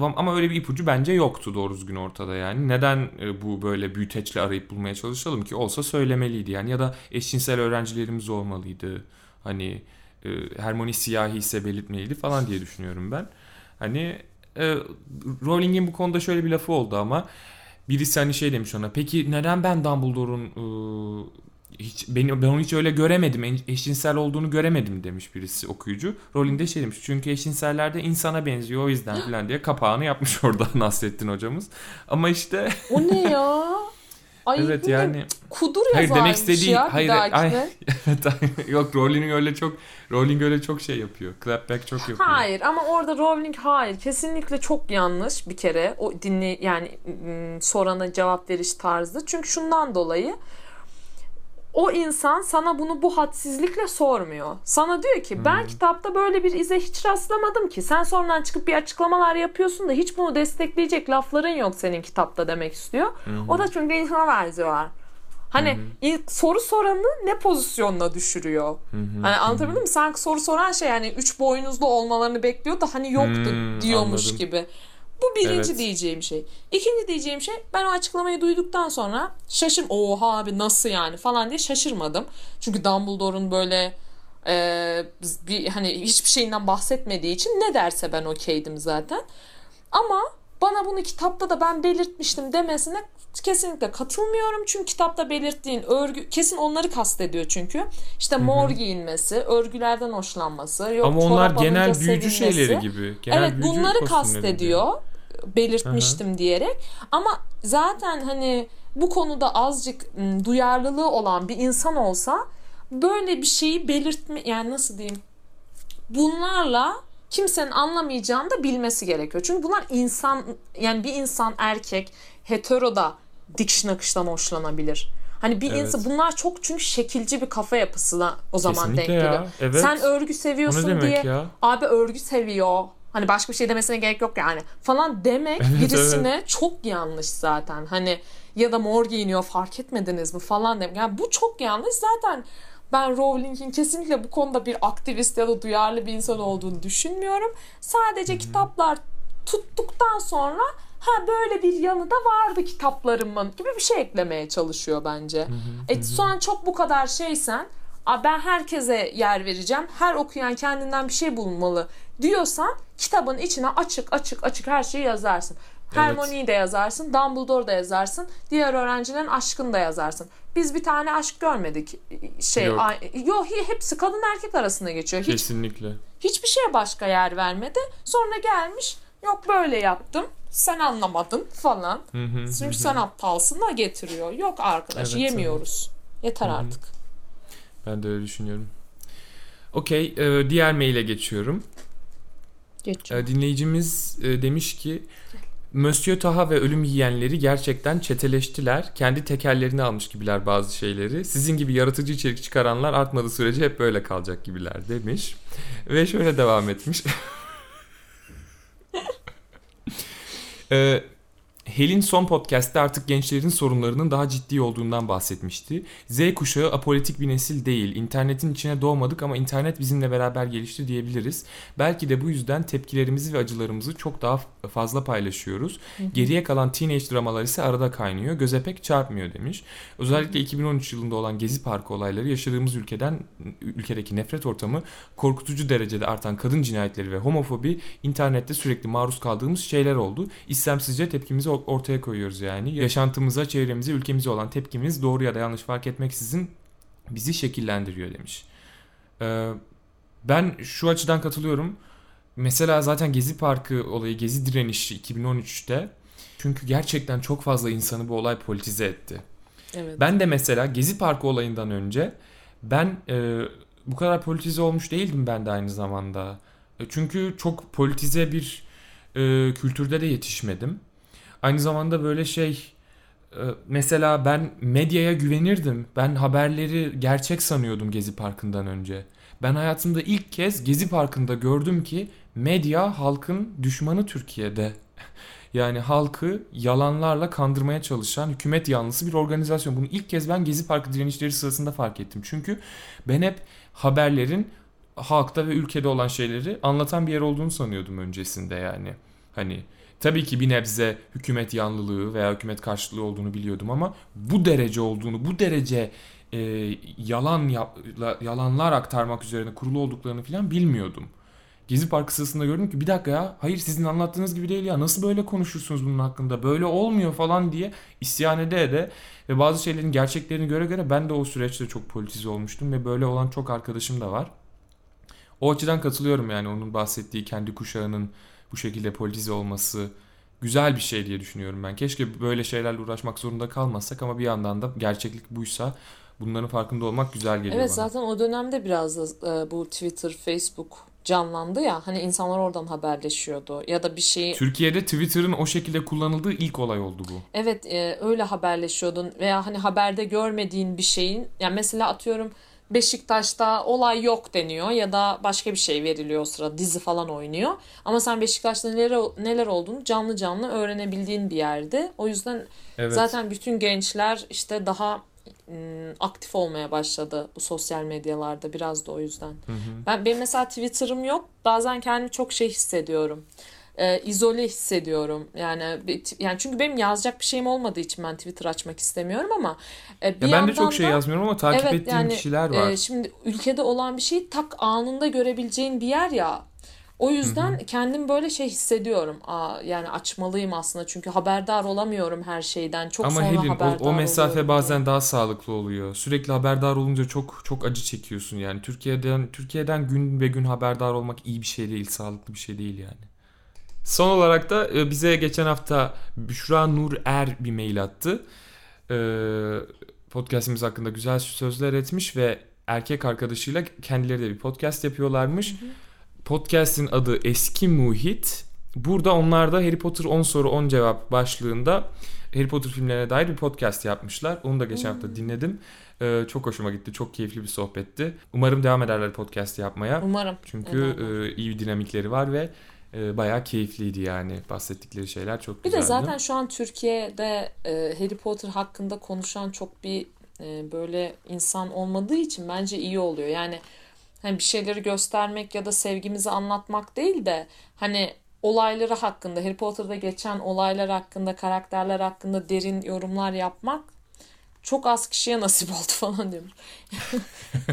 Ama öyle bir ipucu bence yoktu doğru düzgün ortada yani. Neden e, bu böyle büyüteçle arayıp bulmaya çalışalım ki? Olsa söylemeliydi yani. Ya da eşcinsel öğrencilerimiz olmalıydı. Hani e, Hermione siyahi ise belirtmeliydi falan diye düşünüyorum ben. Hani e, Rowling'in bu konuda şöyle bir lafı oldu ama birisi hani şey demiş ona. Peki neden ben Dumbledore'un e, hiç beni ben onu hiç öyle göremedim. Eşcinsel olduğunu göremedim demiş birisi okuyucu. Rowling de şey demiş. Çünkü eşcinsellerde insana benziyor o yüzden falan diye kapağını yapmış orada Nasrettin hocamız. Ama işte O ne ya? Ay evet yani kudur hayır demek istediği ya hayır ay, evet ay- yok Rowling öyle çok Rowling öyle çok şey yapıyor. Clapback çok yapıyor. Hayır ama orada Rowling hayır kesinlikle çok yanlış bir kere o dinle yani sorana cevap veriş tarzı. Çünkü şundan dolayı o insan sana bunu bu hadsizlikle sormuyor. Sana diyor ki ben kitapta böyle bir ize hiç rastlamadım ki. Sen sonradan çıkıp bir açıklamalar yapıyorsun da hiç bunu destekleyecek lafların yok senin kitapta demek istiyor. O da çünkü insana benziyorlar. Hani ilk soru soranı ne pozisyonuna düşürüyor? Hani anlatabildim mi? Sanki soru soran şey yani üç boynuzlu olmalarını bekliyor da hani yoktu Hmm, diyormuş anladım. gibi. Bu birinci Evet. diyeceğim şey. İkinci diyeceğim şey ben o açıklamayı duyduktan sonra şaşır oha abi nasıl yani falan diye şaşırmadım. Çünkü Dumbledore'un böyle e, bir hani hiçbir şeyinden bahsetmediği için ne derse ben okeydim zaten. Ama bana bunu kitapta da ben belirtmiştim demesine kesinlikle katılmıyorum. Çünkü kitapta belirttiğin örgü kesin onları kastediyor çünkü. İşte mor giyinmesi, örgülerden hoşlanması, yok Ama onlar genel büyücü sevinmesi. şeyleri gibi. Genel evet bunları kastediyor. Belirtmiştim diyerek. Ama zaten hani bu konuda azıcık duyarlılığı olan bir insan olsa böyle bir şeyi belirtme yani nasıl diyeyim bunlarla kimsenin anlamayacağını da bilmesi gerekiyor. Çünkü bunlar insan yani bir insan erkek hetero da dikiş nakıştan hoşlanabilir. Hani bir Evet. insan bunlar çok çünkü şekilci bir kafa yapısına o zaman Kesinlikle denk geliyor. evet. Sen örgü seviyorsun diye ya? abi örgü seviyor. Hani başka bir şey demesine gerek yok yani falan demek Evet, birisine çok yanlış zaten. Hani ya da mor giyiniyor fark etmediniz mi falan demek. Yani bu çok yanlış zaten. Ben Rowling'in kesinlikle bu konuda bir aktivist ya da duyarlı bir insan olduğunu düşünmüyorum. Sadece kitaplar tuttuktan sonra ha böyle bir yanı da vardı kitaplarımın gibi bir şey eklemeye çalışıyor bence. E, şu an çok bu kadar şeysen "Aa, ben herkese yer vereceğim. Her okuyan kendinden bir şey bulmalı diyorsan kitabın içine açık açık açık her şeyi yazarsın. Hermione'yi de yazarsın, Dumbledore da yazarsın, diğer öğrencilerin aşkını da yazarsın. Biz bir tane aşk görmedik. Şey, Yok. ay- yok hepsi kadın erkek arasında geçiyor. Hiç Kesinlikle. hiçbir şeye başka yer vermedi. Sonra gelmiş yok böyle yaptım. Sen anlamadın falan. Hı hı, Çünkü sen aptalsın da getiriyor. Yok arkadaş Evet, yemiyoruz. Yeter artık. Ben de öyle düşünüyorum. Okey, e, diğer maile geçiyorum. Geç. E, dinleyicimiz e, demiş ki Monsieur Taha ve ölüm yiyenleri gerçekten çeteleştiler. Kendi tekerlerini almış gibiler bazı şeyleri. Sizin gibi yaratıcı içerik çıkaranlar artmadığı sürece hep böyle kalacak gibiler demiş. Ve şöyle devam etmiş. Ee, Helin son podcast'te artık gençlerin sorunlarının daha ciddi olduğundan bahsetmişti. Z kuşağı apolitik bir nesil değil. İnternetin içine doğmadık ama internet bizimle beraber gelişti diyebiliriz. Belki de bu yüzden tepkilerimizi ve acılarımızı çok daha fazla paylaşıyoruz. Geriye kalan teenage dramalar ise arada kaynıyor. Göze pek çarpmıyor demiş. Özellikle 2013 yılında olan Gezi Parkı olayları yaşadığımız ülkeden ülkedeki nefret ortamı, korkutucu derecede artan kadın cinayetleri ve homofobi internette sürekli maruz kaldığımız şeyler oldu. İstemsizce tepkimizi o- ortaya koyuyoruz yani. Yaşantımıza, çevremize, ülkemize olan tepkimiz doğru ya da yanlış fark etmeksizin bizi şekillendiriyor demiş. Ee, ben şu açıdan katılıyorum. Mesela zaten Gezi Parkı olayı, Gezi direnişi 2013'te çünkü gerçekten çok fazla insanı bu olay politize etti. Evet. Ben de mesela Gezi Parkı olayından önce ben e, bu kadar politize olmuş değildim ben de aynı zamanda. E, çünkü çok politize bir e, kültürde de yetişmedim. Aynı zamanda böyle şey e, mesela ben medyaya güvenirdim. Ben haberleri gerçek sanıyordum Gezi Parkı'ndan önce. Ben hayatımda ilk kez Gezi Parkı'nda gördüm ki medya halkın düşmanı Türkiye'de. Yani halkı yalanlarla kandırmaya çalışan hükümet yanlısı bir organizasyon. Bunu ilk kez ben Gezi Parkı direnişleri sırasında fark ettim. Çünkü ben hep haberlerin halkta ve ülkede olan şeyleri anlatan bir yer olduğunu sanıyordum öncesinde yani. Hani Tabii ki bir nebze hükümet yanlılığı veya hükümet karşıtlığı olduğunu biliyordum ama bu derece olduğunu, bu derece e, yalan yalanlar aktarmak üzerine kurulu olduklarını falan bilmiyordum. Gezi Parkı sırasında gördüm ki bir dakika ya hayır sizin anlattığınız gibi değil ya nasıl böyle konuşursunuz bunun hakkında böyle olmuyor falan diye isyan ede ede ve bazı şeylerin gerçeklerini göre göre ben de o süreçte çok politize olmuştum ve böyle olan çok arkadaşım da var. O açıdan katılıyorum yani onun bahsettiği kendi kuşağının bu şekilde politize olması güzel bir şey diye düşünüyorum ben. Keşke böyle şeylerle uğraşmak zorunda kalmasak ama bir yandan da gerçeklik buysa bunların farkında olmak güzel geliyor Evet bana. zaten o dönemde biraz da e, bu Twitter, Facebook canlandı ya. Hani insanlar oradan haberleşiyordu ya da bir şeyi Türkiye'de Twitter'ın o şekilde kullanıldığı ilk olay oldu bu. Evet e, öyle haberleşiyordun veya hani haberde görmediğin bir şeyin yani mesela atıyorum Beşiktaş'ta olay yok deniyor ya da başka bir şey veriliyor o sıra dizi falan oynuyor. Ama sen Beşiktaş'ta neler, neler olduğunu canlı canlı öğrenebildiğin bir yerde. O yüzden Evet. zaten bütün gençler işte daha aktif olmaya başladı bu sosyal medyalarda biraz da o yüzden. Ben benim mesela Twitter'ım yok. Bazen kendimi çok şey hissediyorum. Ee, izole hissediyorum. Yani yani çünkü benim yazacak bir şeyim olmadığı için ben Twitter açmak istemiyorum ama e, bir Ya ben de çok şey da- yazmıyorum ama takip Evet, ettiğim yani, kişiler var. e, şimdi ülkede olan bir şeyi tak anında görebileceğin bir yer ya. O yüzden kendim böyle şey hissediyorum. Aa, yani açmalıyım aslında çünkü haberdar olamıyorum her şeyden. Çok Ama sonra Helin o, haberdar o mesafe oluyorum. bazen daha sağlıklı oluyor. Sürekli haberdar olunca çok çok acı çekiyorsun yani. Türkiye'den Türkiye'den gün ve gün haberdar olmak iyi bir şey değil, sağlıklı bir şey değil yani. Son olarak da e, bize geçen hafta Büşra Nur Er bir mail attı. E, Podcast'imiz hakkında güzel sözler etmiş ve erkek arkadaşıyla kendileri de bir podcast yapıyorlarmış. Podcast'in adı Eski Muhit. Burada onlar da Harry Potter 10 soru 10 cevap başlığında Harry Potter filmlerine dair bir podcast yapmışlar. Onu da geçen hafta dinledim. Ee, çok hoşuma gitti. Çok keyifli bir sohbetti. Umarım devam ederler podcast yapmaya. Umarım. Çünkü e, iyi bir dinamikleri var ve e, bayağı keyifliydi yani. Bahsettikleri şeyler çok Bir güzeldi. de zaten şu an Türkiye'de e, Harry Potter hakkında konuşan çok bir e, böyle insan olmadığı için bence iyi oluyor. Yani hani bir şeyleri göstermek ya da sevgimizi anlatmak değil de hani olayları hakkında, Harry Potter'da geçen olaylar hakkında, karakterler hakkında derin yorumlar yapmak çok az kişiye nasip oldu falan diyormuş.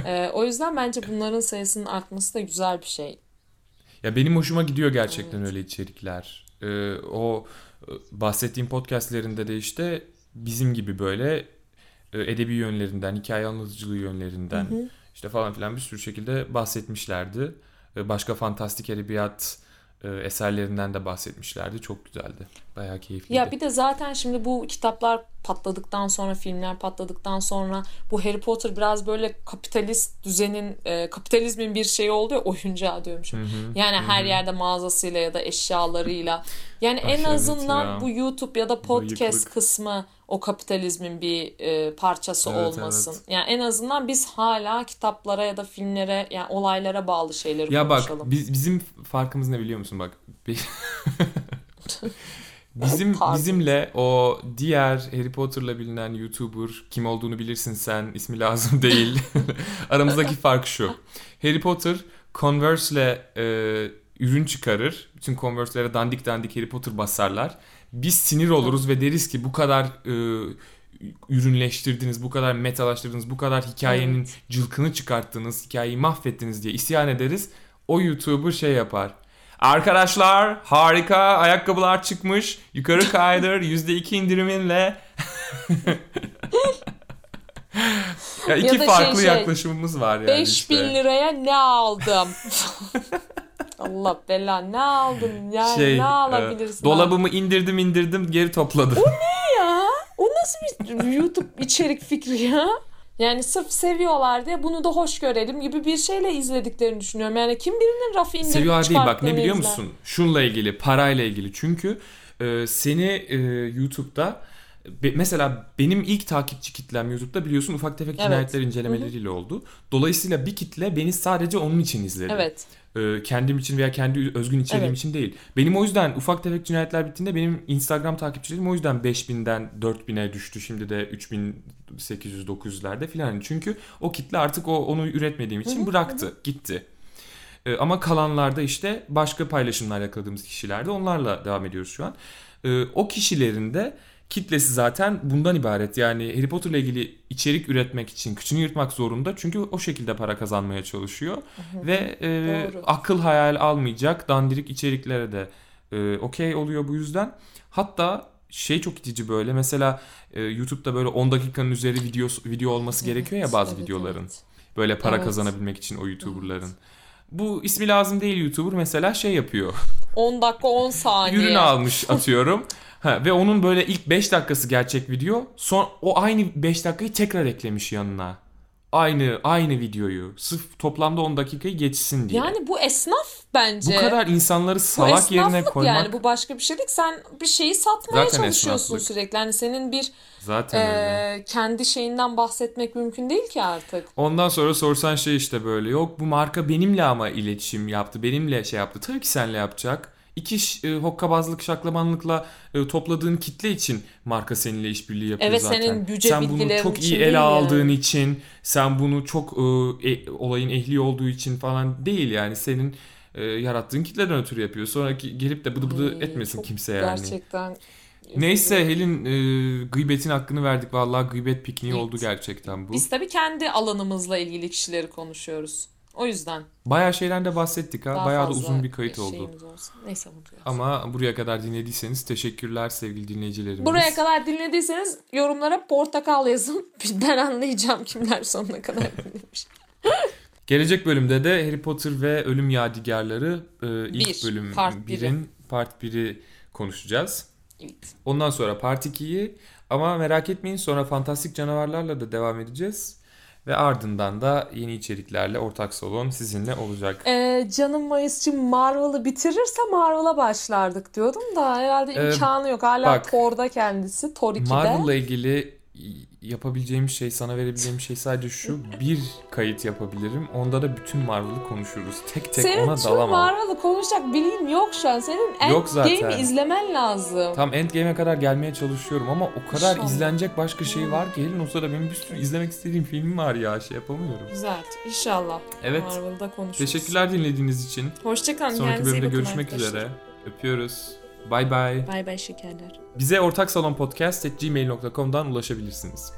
E, o yüzden bence bunların sayısının artması da güzel bir şey. Ya benim hoşuma gidiyor gerçekten Evet. öyle içerikler. Ee, o e, bahsettiğim podcastlerinde de işte bizim gibi böyle e, edebi yönlerinden, hikaye anlatıcılığı yönlerinden işte falan filan bir sürü şekilde bahsetmişlerdi. E, Başka fantastik edebiyat eserlerinden de bahsetmişlerdi. Çok güzeldi. Bayağı keyifliydi. Ya bir de zaten şimdi bu kitaplar patladıktan sonra, filmler patladıktan sonra bu Harry Potter biraz böyle kapitalist düzenin, e, kapitalizmin bir şeyi oldu ya oyuncağı diyormuşum. Yani her yerde mağazasıyla ya da eşyalarıyla. Yani Ah, en azından ya. bu YouTube ya da podcast Bıyıklık. kısmı o kapitalizmin bir e, parçası Evet, olmasın. evet. Yani en azından biz hala kitaplara ya da filmlere yani olaylara bağlı şeyleri Ya bak konuşalım. biz, bizim farkımız ne biliyor musun bak. Bi- Bizim bizimle o diğer Harry Potter'la bilinen YouTuber kim olduğunu bilirsin sen ismi lazım değil. Aramızdaki fark şu. Harry Potter Converse'le e, ürün çıkarır. Bütün Converse'lere dandik dandik Harry Potter basarlar. Biz sinir oluruz ve deriz ki bu kadar e, ürünleştirdiniz, bu kadar metalaştırdınız, bu kadar hikayenin cılkını çıkarttınız, hikayeyi mahvettiniz diye isyan ederiz. O YouTuber şey yapar. Arkadaşlar harika ayakkabılar çıkmış. Yukarı kaydır %2 indiriminle. ya iki Ya şey, farklı şey, yaklaşımımız var yani 5000 işte. liraya ne aldım? Allah bela ne aldın yani Şey, ne e, alabilirsin? dolabımı indirdim indirdim geri topladım. ya? O nasıl bir YouTube içerik fikri ya? Yani sırf seviyorlar diye bunu da hoş görelim gibi bir şeyle izlediklerini düşünüyorum. Yani kim birinin rafı indirip Seviyor değil bak ne biliyor izler. musun? Şunla ilgili parayla ilgili. Çünkü e, seni e, YouTube'da be- mesela benim ilk takipçi kitlem YouTube'da biliyorsun ufak tefek Evet. cinayetler incelemeleriyle oldu. Dolayısıyla bir kitle beni sadece onun için izledi. Evet. E, kendim için veya kendi özgün içeriğim Evet. için değil. Benim o yüzden ufak tefek cinayetler bittiğinde benim Instagram takipçilerim o yüzden 5000'den 4000'e düştü. Şimdi de 3800-900'lerde filan. Çünkü o kitle artık o onu üretmediğim için bıraktı, gitti. E, ama kalanlarda işte başka paylaşımlar yakaladığımız kişilerde onlarla devam ediyoruz şu an. E, o kişilerin de kitlesi zaten bundan ibaret. Yani Harry Potter'la ilgili içerik üretmek için kıçını yırtmak zorunda. Çünkü o şekilde para kazanmaya çalışıyor. Ve e, Doğru. akıl hayal almayacak dandirik içeriklere de e, okey oluyor bu yüzden. Hatta şey çok itici böyle mesela e, YouTube'da böyle 10 dakikanın üzeri video video olması gerekiyor ya bazı Evet, videoların. evet. Böyle para Evet. kazanabilmek için o YouTuber'ların. Bu ismi lazım değil YouTuber mesela şey yapıyor. 10 dakika 10 saniye. Ürün almış atıyorum. Ha, ve onun böyle ilk 5 dakikası gerçek video. Son o aynı 5 dakikayı tekrar eklemiş yanına. Aynı aynı videoyu. Sırf toplamda 10 dakikayı geçsin diye. Yani bu esnaf bence. bu kadar insanları Bu salak yerine koymak yani bu başka bir şey değil. Sen bir şeyi satmaya Zaten çalışıyorsun esnaflık. sürekli. Yani senin bir zaten öyle. e, kendi şeyinden bahsetmek mümkün değil ki artık. Ondan sonra sorsan şey işte böyle yok bu marka benimle ama iletişim yaptı. Benimle şey yaptı. Tabii ki seninle yapacak. İki e, hokkabazlık şaklamanlıkla e, topladığın kitle için marka seninle işbirliği yapıyor Evet, zaten. senin bütçe sen bunu çok iyi ele yani. aldığın için, sen bunu çok e, e, olayın ehli olduğu için falan değil yani senin e, yarattığın kitleden ötürü yapıyor. Sonraki gelip de bıdı bıdı Ay, etmesin kimse yani. Gerçekten. Neyse Helin e, gıybetin hakkını verdik. Vallahi gıybet pikniği Evet. oldu gerçekten bu. Biz tabii kendi alanımızla ilgili kişileri konuşuyoruz. O yüzden Bayağı şeyden de bahsettik ha. daha Bayağı da uzun bir kayıt oldu. olsun. Neyse mutluyuz. Ama buraya kadar dinlediyseniz teşekkürler sevgili dinleyicilerimiz. Buraya kadar dinlediyseniz yorumlara portakal yazın. Ben anlayacağım kimler sonuna kadar dinlemiş. Gelecek bölümde de Harry Potter ve Ölüm Yadigarları e, ilk Bir, bölüm part biri. 1'in part 1'i konuşacağız. Evet. Ondan sonra part 2'yi ama merak etmeyin sonra fantastik canavarlarla da devam edeceğiz. Ve ardından da yeni içeriklerle ortak salon sizinle olacak. Ee, canım Mayıs'cığım Marvel'ı bitirirse Marvel'a başlardık diyordum da herhalde Ee, imkanı yok. Hala bak, Thor'da kendisi. Thor 2'de. Marvel'la ilgili yapabileceğim şey, sana verebileceğim şey sadece şu. Bir kayıt yapabilirim. Onda da bütün Marvel'ı konuşuruz. Tek tek Senin ona dalamam. Marvel'ı konuşacak bilgin yok şu an. Senin. Endgame'i izlemen lazım. Tam Endgame'e kadar gelmeye çalışıyorum ama o kadar İnşallah. izlenecek başka şey var ki Helin o sırada benim bir sürü izlemek istediğim film var ya şey yapamıyorum. Güzel. İnşallah. Evet. Marvel'da konuşuruz. Teşekkürler dinlediğiniz için. Hoşçakalın. Sonraki bölümde görüşmek arkadaşlar. üzere. Öpüyoruz. Bay bay. Bay bay şekerler. Bize ortak salon podcast at gmail.com'dan ulaşabilirsiniz.